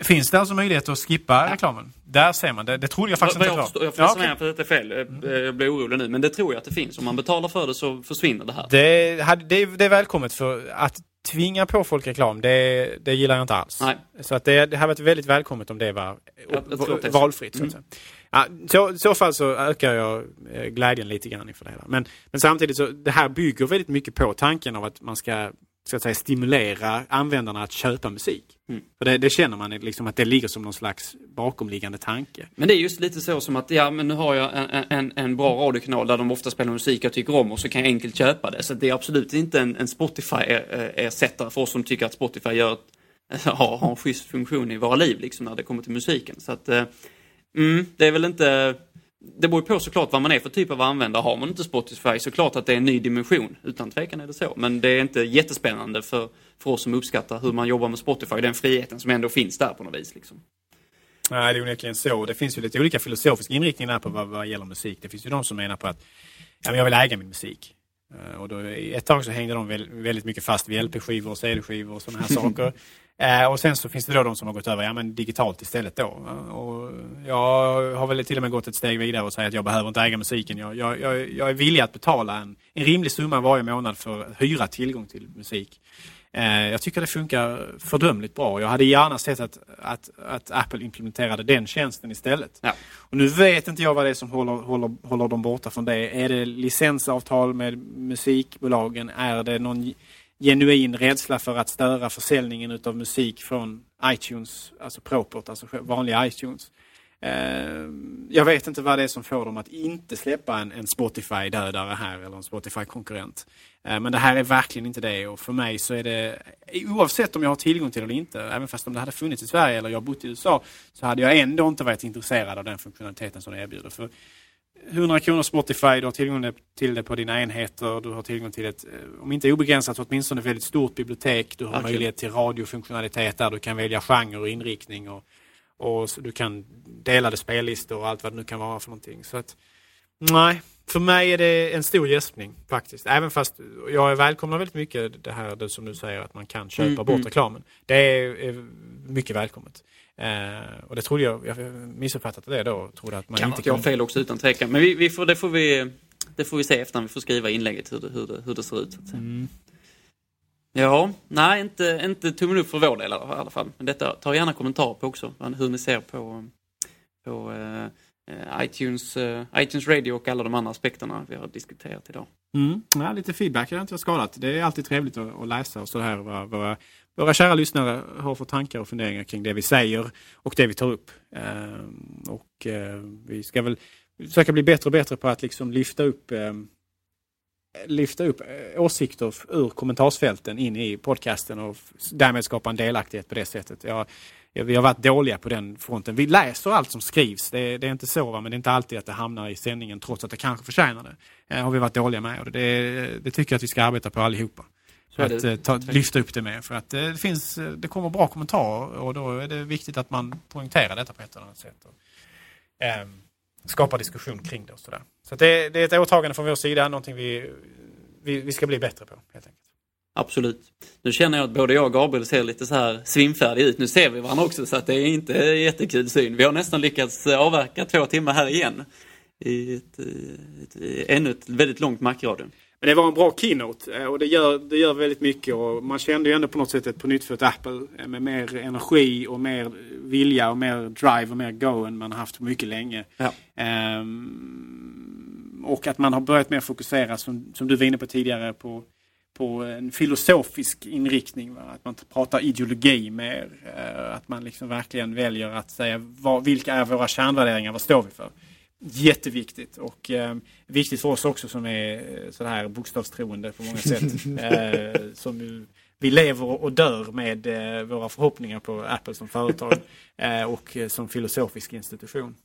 Finns det alltså möjlighet att skippa reklamen? Där ser man, det, det trodde jag faktiskt Vad inte jag jag får Ja, ja, okej. för att det är fel. Eh, Jag blir orolig nu. Men det tror jag att det finns. Om man betalar för det så försvinner det här. det, det, det är välkommet för att tvinga på folk reklam, det, det gillar jag inte alls. Nej. Så att det, det hade varit väldigt välkommet om det var Jag- jag så. valfritt. Säga. Ja, så, I så fall så ökar jag eh, glädjen lite grann inför det hela. Men, men samtidigt så det här bygger väldigt mycket på tanken av att man ska att säga, stimulera användarna att köpa musik. Mm. För det, det känner man liksom att det ligger som någon slags bakomliggande tanke. Men det är just lite så som att, ja men nu har jag en, en, en bra radiokanal där de ofta spelar musik jag tycker om och så kan jag enkelt köpa det. Så det är absolut inte en, en Spotify-ersättare för oss som tycker att Spotify gör ett, (laughs) har, har en schysst funktion i våra liv liksom när det kommer till musiken. Så att, eh, mm, det är väl inte... Det beror ju på såklart vad man är för typ av användare. Har man inte Spotify så klart att det är en ny dimension. Utan tvekan är det så. Men det är inte jättespännande för, för oss som uppskattar hur man jobbar med Spotify. Den friheten som ändå finns där på något vis. Liksom. Nej, det är onekligen så. Det finns ju lite olika filosofiska inriktningar på vad, vad gäller musik. Det finns ju de som menar på att ja, men jag vill äga min musik. Eh, Och då, i ett tag så hängde de väl, väldigt mycket fast vid LP-skivor och CD-skivor och sådana här (laughs) saker. Eh, och sen så finns det då de som har gått över ja, men digitalt istället då. Och jag har väl till och med gått ett steg vidare och säger att jag behöver inte äga musiken. Jag, jag, jag, jag är villig att betala en, en rimlig summa varje månad för att hyra tillgång till musik. Eh, Jag tycker det funkar fördömligt bra. Jag hade gärna sett att, att, att Apple implementerade den tjänsten istället. Ja. Och nu vet inte jag vad det är som håller, håller, håller dem borta från det. Är det licensavtal med musikbolagen? Är det någon genuin rädsla för att störa försäljningen utav musik från iTunes, alltså propert, alltså vanliga iTunes? Ehm, jag vet inte vad det är som får dem att inte släppa en, en Spotify-dödare här eller en Spotify-konkurrent. Ehm, men det här är verkligen inte det och för mig så är det, oavsett om jag har tillgång till det eller inte, även fast om det hade funnits i Sverige eller jag bott i USA, så hade jag ändå inte varit intresserad av den funktionaliteten som det erbjuder. För 100 kronor Spotify, du har tillgång till det på dina enheter, du har tillgång till ett, eh, om inte obegränsat, åtminstone väldigt stort bibliotek. Du har Verkligen. möjlighet till radiofunktionalitet där du kan välja genre och inriktning och, och du kan delade spellistor och allt vad det nu kan vara för någonting. Så att, nej, för mig är det en stor gäspning faktiskt. Även fast jag välkomnar väldigt mycket det här det som du säger att man kan köpa Mm, bort mm. reklamen. Det är, är mycket välkommet. Eh, och det trodde jag, jag missuppfattat det då, trodde att man Kan inte jag har fel också utan tvekan. Men vi, vi får, det, får vi, det får vi se efter när vi får skriva inlägget hur det, hur det, hur det ser ut. Mm. Ja, nej inte, inte tummen upp för vår del i alla fall. Men detta, ta gärna kommentar på också hur ni ser på, på eh, Eh, iTunes, eh, iTunes Radio och alla de andra aspekterna vi har diskuterat idag. Mm. Ja, lite feedback har inte jag skadat. Det är alltid trevligt att, att läsa och så här vad våra, våra kära lyssnare har för tankar och funderingar kring det vi säger och det vi tar upp. Eh, och eh, vi ska väl försöka bli bättre och bättre på att liksom lyfta upp lyfta upp åsikter ur kommentarsfälten in i podcasten och därmed skapa en delaktighet på det sättet. Jag, vi har varit dåliga på den fronten. Vi läser allt som skrivs, det, det är inte så, va? men det är inte alltid att det hamnar i sändningen trots att det kanske förtjänar det. Eh, har vi varit dåliga med och det, det tycker jag att vi ska arbeta på allihopa. Så att det. eh, ta, lyfta upp det med. För att eh, det, finns, eh, det kommer bra kommentarer och då är det viktigt att man poängterar detta på ett eller annat sätt. Och, ehm, skapa diskussion kring det och sådär. Så det, det är ett åtagande från vår sida, någonting vi, vi, vi ska bli bättre på helt enkelt. Absolut. Nu känner jag att både jag och Gabriel ser lite så här svimfärdiga ut. Nu ser vi varandra också så att det är inte jättekul syn. Vi har nästan lyckats avverka två timmar här igen. I ett, ett, ett, ännu ett väldigt långt Mac-radion. Men det var en bra keynote eh, och det gör, det gör väldigt mycket. Och man kände ju ändå på något sätt ett pånyttfött Apple eh, med mer energi och mer vilja och mer drive och mer go än man haft mycket länge. Ja. Ehm, och att man har börjat mer fokusera, som, som du var inne på tidigare, på, på en filosofisk inriktning. Va? Att man pratar ideologi mer. Eh, att man liksom verkligen väljer att säga vad, vilka är våra kärnvärderingar, vad står vi för? Jätteviktigt och eh, viktigt för oss också som är eh, så här bokstavstroende på många sätt. (laughs) eh, som vi lever och dör med eh, våra förhoppningar på Apple som företag (laughs) eh, och som filosofisk institution.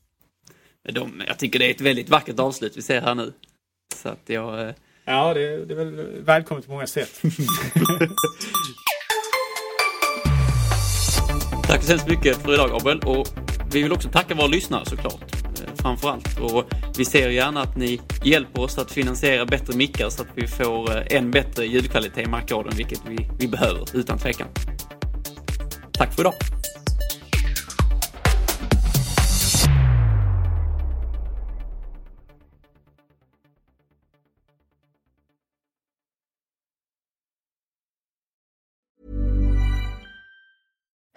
De, jag tycker det är ett väldigt vackert avslut vi ser här nu. Så att jag... Ja, det, det är väl välkommet på många sätt. (laughs) Tack så hemskt mycket för idag Abel och vi vill också tacka våra lyssnare såklart. Eh, framförallt. Och vi ser gärna att ni hjälper oss att finansiera bättre mickar så att vi får eh, en än bättre ljudkvalitet i Mac-radion, vilket vi, vi behöver utan tvekan. Tack för idag!